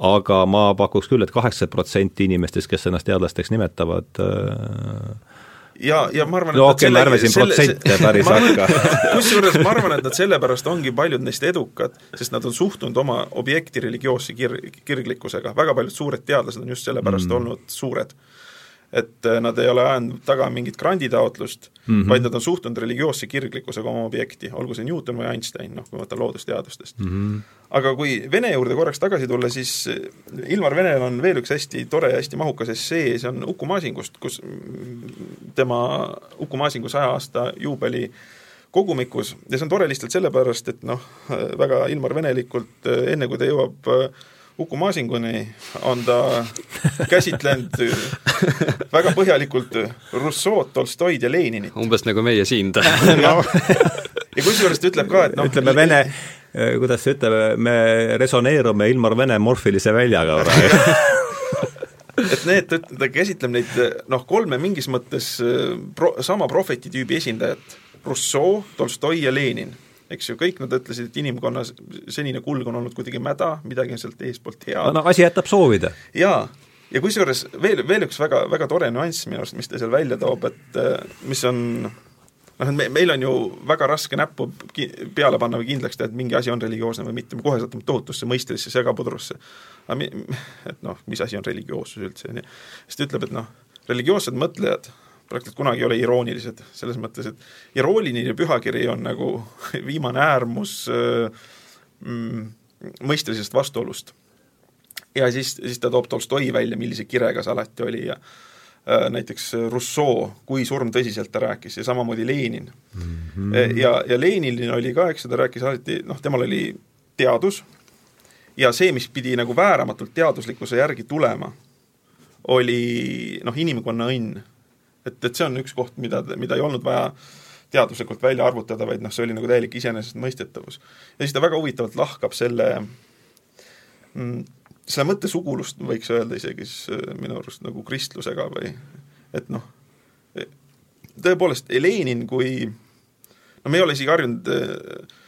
aga ma pakuks küll et, et kaheksakümmend protsenti inimestest, kes ennast teadlasteks nimetavad äh, ja, ja ma arvan, no okei okay,, ärme siin protsente päris hakka. [laughs] kusjuures ma arvan, et nad sellepärast ongi paljud neist edukad, sest nad on suhtunud oma objekti religioosse kir-, kirglikkusega, väga paljud suured teadlased on just sellepärast mm. olnud suured et äh, nad ei ole ajanud taga mingit granditaotlust mm, -hmm. vaid nad on suhtunud religioosse kirglikkusega oma objekti, olgu see Newton või Einstein, noh, kui võtta loodusteadustest mm. -hmm. aga kui Vene juurde korraks tagasi tulla, siis äh, Ilmar Venel on veel üks hästi tore ja hästi mahukas essee, see on Uku Masingust, kus tema Uku Masingu saja aasta juubeli kogumikus ja see on tore lihtsalt sellepärast, et noh, väga Ilmar Venelikult enne, kui ta jõuab Uku Masinguni on ta käsitlenud väga põhjalikult Rousseau'd, Tolstoid ja Leninit. umbes nagu meie siin no. [laughs] ja kusjuures ta ütleb ka, et noh ütleme vene, kuidas see ütleb, me resoneerume Ilmar Vene morfilise väljaga praegu et need, ta käsitleb neid noh, kolme mingis mõttes pro, sama prohveti tüübi esindajat, Rousseau, Tolstoi ja Lenin eks ju, kõik nad ütlesid, et inimkonna senine kulg on olnud kuidagi mäda, midagi on sealt eespoolt head. no asi jätab soovida. jaa, ja kusjuures veel, veel üks väga, väga tore nüanss minu arust, mis ta seal välja toob, et äh, mis on noh, et me, meil on ju väga raske näppu peale panna või kindlaks teha, et mingi asi on religioosne või mitte, me kohe satume tohutusse mõistelisse segapudrusse. aga mi-, [laughs] et noh, mis asi on religioossus üldse, on ju. siis ta ütleb, et noh, religioossed mõtlejad praktiliselt kunagi ei ole iroonilised, selles mõttes, et irooniline pühakiri on nagu [laughs] viimane äärmus mm, mõistelisest vastuolust. ja siis, siis ta toob Tolstoi välja, millise kirega see alati oli ja äh, näiteks Rousseau, kui surmtõsiselt ta rääkis ja samamoodi Lenin mm. -hmm. ja, ja Leninil oli ka, eks ju, ta rääkis alati, noh, temal oli teadus ja see, mis pidi nagu vääramatult teaduslikkuse järgi tulema, oli noh, inimkonna õnn et, et see on üks koht, mida, mida ei olnud vaja teaduslikult välja arvutada, vaid noh, see oli nagu täielik iseenesestmõistetavus. ja siis ta väga huvitavalt lahkab selle mm, selle mõtte sugulust võiks öelda isegi siis äh, minu arust nagu kristlusega või et noh, tõepoolest Lenin kui no me ei ole isegi harjunud äh,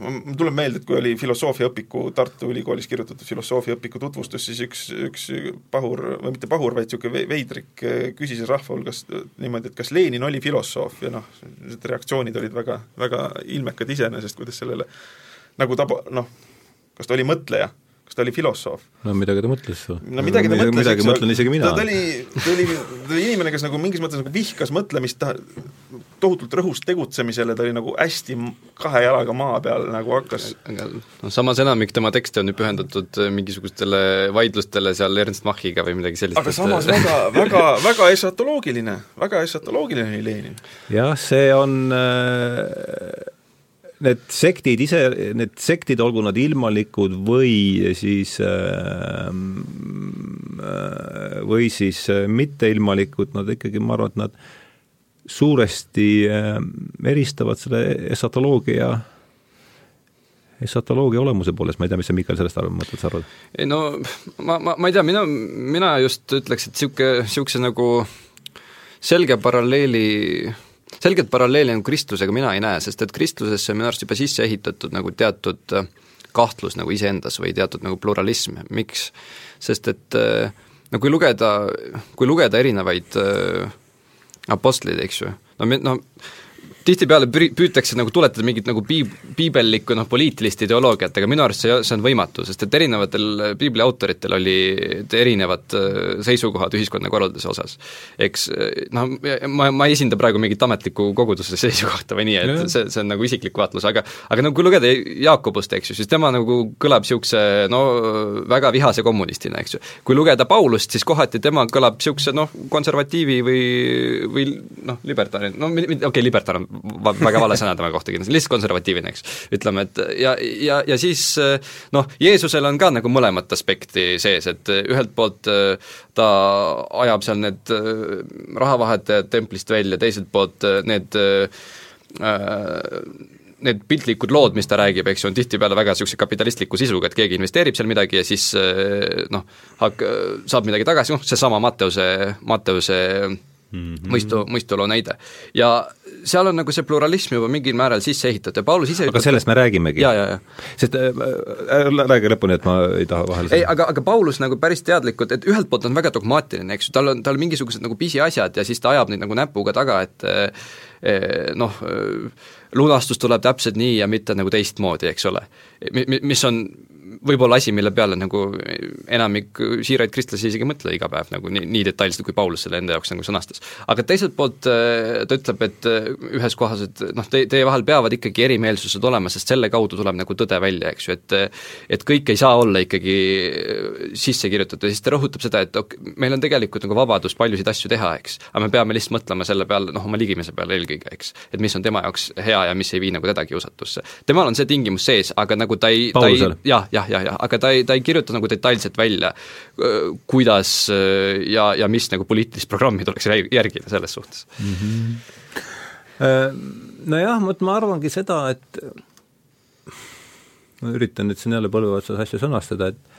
mul tuleb meelde, et kui oli filosoofiaõpiku, Tartu Ülikoolis kirjutatud filosoofiaõpiku tutvustus, siis üks, üks pahur, või mitte pahur, vaid niisugune veidrik eh, küsis rahva hulgast niimoodi, et kas Lenin oli filosoof ja noh, need reaktsioonid olid väga, väga ilmekad iseenesest, kuidas sellele nagu taba-, noh, kas ta oli mõtleja kas ta oli filosoof? no midagi ta mõtles. no midagi ta mõtles, midagi mõtlen isegi mina. ta oli, ta oli, ta oli inimene, kes nagu mingis mõttes nagu vihkas mõtlemist, ta tohutult rõhus tegutsemisele, ta oli nagu hästi kahe jalaga maa peal nagu hakkas aga noh, samas enamik tema tekste on ju pühendatud äh, mingisugustele vaidlustele seal Ernst Machiga või midagi sellist. aga samas [laughs] väga, väga, väga esatoloogiline, väga esatoloogiline oli Lenin. jah, see on äh need sektid ise, need sektid, olgu nad ilmalikud või siis ähm, äh, või siis äh, mitteilmalikud, nad ikkagi, ma arvan, et nad suuresti äh, eristavad selle esatoloogia esatoloogia olemuse poolest, ma ei tea, mis sa, Mikael, sellest arvad, mõtled, sa arvad? ei no ma, ma, ma ei tea, mina, mina just ütleks, et niisugune, niisuguse nagu selge paralleeli selget paralleeli nagu kristlusega mina ei näe, sest et kristlusesse on minu arust juba sisse ehitatud nagu teatud äh, kahtlus nagu iseendas või teatud nagu pluralism, miks? sest et äh, no kui lugeda, kui lugeda erinevaid äh, apostleid, eks ju, no me, no tihtipeale püri-, püütakse nagu tuletada mingit nagu piib-, piibellikku noh, poliitilist ideoloogiat, aga minu arust see, see on võimatu, sest et erinevatel piibli autoritel olid erinevad äh, seisukohad ühiskonnakorralduse osas. eks noh, ma, ma ei esinda praegu mingit ametlikku koguduse [laughs] seisukohta või nii, et see, see on nagu isiklik vaatlus, aga aga no kui lugeda Jaakobust, eks ju, siis tema nagu kõlab niisuguse no väga vihase kommunistina, eks ju. kui lugeda Paulust, siis kohati tema kõlab niisuguse noh, konservatiivi või, või noh, libertaari, no okei okay,, libertaar on väga vale sõna tema kohta kindlasti, lihtsalt konservatiivne, eks. ütleme, et ja, ja, ja siis noh, Jeesusel on ka nagu mõlemat aspekti sees, et ühelt poolt ta ajab seal need rahavahetajad templist välja, teiselt poolt need need piltlikud lood, mis ta räägib, eks ju, on tihtipeale väga niisuguse kapitalistliku sisuga, et keegi investeerib seal midagi ja siis noh, hak-, saab midagi tagasi, noh, seesama Matteuse, Matteuse mm -hmm. mõistu, mõistuloo näide. ja seal on nagu see pluralism juba mingil määral sisse ehitatud ja Paulus ise aga ütleb, sellest me räägimegi. sest äh, äh, räägi lõpuni, et ma ei taha vahele ei, aga, aga Paulus nagu päris teadlikult, et ühelt poolt on väga dogmaatiline, eks ju, tal on, tal on mingisugused nagu pisiasjad ja siis ta ajab neid nagu näpuga taga, et eh, noh, lunastus tuleb täpselt nii ja mitte nagu teistmoodi, eks ole. Mis on võib-olla asi, mille peale nagu enamik siiraid kristlasi isegi ei mõtle iga päev nagu nii, nii detailselt, kui Paulus selle enda jaoks nagu sõnastas. aga teiselt poolt äh, ta ütleb, et äh, ühes kohas, et noh, te, teie vahel peavad ikkagi erimeelsused olema, sest selle kaudu tuleb nagu tõde välja, eks ju, et et kõik ei saa olla ikkagi sisse kirjutatud ja siis ta rõhutab seda, et ok, meil on tegelikult nagu vabadus paljusid asju teha, eks, aga me peame lihtsalt mõtlema selle peale, noh, oma ligimise peale eelkõige, eks. et mis on tema jaoks hea ja mis ei vii nagu teda kiusatusse. temal on see tingimus sees, aga nagu ta ei, ta ei, jah, jah, jah, jah, aga ta ei, ta ei kirjuta nagu detailselt välja, kuidas ja, ja mis nagu poliitilist programmi tuleks järgida selles suhtes mm. -hmm. Nojah, vot ma arvangi seda, et ma üritan nüüd siin jälle põlve otsas asja sõnastada, et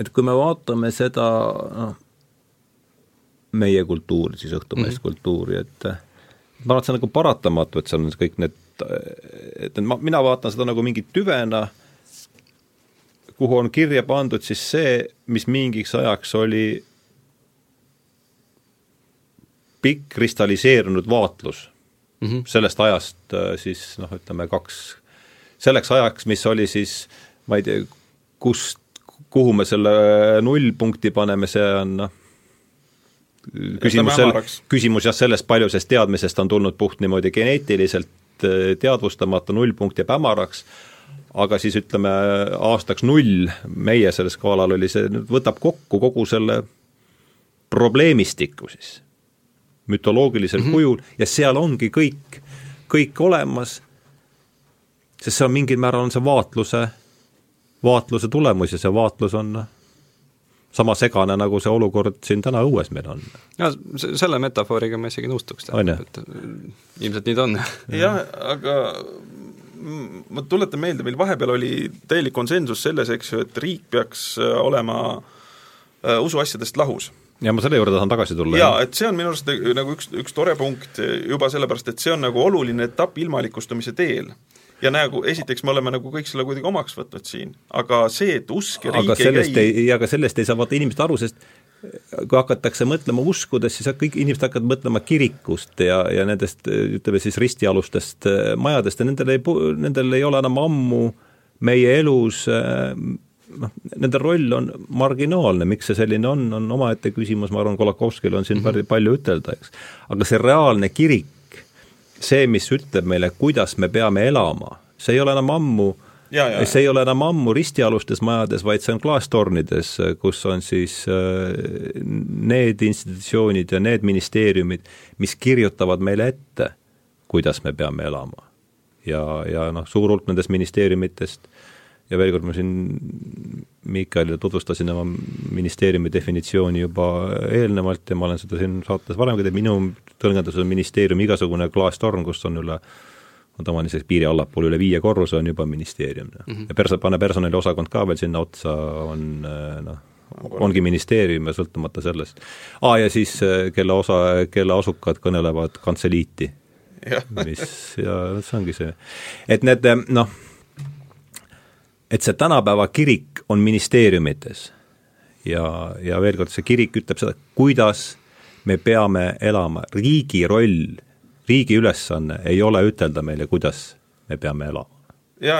et kui me vaatame seda noh, meie kultuuri, siis õhtumeest mm -hmm. kultuuri, et ma arvan, et see on nagu paratamatu, et seal on kõik need, et ma, mina vaatan seda nagu mingit tüvena kuhu on kirja pandud siis see, mis mingiks ajaks oli pikk kristalliseerunud vaatlus. Mm -hmm. sellest ajast äh, siis noh, ütleme kaks, selleks ajaks, mis oli siis ma ei tea, kust, kuhu me selle nullpunkti paneme, see on noh, küsimus selle, küsimus jah, sellest paljusest teadmisest on tulnud puht niimoodi geneetiliselt äh, teadvustamata, nullpunkt jääb hämaraks aga siis ütleme, aastaks null meie sellel skaalal oli see, võtab kokku kogu selle probleemistiku siis mütoloogilisel mm -hmm. kujul ja seal ongi kõik, kõik olemas, sest see on mingil määral, on see vaatluse, vaatluse tulemus ja see vaatlus on sama segane, nagu see olukord siin täna õues meil on. ja selle metafooriga ma isegi nõustuks, et ilmselt nii ta on. jah, aga ma tuletan meelde, meil vahepeal oli täielik konsensus selles, eks ju, et riik peaks äh, olema äh, usuasjadest lahus ja ma selle juurde tahan tagasi tulla. jaa, et see on minu arust nagu üks, üks tore punkt juba sellepärast, et see on nagu oluline etapp ilmalikustumise teel. ja nagu esiteks me oleme nagu kõik selle kuidagi omaks võtnud siin, aga see, et usk ja riik aga sellest ei, ei, aga sellest ei saa vaata inimesed aru, sest kui hakatakse mõtlema uskudest, siis kõik inimesed hakkavad mõtlema kirikust ja, ja nendest ütleme siis ristialustest äh, majadest ja nendel ei, nendel ei ole enam ammu meie elus äh, noh, nende roll on marginaalne, miks see selline on, on omaette küsimus, ma arvan, Kolakovskil on siin mm -hmm. palju ütelda, eks. aga see reaalne kirik, see, mis ütleb meile, kuidas me peame elama, see ei ole enam ammu äh, see ei ole enam ammu ristialustes majades, vaid see on klaastornides, kus on siis äh, need institutsioonid ja need ministeeriumid, mis kirjutavad meile ette, kuidas me peame elama. ja, ja noh, suur hulk nendest ministeeriumitest ja veel kord ma siin Miikaelile tutvustasin oma ministeeriumi definitsiooni juba eelnevalt ja ma olen seda siin saates varemgi teinud, minu tõlgendus on ministeerium igasugune klaastorn, kus on üle tavaliselt piiri allapool üle viie korruse on juba ministeerium mm. -hmm. ja perso-, pane personaliosakond ka veel sinna otsa, on noh, ongi ministeerium ja sõltumata sellest. aa, ja siis kelle osa, kelle asukad kõnelevad kantseliiti. mis, ja see ongi see, et need noh, et see tänapäeva kirik on ministeeriumites ja, ja veel kord, see kirik ütleb seda, kuidas me peame elama, riigi roll, riigi ülesanne ei ole ütelda meile, kuidas me peame elama.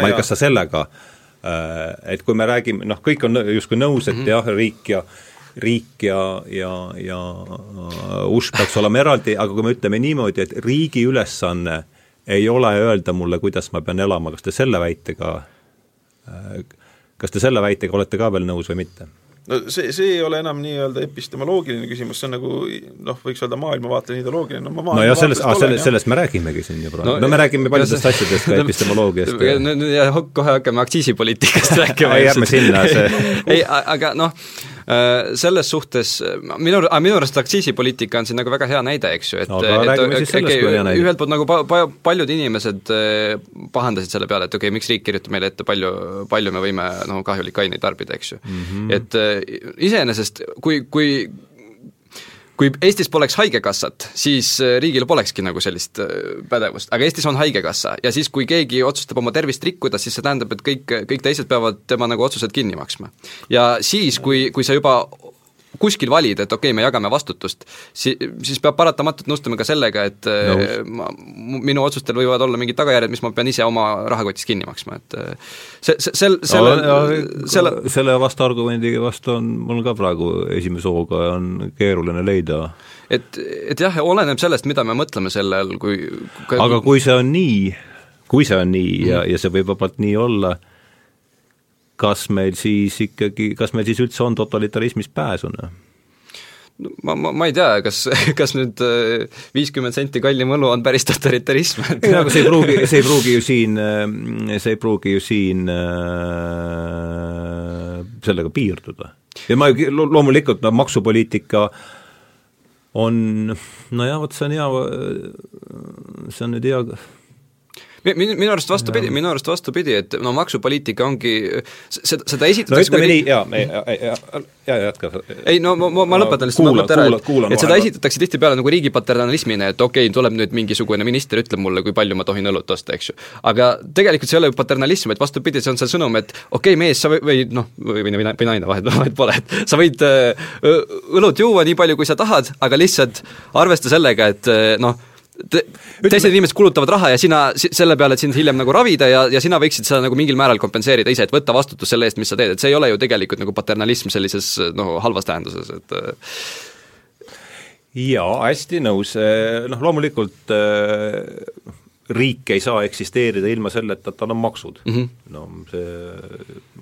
ma ei kas sa sellega äh, et kui me räägime, noh, kõik on justkui nõus, et mm -hmm. jah, riik ja riik ja, ja, ja usk peaks olema eraldi, aga kui me ütleme niimoodi, et riigi ülesanne ei ole öelda mulle, kuidas ma pean elama, kas te selle väitega, äh, kas te selle väitega olete ka veel nõus või mitte? No see, see ei ole enam nii-öelda epistemoloogiline küsimus, see on nagu noh, võiks öelda maailmavaateline ideoloogiline, no ma no ja sellest, sellest, sellest me räägimegi siin ju praegu no,, no me räägime paljudest see... asjadest ka [laughs] epistemoloogiast ja nüüd ja kohe hakkame aktsiisipoliitikast [laughs] rääkima ei, ärme sinna, see [laughs] ei, aga noh, selles suhtes minu, minu arust aktsiisipoliitika on siin nagu väga hea näide, eks ju, et et, et okay, ühelt poolt nagu pa-, pa-, paljud inimesed äh, pahandasid selle peale, et okei okay,, miks riik kirjutab meile ette, palju, palju me võime noh, kahjulikke aineid tarbida, eks ju mm. -hmm. et äh, iseenesest kui, kui kui Eestis poleks Haigekassat, siis äh, riigil polekski nagu sellist äh, pädevust, aga Eestis on Haigekassa ja siis, kui keegi otsustab oma tervist rikkuda, siis see tähendab, et kõik, kõik teised peavad tema nagu otsused kinni maksma. ja siis, kui, kui sa juba kuskil valida, et okei okay,, me jagame vastutust, si-, siis peab paratamatult nõustuma ka sellega, et no. Äh, ma, minu otsustel võivad olla mingid tagajärjed, mis ma pean ise oma rahakotist kinni maksma, et äh, see, see, sel-, selle no,, selle selle vastuargumendi vastu on mul ka praegu esimese hooga on keeruline leida. et, et jah, oleneb sellest, mida me mõtleme selle all, kui aga kui see on nii, kui see on nii mm. ja, ja see võib vabalt nii olla, kas meil siis ikkagi, kas meil siis üldse on totalitarismist pääsu, noh? ma, ma, ma ei tea, kas, [laughs] kas nüüd äh, viiskümmend senti kallim õlu on päris totalitarism ei, aga see ei pruugi, see ei pruugi ju siin, äh, see ei pruugi ju siin äh, sellega piirduda. ja ma loomulikult, no maksupoliitika on, nojah, vot see on hea, see on nüüd hea minu, minu arust vastupidi, minu arust vastupidi, et no maksupoliitika ongi, seda, seda esitatakse no ütleme nii, jaa, jaa, jaa, jätka. ei no ma, ma, ma lõpetan lihtsalt kuula, mõtte ära, et, et seda esitatakse tihtipeale nagu riigi paternalismina, et okei okay,, tuleb nüüd mingisugune minister, ütleb mulle, kui palju ma tohin õlut osta, eks ju. aga tegelikult see ei ole ju paternalism, et vastupidi, see on see sõnum, et okei okay,, mees, sa või, või noh, või, või, või naine, vahet, vahet pole, et sa võid äh, õlut juua nii palju, kui sa tahad, aga lihtsalt arvesta sellega, et noh, te, teised inimesed kulutavad raha ja sina selle peale, et sind hiljem nagu ravida ja, ja sina võiksid seda nagu mingil määral kompenseerida ise, et võtta vastutus selle eest, mis sa teed, et see ei ole ju tegelikult nagu paternalism sellises noh, halvas tähenduses, et äh. jaa, hästi nõus, äh, noh loomulikult äh, riik ei saa eksisteerida ilma selleta, et tal on maksud mm. -hmm. no see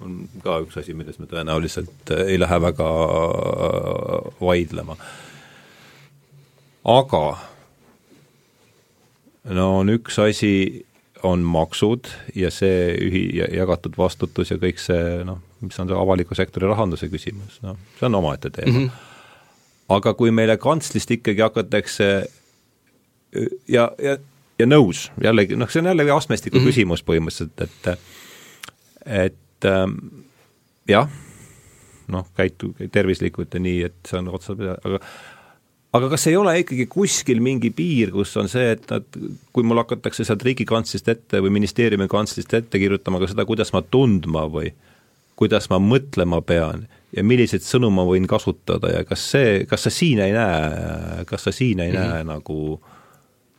on ka üks asi, milles me tõenäoliselt ei lähe väga vaidlema. aga no on üks asi, on maksud ja see ühi-, jagatud vastutus ja kõik see noh, mis on see avaliku sektori rahanduse küsimus, noh, see on omaette teema mm. -hmm. aga kui meile kantslist ikkagi hakatakse ja, ja, ja nõus, jällegi noh, see on jällegi astmestiku mm -hmm. küsimus põhimõtteliselt, et et ähm, jah, noh, käitu tervislikult ja nii, et see on otsapidi, aga aga kas ei ole ikkagi kuskil mingi piir, kus on see, et nad, kui mul hakatakse sealt riigikantslist ette või ministeeriumi kantslist ette kirjutama ka seda, kuidas ma tundma või kuidas ma mõtlema pean ja milliseid sõnu ma võin kasutada ja kas see, kas sa siin ei näe, kas sa siin ei mm -hmm. näe nagu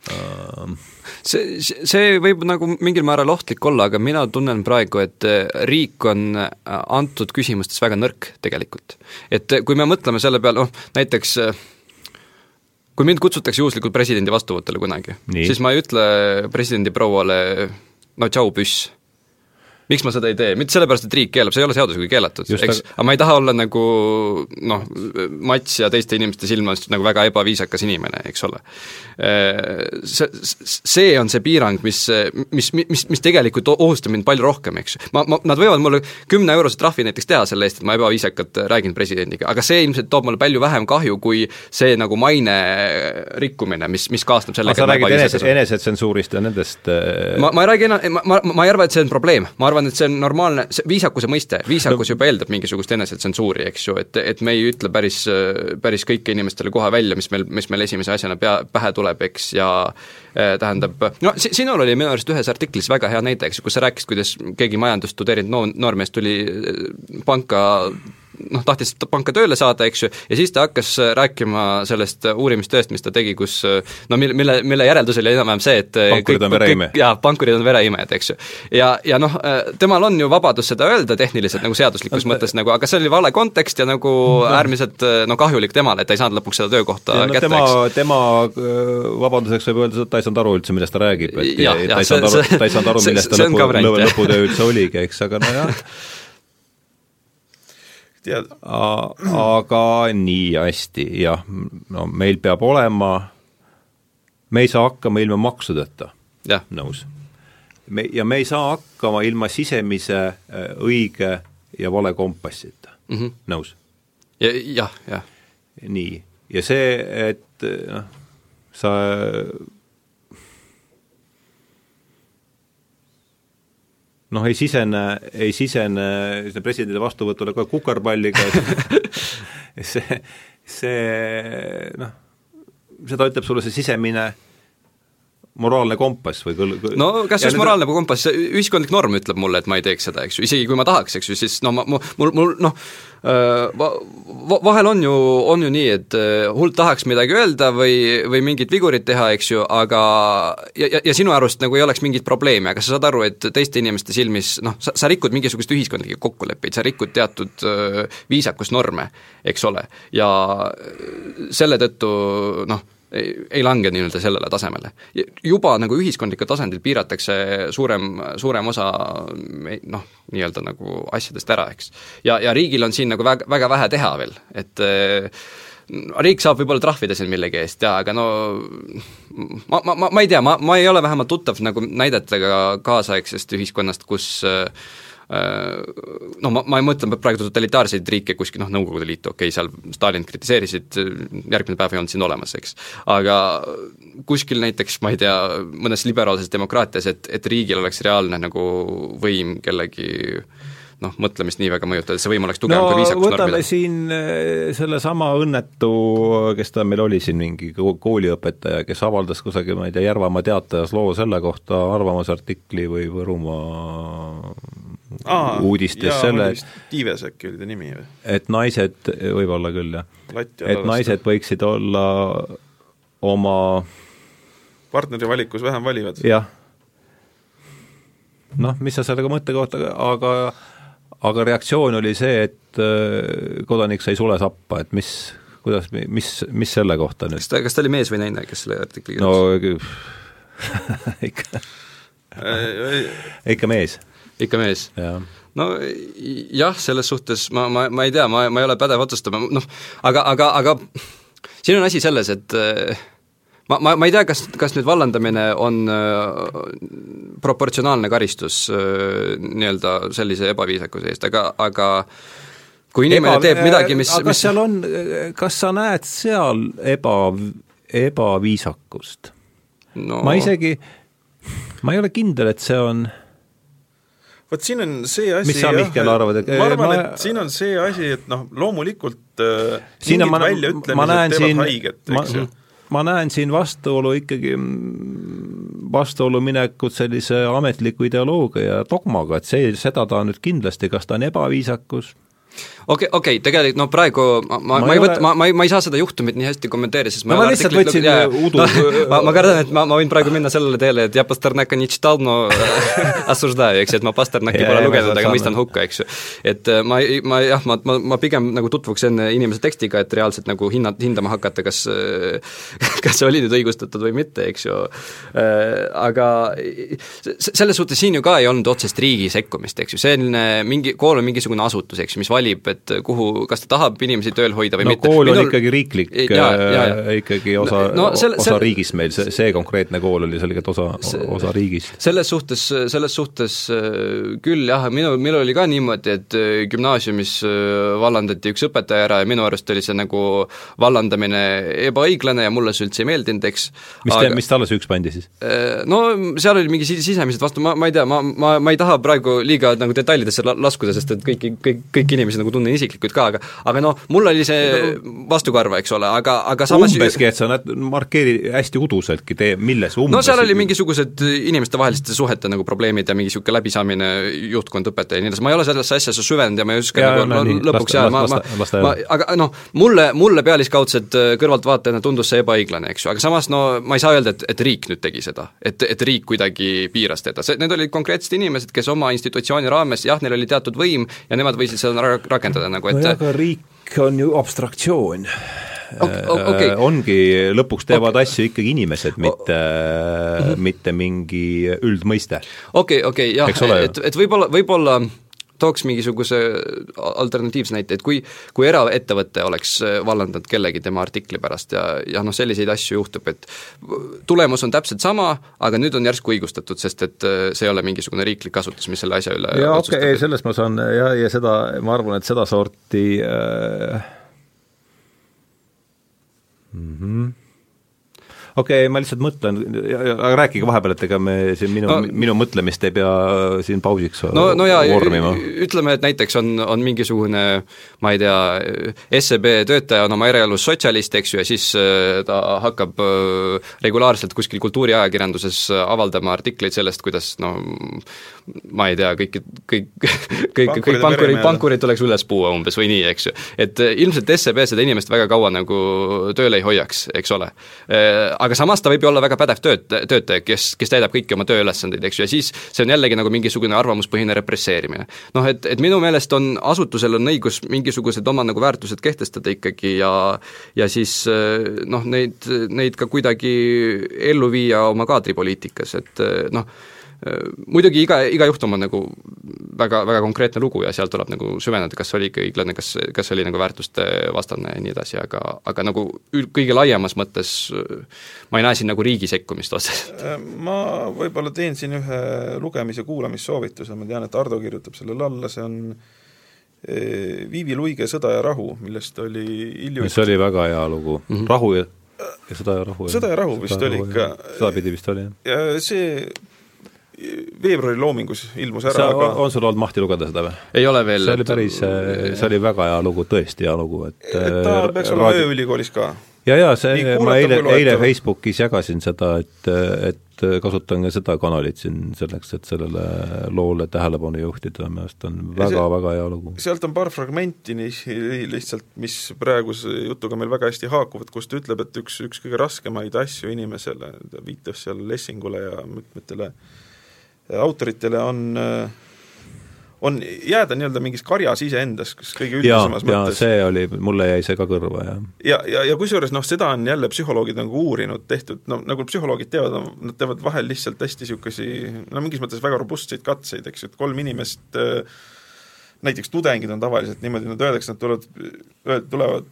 äh... see, see võib nagu mingil määral ohtlik olla, aga mina tunnen praegu, et riik on antud küsimustes väga nõrk tegelikult. et kui me mõtleme selle peale, noh näiteks kui mind kutsutakse juhuslikult presidendi vastuvõtule kunagi, siis ma ei ütle presidendi prouale no tšau, püss miks ma seda ei tee, mitte sellepärast, et riik keelab, see ei ole seadusega keelatud, eks, aga ma ei taha olla nagu noh, Mats ja teiste inimeste silmas nagu väga ebaviisakas inimene, eks ole. See, see on see piirang, mis, mis, mis, mis tegelikult ohustab mind palju rohkem, eks. ma, ma, nad võivad mulle kümne-eurose trahvi näiteks teha selle eest, et ma ebaviisakalt räägin presidendiga, aga see ilmselt toob mulle palju vähem kahju, kui see nagu maine rikkumine, mis, mis kaasneb sellega sa räägid enese, enesetsensuurist ja nendest ma, ma ei räägi enam, ma, ma, ma ei arva, et see on probleem, ma arvan, et see on normaalne, see viisakuse mõiste, viisakus no. juba eeldab mingisugust enesetsensuuri, eks ju, et, et me ei ütle päris, päris kõike inimestele kohe välja, mis meil, mis meil esimese asjana pea, pähe tuleb, eks, ja eh, tähendab, no si-, sinul oli minu arust ühes artiklis väga hea näide, eks ju, kus sa rääkisid, kuidas keegi majandust tudeerinud noor, noormees tuli eh, panka noh, tahtis panka tööle saada, eks ju, ja siis ta hakkas äh, rääkima sellest äh, uurimistööst, mis ta tegi, kus äh, no mille, mille, mille järeldus oli enam-vähem see, et pankurid on vereimed. jaa, pankurid on vereimejad, eks ju. ja, ja noh, temal on ju vabadus seda öelda tehniliselt nagu seaduslikus mõttes nagu, aga see oli vale kontekst ja nagu äärmiselt no kahjulik temale, et ta ei saanud lõpuks seda töökohta ja, no, kätte, tema, tema vabaduseks võib öelda et ta ei saanud aru üldse, millest ta räägib, et ja, ja, ta ei saanud aru, ta ei saanud aru, millest ta lõpu, lõputöö üldse oligi, eks, aga nojah [laughs] [laughs] tead. aga nii hästi, jah, no meil peab olema, me ei saa hakkama ilma maksudeta, nõus. me, ja me ei saa hakkama ilma sisemise äh, õige ja vale kompassita mm, -hmm. nõus ja,? jah, jah. nii, ja see, et noh, sa noh, ei sisene, ei sisene presidendi vastuvõtule ka kukerpalliga, et [laughs] see, see noh, seda ütleb sulle see sisemine moraalne kompass või kõl-, no kas just moraalne või kompass, ühiskondlik norm ütleb mulle, et ma ei teeks seda, eks ju, isegi kui ma tahaks, eks ju, siis no ma, mul, mul noh, va-, vahel on ju, on ju nii, et hull tahaks midagi öelda või, või mingit vigurit teha, eks ju, aga ja, ja, ja sinu arust nagu ei oleks mingit probleemi, aga sa saad aru, et teiste inimeste silmis noh, sa, sa rikud mingisugust ühiskondlikke kokkuleppeid, sa rikud teatud viisakusnorme, eks ole, ja selle tõttu noh, ei, ei lange nii-öelda sellele tasemele. juba nagu ühiskondlikul tasandil piiratakse suurem, suurem osa noh, nii-öelda nagu asjadest ära, eks. ja, ja riigil on siin nagu väga, väga vähe teha veel, et riik saab võib-olla trahvida sind millegi eest jaa, aga no ma, ma, ma, ma ei tea, ma, ma ei ole vähemalt tuttav nagu näidetega kaasaegsest ühiskonnast, kus äh, no ma, ma mõtlen praegu totalitaarseid riike kuskil noh, Nõukogude Liitu, okei okay,, seal Stalinit kritiseerisid, järgmine päev ei olnud siin olemas, eks. aga kuskil näiteks, ma ei tea, mõnes liberaalses demokraatias, et, et riigil oleks reaalne nagu võim kellegi noh, mõtlemist nii väga mõjutada, see võim oleks tugevam no, kui viisakus võtame siin eh, sellesama õnnetu, kes ta meil oli siin, mingi kooliõpetaja, kes avaldas kusagil, ma ei tea, Järvamaa Teatajas loo selle kohta arvamusartikli või Võrumaa Aa, uudistes selle Tiives äkki oli ta nimi või? et naised, võib-olla küll, jah. et naised võiksid olla oma partneri valikus vähem valivad. jah. noh, mis sa sellega mõtte kohta, aga aga reaktsioon oli see, et äh, kodanik sai sule sappa, et mis, kuidas, mis, mis selle kohta nüüd? kas ta, kas ta oli mees või naine, kes selle artikli kirjutas? no [laughs] ikka ikka mees ikka mees ja.? no jah, selles suhtes ma, ma, ma ei tea, ma, ma ei ole pädev otsustama, noh, aga, aga, aga siin on asi selles, et ma, ma, ma ei tea, kas, kas nüüd vallandamine on äh, proportsionaalne karistus äh, nii-öelda sellise ebaviisakuse eest, aga, aga kui inimene eba, teeb midagi, mis aga kas mis... seal on, kas sa näed seal eba, ebaviisakust no.? ma isegi, ma ei ole kindel, et see on vot siin on see asi mis sa, Mihkel, arvad, et ma arvan ma..., et siin on see asi, et noh, loomulikult äh, siin mingid väljaütlemised teevad siin, haiget, eks ju. ma näen siin vastuolu ikkagi, vastuolu minekut sellise ametliku ideoloogia ja dogmaga, et see, seda ta nüüd kindlasti, kas ta on ebaviisakus, okei okay,, okei okay,, tegelikult no praegu ma, ma, ma ei ole... võta, ma, ma ei, ma ei saa seda juhtumit nii hästi kommenteerida, sest ma, no, ma lihtsalt võtsin ja, äh, udu no, [laughs] ma, ma kardan, et ma, ma võin praegu minna sellele teele, et ja Pasternaka nii tšitalno äh, [laughs] assuždaju, eks ju, et ma Pasternaki pole lugenud, aga mõistan hukka, eks ju. et äh, ma, ma jah, ma, ma, ma pigem nagu tutvuks enne inimese tekstiga, et reaalselt nagu hinna, hindama hakata, kas [laughs] kas see oli nüüd õigustatud või mitte, eks ju. aga selles suhtes siin ju ka ei olnud otsest riigi sekkumist, eks ju, selline mingi, kool on mingisugune asutus, eks ju, mis valib et kuhu, kas ta tahab inimesi tööl hoida või no mitte. kool on Minul... ikkagi riiklik, äh, ikkagi osa no, selle, osa riigist meil, see, see konkreetne kool oli selgelt osa, osa riigist. selles suhtes, selles suhtes äh, küll jah, minul, minul oli ka niimoodi, et äh, gümnaasiumis vallandati üks õpetaja ära ja minu arust oli see nagu vallandamine ebaõiglane ja mulle see üldse ei meeldinud, eks mis te, mis talle süüks pandi siis? No seal oli mingi sisemised vastu, ma, ma ei tea, ma, ma, ma ei taha praegu liiga nagu detailidesse laskuda, sest et kõiki, kõik, kõiki inimesi nagu tunnen isiklikult ka, aga aga noh, mul oli see vastukarva, eks ole, aga, aga samas umbeski, et sa näed, markeeri hästi uduseltki, tee, milles umbes no seal oli mingisugused inimestevaheliste suhete nagu probleemid ja mingi niisugune läbisaamine, juhtkond, õpetaja ja nii edasi, ma ei ole sellesse asjasse süvenenud ja ma ei oska ja, nagu no, no, lõpuks jääda, ma, ma, ma, aga noh, mulle, mulle pealiskaudselt äh, kõrvaltvaatajana tundus see ebaõiglane, eks ju, aga samas no ma ei saa öelda, et, et riik nüüd tegi seda. et, et riik kuidagi piiras teda, see, need olid konkreetsed inimesed, kes oma institutsiooni raames, jah, neil oli teatud võim ja nemad võisid seda rakendada nagu, et no aga riik on ju abstraktsioon okay, okay. ongi, lõpuks teevad okay. asju ikkagi inimesed, mitte mm, -hmm. mitte mingi üldmõiste. okei okay,, okei okay,, jah, et, et võib-olla, võib-olla tooks mingisuguse alternatiivse näite, et kui, kui eraettevõte oleks vallandanud kellegi tema artikli pärast ja, ja noh, selliseid asju juhtub, et tulemus on täpselt sama, aga nüüd on järsku õigustatud, sest et see ei ole mingisugune riiklik asutus, mis selle asja üle jaa, okei okay,, sellest ma saan ja, ja seda, ma arvan, et sedasorti äh, mm -hmm okei okay,, ma lihtsalt mõtlen, aga rääkige vahepeal, et ega me siin minu no,, minu mõtlemist ei pea siin pausiks no, no jaa, ütleme, et näiteks on, on mingisugune ma ei tea, SEB töötaja on oma eraelus sotsialist, eks ju, ja siis äh, ta hakkab äh, regulaarselt kuskil kultuuriajakirjanduses avaldama artikleid sellest, kuidas no ma ei tea, kõik, kõik, [laughs] kõik, kõik pankurid, pankurid tuleks üles puua umbes või nii, eks ju. et äh, ilmselt SEB seda inimest väga kaua nagu tööl ei hoiaks, eks ole aga samas ta võib ju olla väga pädev tööt-, töötaja, kes, kes täidab kõiki oma tööülesandeid, eks ju, ja siis see on jällegi nagu mingisugune arvamuspõhine represseerimine. noh, et, et minu meelest on, asutusel on õigus mingisugused oma nagu väärtused kehtestada ikkagi ja ja siis noh, neid, neid ka kuidagi ellu viia oma kaadripoliitikas, et noh, muidugi iga, iga juhtum on nagu väga, väga konkreetne lugu ja seal tuleb nagu süveneda, kas oli ikka õiglane, kas, kas oli nagu väärtuste vastane ja nii edasi, aga, aga nagu ül-, kõige laiemas mõttes ma ei näe siin nagu riigi sekkumist otseselt. Äh, ma võib-olla teen siin ühe lugemis- ja kuulamissoovituse, ma tean, et Ardo kirjutab sellele alla, see on äh, Viivi Luige Sõda ja rahu, millest oli hiljuti see oli väga hea lugu mm, -hmm. rahu ja ja sõda ja rahu. sõda ja rahu vist oli ikka. sedapidi vist oli, jah. ja see veebruari loomingus ilmus ära, aga on sul olnud mahti lugeda seda või? ei ole veel. see oli päris, see oli väga hea lugu, tõesti hea lugu, et et ta peaks olema raadi... ööülikoolis ka. ja, ja see, ma eile, eile Facebookis jagasin seda, et, et kasutan ka seda kanalit siin selleks, et sellele loole tähelepanu juhtida, minu arust on väga-väga hea lugu. sealt on paar fragmenti nii lihtsalt, mis praeguse jutuga meil väga hästi haakuvad, kus ta ütleb, et üks, üks kõige raskemaid asju inimesele, ta viitas seal Lessingule ja mitmetele äh, autoritele on on jääda nii-öelda mingis karjas iseendas, kas kõige üldisemas mõttes. see oli, mulle jäi see ka kõrva, jah. ja, ja, ja, ja kusjuures noh, seda on jälle psühholoogid nagu uurinud, tehtud, no nagu psühholoogid teevad, nad teevad vahel lihtsalt hästi niisugusi no mingis mõttes väga robustseid katseid, eks ju, et kolm inimest äh, näiteks tudengid on tavaliselt niimoodi, nad öeldakse, nad tulevad, tulevad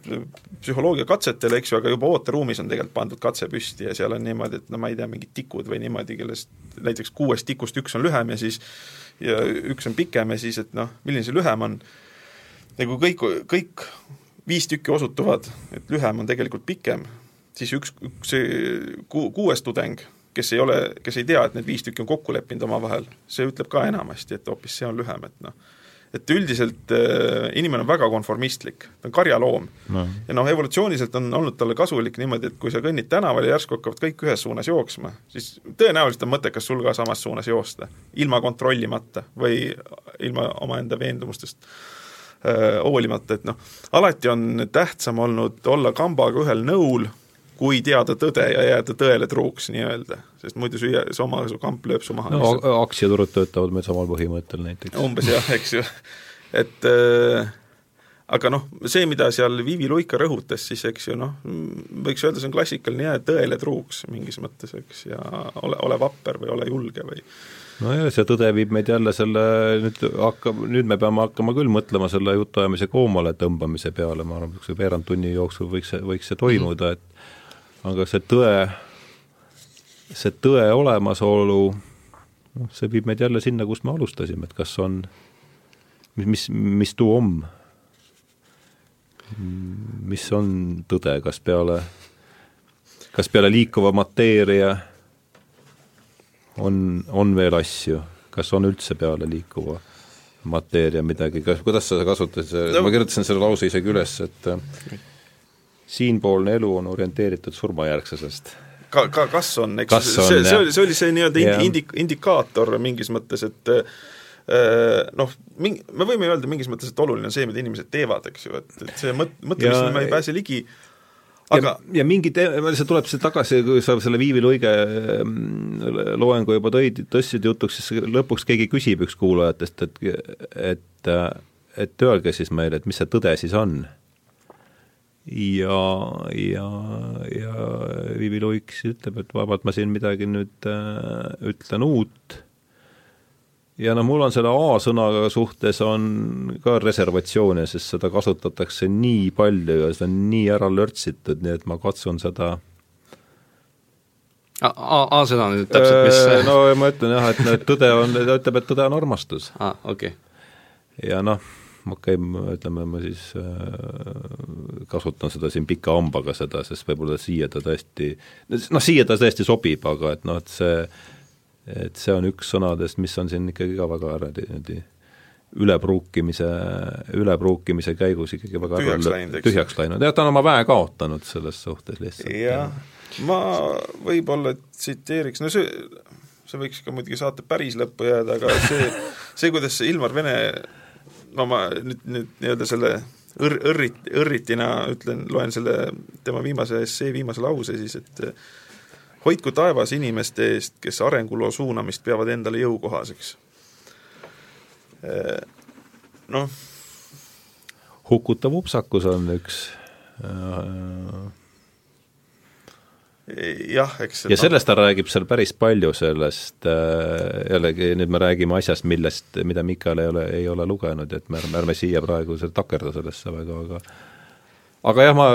psühholoogiakatsetele, eks ju, aga juba ooteruumis on tegelikult pandud katse püsti ja seal on niimoodi, et no ma ei tea, mingid tikud või niimoodi, kellest näiteks kuuest tikust üks on lühem ja siis ja üks on pikem ja siis, et noh, milline see lühem on, ja kui kõik, kõik viis tükki osutuvad, et lühem on tegelikult pikem, siis üks, üks ku-, kuues tudeng, kes ei ole, kes ei tea, et need viis tükki on kokku leppinud omavahel, see ütleb ka enamasti, et hoopis see on lühem, et noh et üldiselt äh, inimene on väga konformistlik, ta on karjaloom. No.. ja noh, evolutsiooniliselt on olnud talle kasulik niimoodi, et kui sa kõnnid tänaval ja järsku hakkavad kõik ühes suunas jooksma, siis tõenäoliselt on mõttekas sul ka samas suunas joosta, ilma kontrollimata või ilma omaenda veendumustest äh, hoolimata, et noh, alati on tähtsam olnud olla kambaga ühel nõul, kui teada tõde ja jääda tõele truuks nii-öelda, sest muidu süüa, su oma, su kamp lööb su maha. no aktsiaturud töötavad meil samal põhimõttel näiteks. umbes jah, eks ju, et äh, aga noh, see, mida seal Vivi Luika rõhutas, siis eks ju noh, võiks öelda, see on klassikaline jää tõele truuks mingis mõttes, eks, ja ole, ole vapper või ole julge või nojah, see tõde viib meid jälle selle, nüüd hakkab, nüüd me peame hakkama küll mõtlema selle jutuajamise koomale tõmbamise peale, ma arvan, niisuguse veerand tunni jooksul võiks see, võiks see toimuda, et aga see tõe, see tõe olemasolu, noh, see viib meid jälle sinna, kust me alustasime, et kas on, mis, mis, mis tuu om? Mis on tõde, kas peale, kas peale liikuva mateeria on, on veel asju, kas on üldse peale liikuva mateeria midagi, kas, kuidas sa kasutasid no., ma kirjutasin selle lause isegi üles, et siinpoolne elu on orienteeritud surmajärgsusest. Ka, ka kas on, eks, see, see oli, see oli see nii-öelda indi-, indi-, indikaator mingis mõttes, et Äh, noh, mingi, me võime öelda mingis mõttes, et oluline on see, mida inimesed teevad, eks ju, et, et see mõt-, mõtlemisele me ei pääse ligi, aga ja, ja mingi te-, see tuleb see tagasi, kui sa selle Viivi Luige mm, loengu juba tõid, tõstsid jutuks, siis lõpuks keegi küsib, üks kuulajatest, et et et öelge siis meile, et mis see tõde siis on. Ja, ja, ja Viivi Luik siis ütleb, et vabalt ma siin midagi nüüd äh, ütlen uut ja noh, mul on selle A-sõnaga suhtes on ka reservatsioone, sest seda kasutatakse nii palju ja seda on nii ära lörtsitud, nii et ma katsun seda A-sõna nüüd täpselt, mis äh, [laughs] no ma ütlen jah, et, et tõde on, ta ütleb, et tõde on armastus. aa, okei okay.. ja noh, okei okay,, ütleme, ma siis äh, kasutan seda siin pika hambaga, seda, sest võib-olla siia ta tõesti, noh, siia ta tõesti sobib, aga et noh, et see et see on üks sõnadest, mis on siin ikkagi ka väga ära niimoodi ülepruukimise, ülepruukimise käigus ikkagi väga tühjaks läinud, tühjaks läinud, jah, ta on oma väe kaotanud selles suhtes lihtsalt. jah, ma võib-olla tsiteeriks, no see, see võiks ka muidugi saate päris lõppu jääda, aga see, see, kuidas see Ilmar Vene no ma nüüd, nüüd nii-öelda selle õr-, õrrit-, õrritina ütlen, loen selle tema viimase essee viimase lause siis, et hoidku taevas inimeste eest, kes arenguloo suunamist peavad endale jõukohaseks. Noh. hukutav upsakus on üks äh, jah, eks ja sellest ta räägib seal päris palju, sellest äh, jällegi nüüd me räägime asjast, millest, mida Mikal ei ole, ei ole lugenud, et me ärme, ärme siia praegu takerda sellesse väga, aga aga jah, ma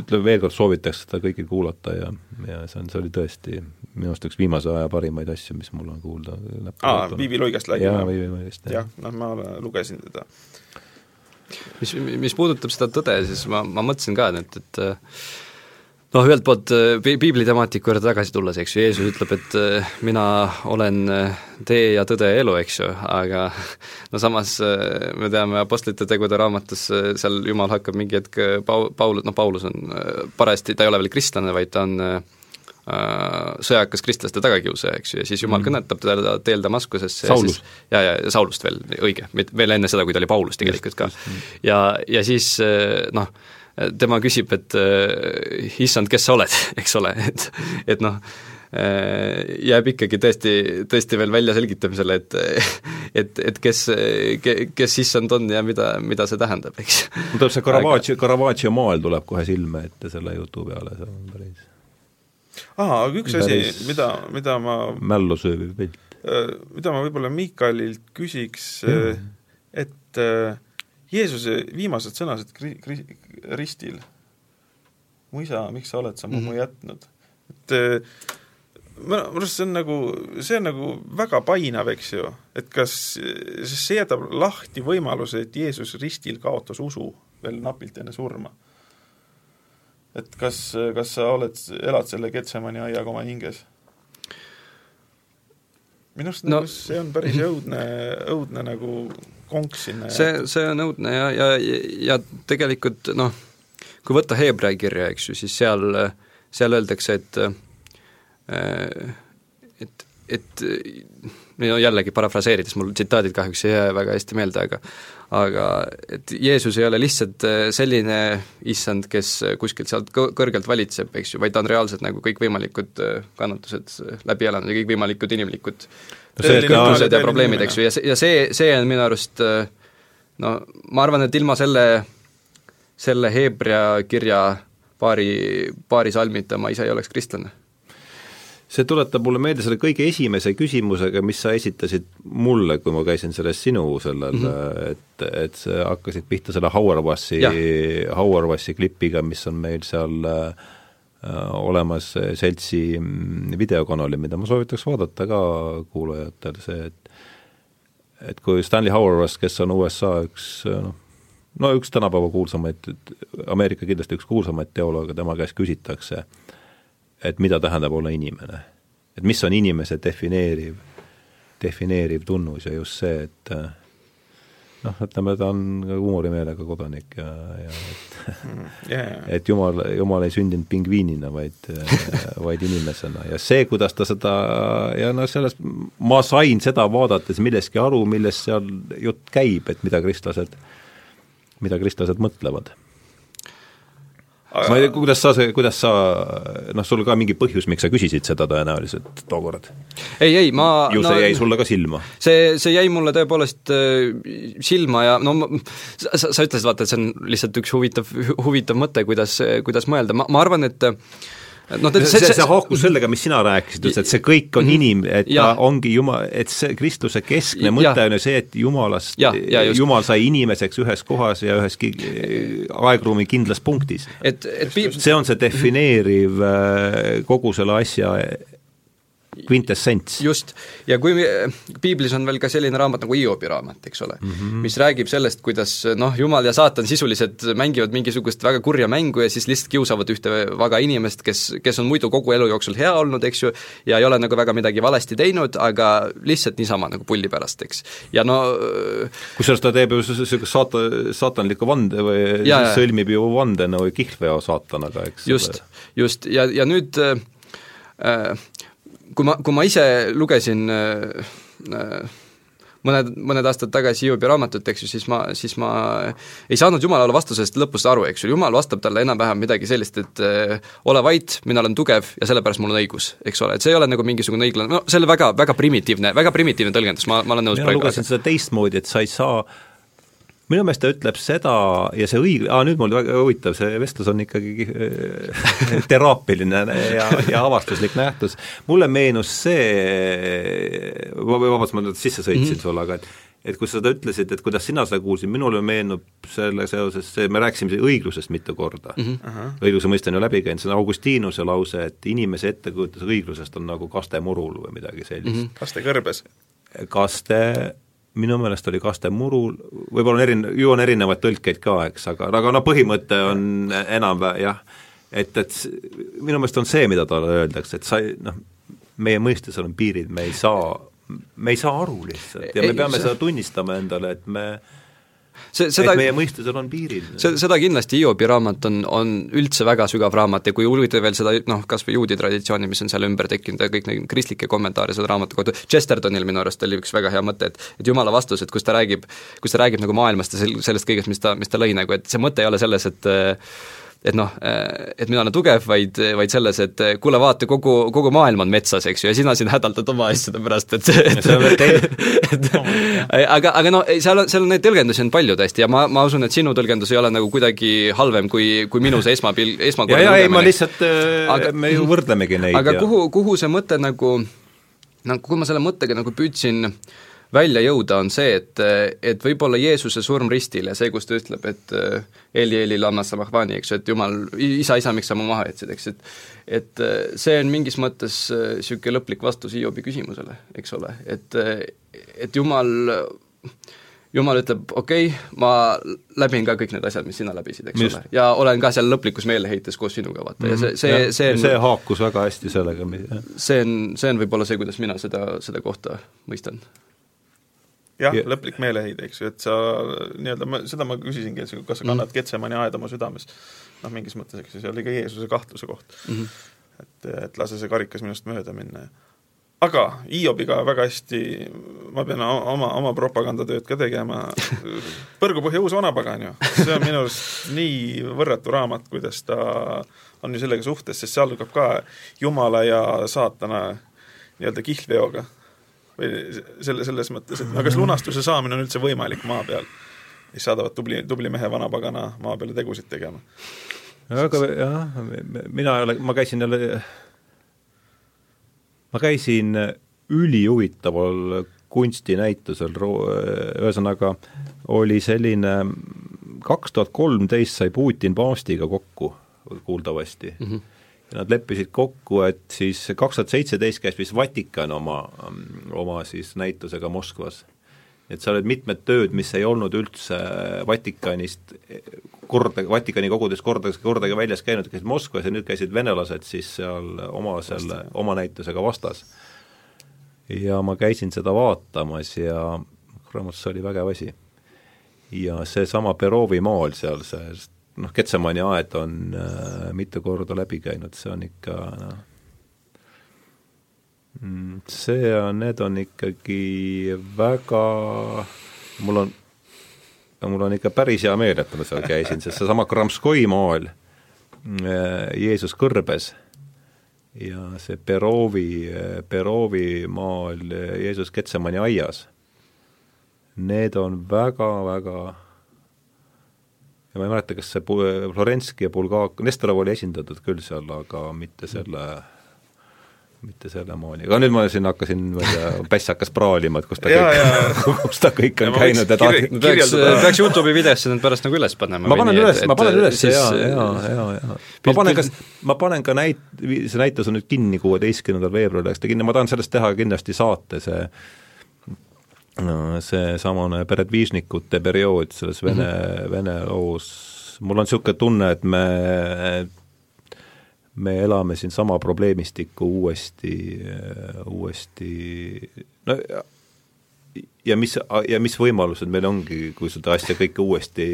ütlen veel kord, soovitaks seda kõigil kuulata ja, ja see on, see oli tõesti minu arust üks viimase aja parimaid asju, mis mul on kuulda. aa, Viivi Luigast räägime? jaa, Viivi Luigast, jah. jah, noh, ma lugesin teda. mis, mis puudutab seda tõde, siis ma, ma mõtlesin ka, et, et noh, ühelt poolt äh, piibli temaatika juurde tagasi tulles, eks ju, Jeesus ütleb, et äh, mina olen äh, tee ja tõde ja elu, eks ju, aga [laughs] no samas me teame Apostlite tegude raamatus, seal Jumal hakkab mingi hetk Paul, Paul, noh, Paulus on parajasti, ta ei ole veel kristlane, vaid ta on sõjakas kristlaste tagakiusaja, eks ju, ja siis Jumal mm. kõnetab teda teel Damaskusesse ja, ja, ja Saulust veel, õige, veel enne seda, kui ta oli Paulus tegelikult ka. ja, ja siis noh, tema küsib, et äh, issand, kes sa oled, [laughs] eks ole, et, et noh, äh, jääb ikkagi tõesti, tõesti veel väljaselgitamisele, et et, et kes, kes issand on ja mida, mida see tähendab, eks. mul tuleb see Caravaggio, Caravaggio maal tuleb kohe silme ette selle jutu peale, see on päris aa, aga üks asi, mida, mida ma mällu sööviv pilt. Äh, mida ma võib-olla Miikalilt küsiks mm., et Jeesuse viimased sõnased kri-, kri-, ristil. mu isa, miks sa oled sa mu mm -hmm. jätnud? et äh, ma, minu arust see on nagu, see on nagu väga painav, eks ju, et kas, sest see jätab lahti võimaluse, et Jeesus ristil kaotas usu veel napilt enne surma. et kas, kas sa oled, elad selle Getsemani aiaga oma hinges? minu arust no. nagu see on päris õudne, õudne nagu konks sinna see, see on õudne ja, ja, ja tegelikult noh, kui võtta Hebrai kirja, eks ju, siis seal, seal öeldakse, et et, et no jällegi parafraseerides, mul tsitaadid kahjuks ei jää väga hästi meelde, aga aga et Jeesus ei ole lihtsalt selline issand, kes kuskilt sealt kõrgelt valitseb, eks ju, vaid ta on reaalselt nagu kõikvõimalikud kannatused läbi elanud ja kõikvõimalikud inimlikud no ja probleemid, eks ju, ja see, ja see, see on minu arust no ma arvan, et ilma selle selle Hebra kirja paari, paari salmita ma ise ei oleks kristlane. See tuletab mulle meelde selle kõige esimese küsimusega, mis sa esitasid mulle, kui ma käisin selles sinu sellel mm, -hmm. et, et sa hakkasid pihta selle Hauerwassi, Hauerwassi klipiga, mis on meil seal äh, olemas seltsi mm, videokanalil, mida ma soovitaks vaadata ka kuulajatel, see, et et kui Stanley Hauerwas, kes on USA üks noh, no üks tänapäeva kuulsamaid, Ameerika kindlasti üks kuulsamaid teolooge, tema käest küsitakse äh, et mida tähendab olla inimene. et mis on inimese defineeriv, defineeriv tunnus ja just see, et äh, noh, ütleme, ta on huumorimeelega kodanik ja, ja et yeah. et jumal, jumal ei sündinud pingviinina, vaid, vaid inimesena ja see, kuidas ta seda ja noh, sellest ma sain seda vaadates millestki aru, millest seal jutt käib, et mida kristlased, mida kristlased mõtlevad ma ei tea, kuidas sa, kuidas sa, noh, sul ka mingi põhjus, miks sa küsisid seda tõenäoliselt tookord? ei, ei, ma ju see no, jäi sulle ka silma? see, see jäi mulle tõepoolest äh, silma ja no ma, sa, sa ütlesid, vaata, et see on lihtsalt üks huvitav, huvitav mõte, kuidas, kuidas mõelda, ma, ma arvan, et äh, noh, see, see, see haakus sellega, mis sina rääkisid, et see kõik on -hmm. inim-, et ja. ta ongi Jumal, et see kristluse keskne mõte on ju see, et Jumalast, Jumal sai inimeseks ühes kohas ja ühes ki-, aegruumi kindlas punktis. et, et see on see defineeriv äh, kogu selle asja kvintessents. just, ja kui piiblis on veel ka selline raamat nagu Hiobi raamat, eks ole mm, -hmm. mis räägib sellest, kuidas noh, jumal ja saatan sisuliselt mängivad mingisugust väga kurja mängu ja siis lihtsalt kiusavad ühte vaga inimest, kes, kes on muidu kogu elu jooksul hea olnud, eks ju, ja ei ole nagu väga midagi valesti teinud, aga lihtsalt niisama nagu pulli pärast, eks. ja no kusjuures ta teeb ju niisugust saata, saatanlikku vande või ja, sõlmib ju vandenõu no, kihlveo saatanaga, eks just, just, ja, ja nüüd äh, kui ma, kui ma ise lugesin äh, äh, mõned, mõned aastad tagasi Hiobi raamatut, eks ju, siis ma, siis ma ei saanud Jumalale vastusest lõpust aru, eks ju, Jumal vastab talle enam-vähem midagi sellist, et äh, ole vait, mina olen tugev ja sellepärast mul on õigus, eks ole, et see ei ole nagu mingisugune õiglane, no see oli väga, väga primitiivne, väga primitiivne tõlgendus, ma, ma olen nõus mina lugesin seda teistmoodi, et sa ei saa minu meelest ta ütleb seda ja see õig-, aa nüüd mul väga huvitav, see vestlus on ikkagi äh, [laughs] teraapiline ja, ja avastuslik nähtus. mulle meenus see, vabandust, ma nüüd sisse sõitsin mm -hmm. sulle, aga et et kui sa seda ütlesid, et kuidas sina seda kuulsid, minule meenub selle seoses see, me rääkisime õiglusest mitu korda mm. -hmm. õigluse mõiste on ju läbi käinud, see on Augustinuse lause, et inimese ettekujutus õiglusest on nagu kaste murul või midagi sellist mm. -hmm. kaste kõrbes. kaste minu meelest oli Kaste Murul, võib-olla on erine-, ju on erinevaid tõlkeid ka, eks, aga, aga no põhimõte on enam jah, et, et minu meelest on see, mida talle öeldakse, et sa ei noh, meie mõistusel on piirid, me ei saa, me ei saa aru lihtsalt. Ja me peame seda tunnistama endale, et me see, seda et meie mõistusel on piirid. see, seda kindlasti, Hiobi raamat on, on üldse väga sügav raamat ja kui uurida veel seda noh, kas või juudi traditsiooni, mis on seal ümber tekkinud ja kõik neid kristlikke kommentaare selle raamatu kohta, Chestertonil minu arust oli üks väga hea mõte, et et jumala vastus, et kus ta räägib, kus ta räägib nagu maailmast ja sel-, sellest kõigest, mis ta, mis ta lõi nagu, et see mõte ei ole selles, et et noh, et mina olen tugev, vaid, vaid selles, et kuule, vaata, kogu, kogu maailm on metsas, eks ju, ja sina siin hädaldad oma asjade pärast, et, et, [laughs] et [laughs] aga, aga no seal on, seal on neid tõlgendusi on palju tõesti ja ma, ma usun, et sinu tõlgendus ei ole nagu kuidagi halvem kui, kui minu see esmapil-, esmakordne ja, ja ei, ma lihtsalt äh,, aga, me ju võrdlemegi neid. aga ja. kuhu, kuhu see mõte nagu, nagu kui ma selle mõttega nagu püüdsin äh, välja jõuda, on see, et, et võib-olla Jeesuse surm ristil ja see, kus ta ütleb, et Eli, Eli, lama sabachvani, eks ju, et jumal, isa, isa, miks sa mu maha jätsid, eks, et et see on mingis mõttes niisugune lõplik vastus Hiobi küsimusele, eks ole, et et jumal, jumal ütleb, okei okay,, ma läbin ka kõik need asjad, mis sina läbisid, eks Just. ole, ja olen ka seal lõplikus meeleheites koos sinuga, vaata, ja see, see, see on see haakus väga hästi sellega, see on, see on võib-olla see, kuidas mina seda, seda kohta mõistan jah ja., lõplik meeleheide, eks ju, et sa nii-öelda, ma, seda ma küsisingi, et kas sa kannad mm. Getsemani aeda oma südames. noh, mingis mõttes, eks ju, see oli ka Jeesuse kahtluse koht mm. -hmm. et, et lase see karikas minust mööda minna. aga Hiobiga väga hästi, ma pean oma, oma propagandatööd ka tegema, Põrgupõhja uus vanapagan ju, see on minu arust nii võrratu raamat, kuidas ta on ju sellega suhtes, sest see algab ka Jumala ja saatana nii-öelda kihlveoga või selle, selles mõttes, et no kas lunastuse saamine on üldse võimalik maa peal? siis saadavad tubli, tubli mehe vanapagana maa peale tegusid tegema. aga jah, mina ei ole, ma käisin jälle, ma käisin ülihuvitaval kunstinäitusel, ühesõnaga oli selline, kaks tuhat kolmteist sai Putin paavstiga kokku kuuldavasti mm. -hmm. Nad leppisid kokku, et siis kaks tuhat seitseteist käis vist Vatikan oma, oma siis näitusega Moskvas. et seal olid mitmed tööd, mis ei olnud üldse Vatikanist korda, Vatikani kogudes kordagi, kordagi väljas käinud, käisid Moskvas ja nüüd käisid venelased siis seal oma selle, oma näitusega vastas ja ma käisin seda vaatamas ja kurat, see oli vägev asi. ja seesama Perovi maal seal, see noh, Ketsemani aed on äh, mitu korda läbi käinud, see on ikka noh, mm, see on, need on ikkagi väga, mul on, mul on ikka päris hea meel, et ma seal käisin, sest seesama Kramskoi maal äh,, Jeesus kõrbes ja see Perovi, Perovi maal Jeesus Ketsemani aias, need on väga-väga ja ma ei mäleta, kas see Florenski ja Bulgak-, Nestorov oli esindatud küll seal, aga mitte selle mm mitte selle mooni, aga nüüd ma siin hakkasin, ma ei tea, Päss hakkas praalima, et kus ta ja, kõik, [laughs] kus ta kõik on käinud ja tahtis peaks, peaks YouTube'i videosse need pärast nagu üles panema. ma panen üles, ma panen üles ja, ja, ja, ja ma panen ka, ma panen ka näit-, see näitus on nüüd kinni kuueteistkümnendal veebruaril läks ta kinni, ma tahan sellest teha kindlasti saate, see seesamane Peredvižnikute periood selles vene mm, -hmm. vene loos, mul on niisugune tunne, et me me elame siin sama probleemistikku uuesti, uuesti. No ja, mis, ja mis võimalused meil ongi, kui seda asja kõike uuesti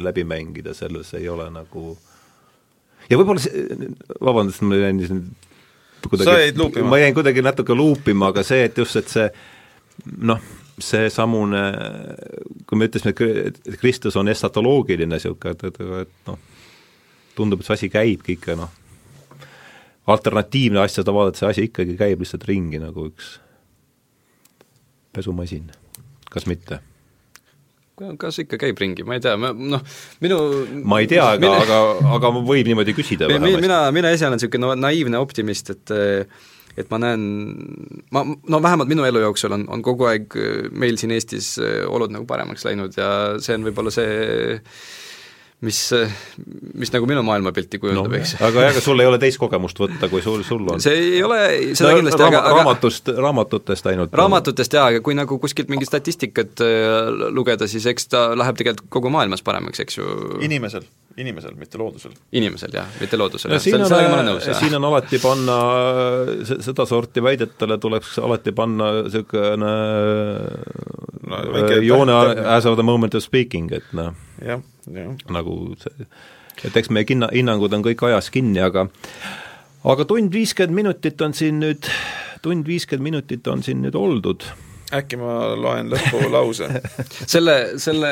läbi mängida, selles ei ole nagu ja võib-olla see, vabandust, ma jäin siin kuidagi, ma jäin kuidagi natuke luupima, aga see, et just, et see noh, seesamune, kui me ütlesime, et Kristus on estatoloogiline niisugune, et, et, et noh, tundub, et see asi käibki ikka noh, alternatiivne asjade vaadata, see asi ikkagi käib lihtsalt ringi nagu üks pesumasin, kas mitte? kas ikka käib ringi, ma ei tea, ma noh, minu ma ei tea, aga minu..., aga, aga võib niimoodi küsida vähemasti. mina, mina ise olen niisugune naiivne optimist, et et ma näen, ma, no vähemalt minu elu jooksul on, on kogu aeg meil siin Eestis olud nagu paremaks läinud ja see on võib-olla see mis, mis nagu minu maailmapilti kujundab no,, eks. aga aga sul ei ole teist kogemust võtta, kui sul, sul on? see ei ole, seda no, kindlasti raama, aga raamatust, raamatutest ainult? raamatutest jaa, aga kui nagu kuskilt mingit statistikat äh, lugeda, siis eks ta läheb tegelikult kogu maailmas paremaks, eks ju. inimesel, inimesel, mitte loodusel. inimesel jah, mitte loodusel no,, jah, sellega ma olen nõus. siin on alati panna, sedasorti väidetele tuleks alati panna niisugune no, joone as of the moment of speaking, et noh jah, jah. Nagu see, et eks meie hinna, hinnangud on kõik ajas kinni, aga aga tund viiskümmend minutit on siin nüüd, tund viiskümmend minutit on siin nüüd oldud. Äkki ma loen lõppu lause? [laughs] Selle, selle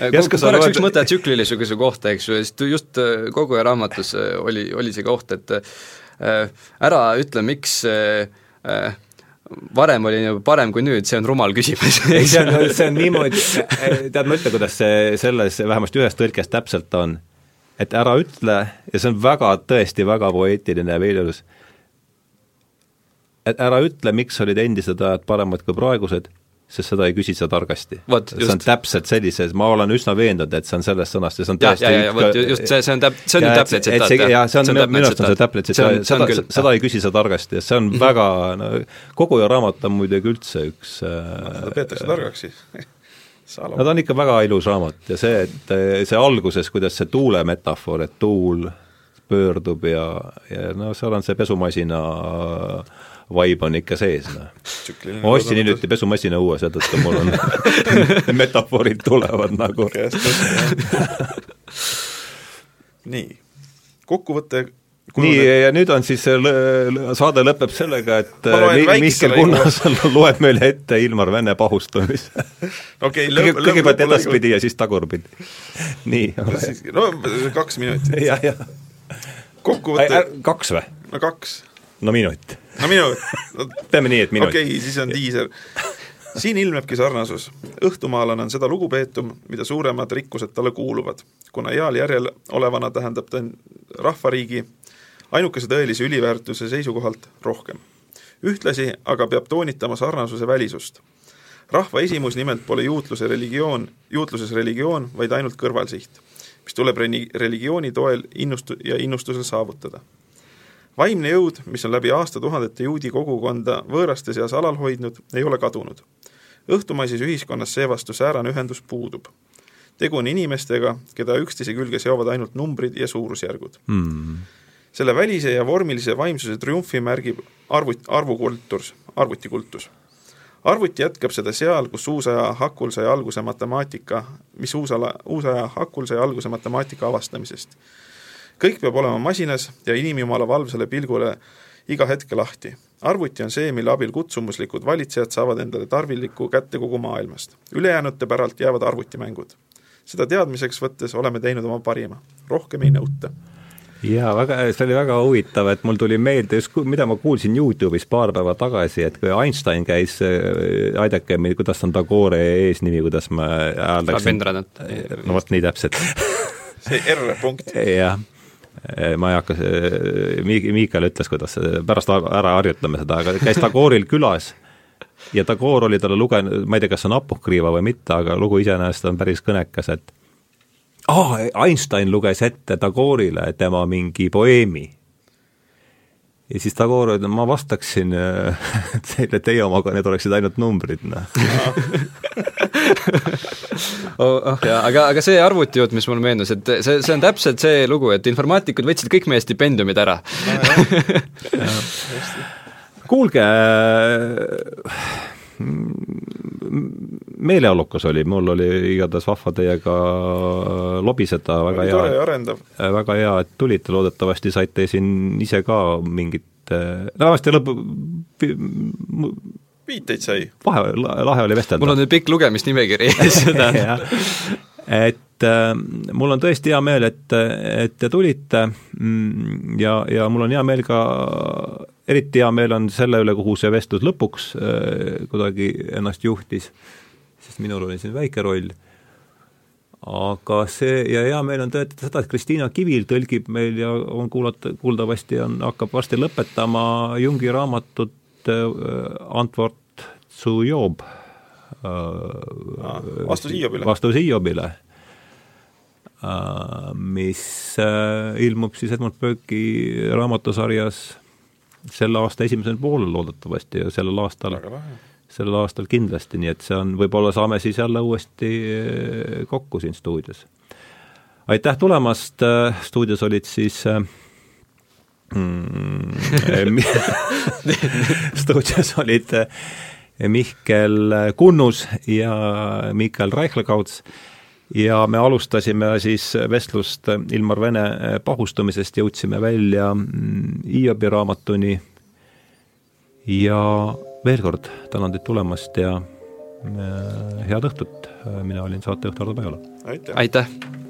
korraks üks mõte tsüklilisuse kohta, eks ju, sest just äh, Koguja raamatus äh, oli, oli see koht, et äh, ära ütle, miks varem oli nagu parem kui nüüd, see on rumal küsimus. [laughs] See on, see on niimoodi, tead, ma ütlen, kuidas see selles, vähemasti ühes tõlkes täpselt on, et ära ütle, ja see on väga, tõesti väga poeetiline ja ilus, et ära ütle, miks olid endised ajad paremad kui praegused sest seda ei küsi sa targasti. see on täpselt sellises, ma olen üsna veendunud, et see on selles sõnast ja see on tõesti ja, ja, ja vot just see, see on täp-, see on nüüd täpne tsitaat, jah. jah, see on, minu arust on see täpne tsitaat, seda, seda, seda ei küsi sa targasti ja see on mm -hmm. väga, no kogu raamat on muidugi üldse üks äh, seda peetakse targaks siis [laughs] no ta on ikka väga ilus raamat ja see, et see alguses, kuidas see tuule metafoor, et tuul pöördub ja, ja no seal on see pesumasina äh, vibe on ikka sees, noh. ma ostsin hiljuti pesumasina uue, seetõttu mul on [laughs] metafoorid tulevad nagu. nii, kokkuvõte nii, ja nüüd on siis, saade lõpeb sellega, et Mihkel Kunnas [laughs] loeb meile ette Ilmar Vene pahustamise [laughs] okay, Kõige, kõigepealt edaspidi ja siis tagurpidi. nii, ole. no kaks minutit. jah, jah. kokkuvõte kaks või? no kaks. no minut no minu no, teeme nii, et minut. okei okay,, siis on diiser. siin ilmnebki sarnasus. õhtumaalane on seda lugupeetum, mida suuremad rikkused talle kuuluvad, kuna heal järjel olevana tähendab ta rahvariigi ainukese tõelise üliväärtuse seisukohalt rohkem. ühtlasi aga peab toonitama sarnasuse välisust. rahva esimus nimelt pole juutluse religioon, juutluses religioon, vaid ainult kõrvalsiht, mis tuleb religiooni toel innustu- ja innustusel saavutada vaimne jõud, mis on läbi aastatuhandete juudi kogukonda võõraste seas alal hoidnud, ei ole kadunud. õhtumaises ühiskonnas seevastu säärane ühendus puudub. tegu on inimestega, keda üksteise külge seovad ainult numbrid ja suurusjärgud mm.. selle välise ja vormilise vaimsuse triumfi märgib arvut-, arvukultus, arvutikultus. arvuti jätkab seda seal, kus uusaja hakul sai alguse matemaatika, mis uusala, uusaja hakul sai alguse matemaatika avastamisest kõik peab olema masinas ja inimjumala valvsale pilgule iga hetk lahti. arvuti on see, mille abil kutsumuslikud valitsejad saavad endale tarvilikku kätte kogu maailmast. ülejäänute päralt jäävad arvutimängud. seda teadmiseks võttes oleme teinud oma parima, rohkem ei nõuta jaa, väga, see oli väga huvitav, et mul tuli meelde just, mida ma kuulsin Youtube'is paar päeva tagasi, et kui Einstein käis, äh, aidake mind, kuidas on Tagore eesnimi, kuidas ma hääldaksin? no vot, nii täpselt see R punkt. jah ma ei hakka, Miikal ütles, kuidas, pärast ära harjutame seda, aga käis Tagooril külas ja Tagore oli talle lugenud, ma ei tea, kas see on apokriiva või mitte, aga lugu iseenesest on päris kõnekas, et aa oh,, Einstein luges ette Tagorile tema mingi poeemi ja siis Tagore ütleb, ma vastaksin äh, [laughs] teile teie omaga, need oleksid ainult numbrid, noh. [laughs] Oh, oh jaa, aga, aga see arvutijutt, mis mulle meenus, et see, see on täpselt see lugu, et informaatikud võtsid kõik meie stipendiumid ära. [laughs] Kuulge, meeleolukas oli, mul oli igatahes vahva teiega lobiseda, väga hea. arendav. väga hea, et tulite, loodetavasti saite siin ise ka mingit, no vähemasti lõpp, viiteid sai. vahe, lahe oli vestelda. mul on nüüd pikk lugemisnimekiri [laughs] seda [laughs] et äh, mul on tõesti hea meel, et, et te tulite mm, ja, ja mul on hea meel ka, eriti hea meel on selle üle, kuhu see vestlus lõpuks äh, kuidagi ennast juhtis, sest minul oli siin väike roll aga see ja hea meel on tõetada seda, et Kristiina Kivil tõlgib meil ja on kuulata, kuuldavasti on, hakkab varsti lõpetama Jungi raamatut äh, Antwort zu Job äh,. vastus Hiobile. vastus Hiobile äh,, mis äh, ilmub siis Edmund Burke'i raamatusarjas selle aasta esimesel poolel loodetavasti ja sellel aastal sellel aastal kindlasti, nii et see on, võib-olla saame siis jälle uuesti äh, kokku siin stuudios. aitäh tulemast, äh, stuudios olid siis äh, mm, [laughs] [laughs] stuudios olid Mihkel Kunnus ja Mikael Reichlekauts ja me alustasime siis vestlust Ilmar Vene pahustumisest, jõudsime välja Hiobi mm, raamatuni ja veel kord tänan teid tulemast ja äh, head õhtut, mina olin saatejuht Hardo Peola. aitäh, aitäh.!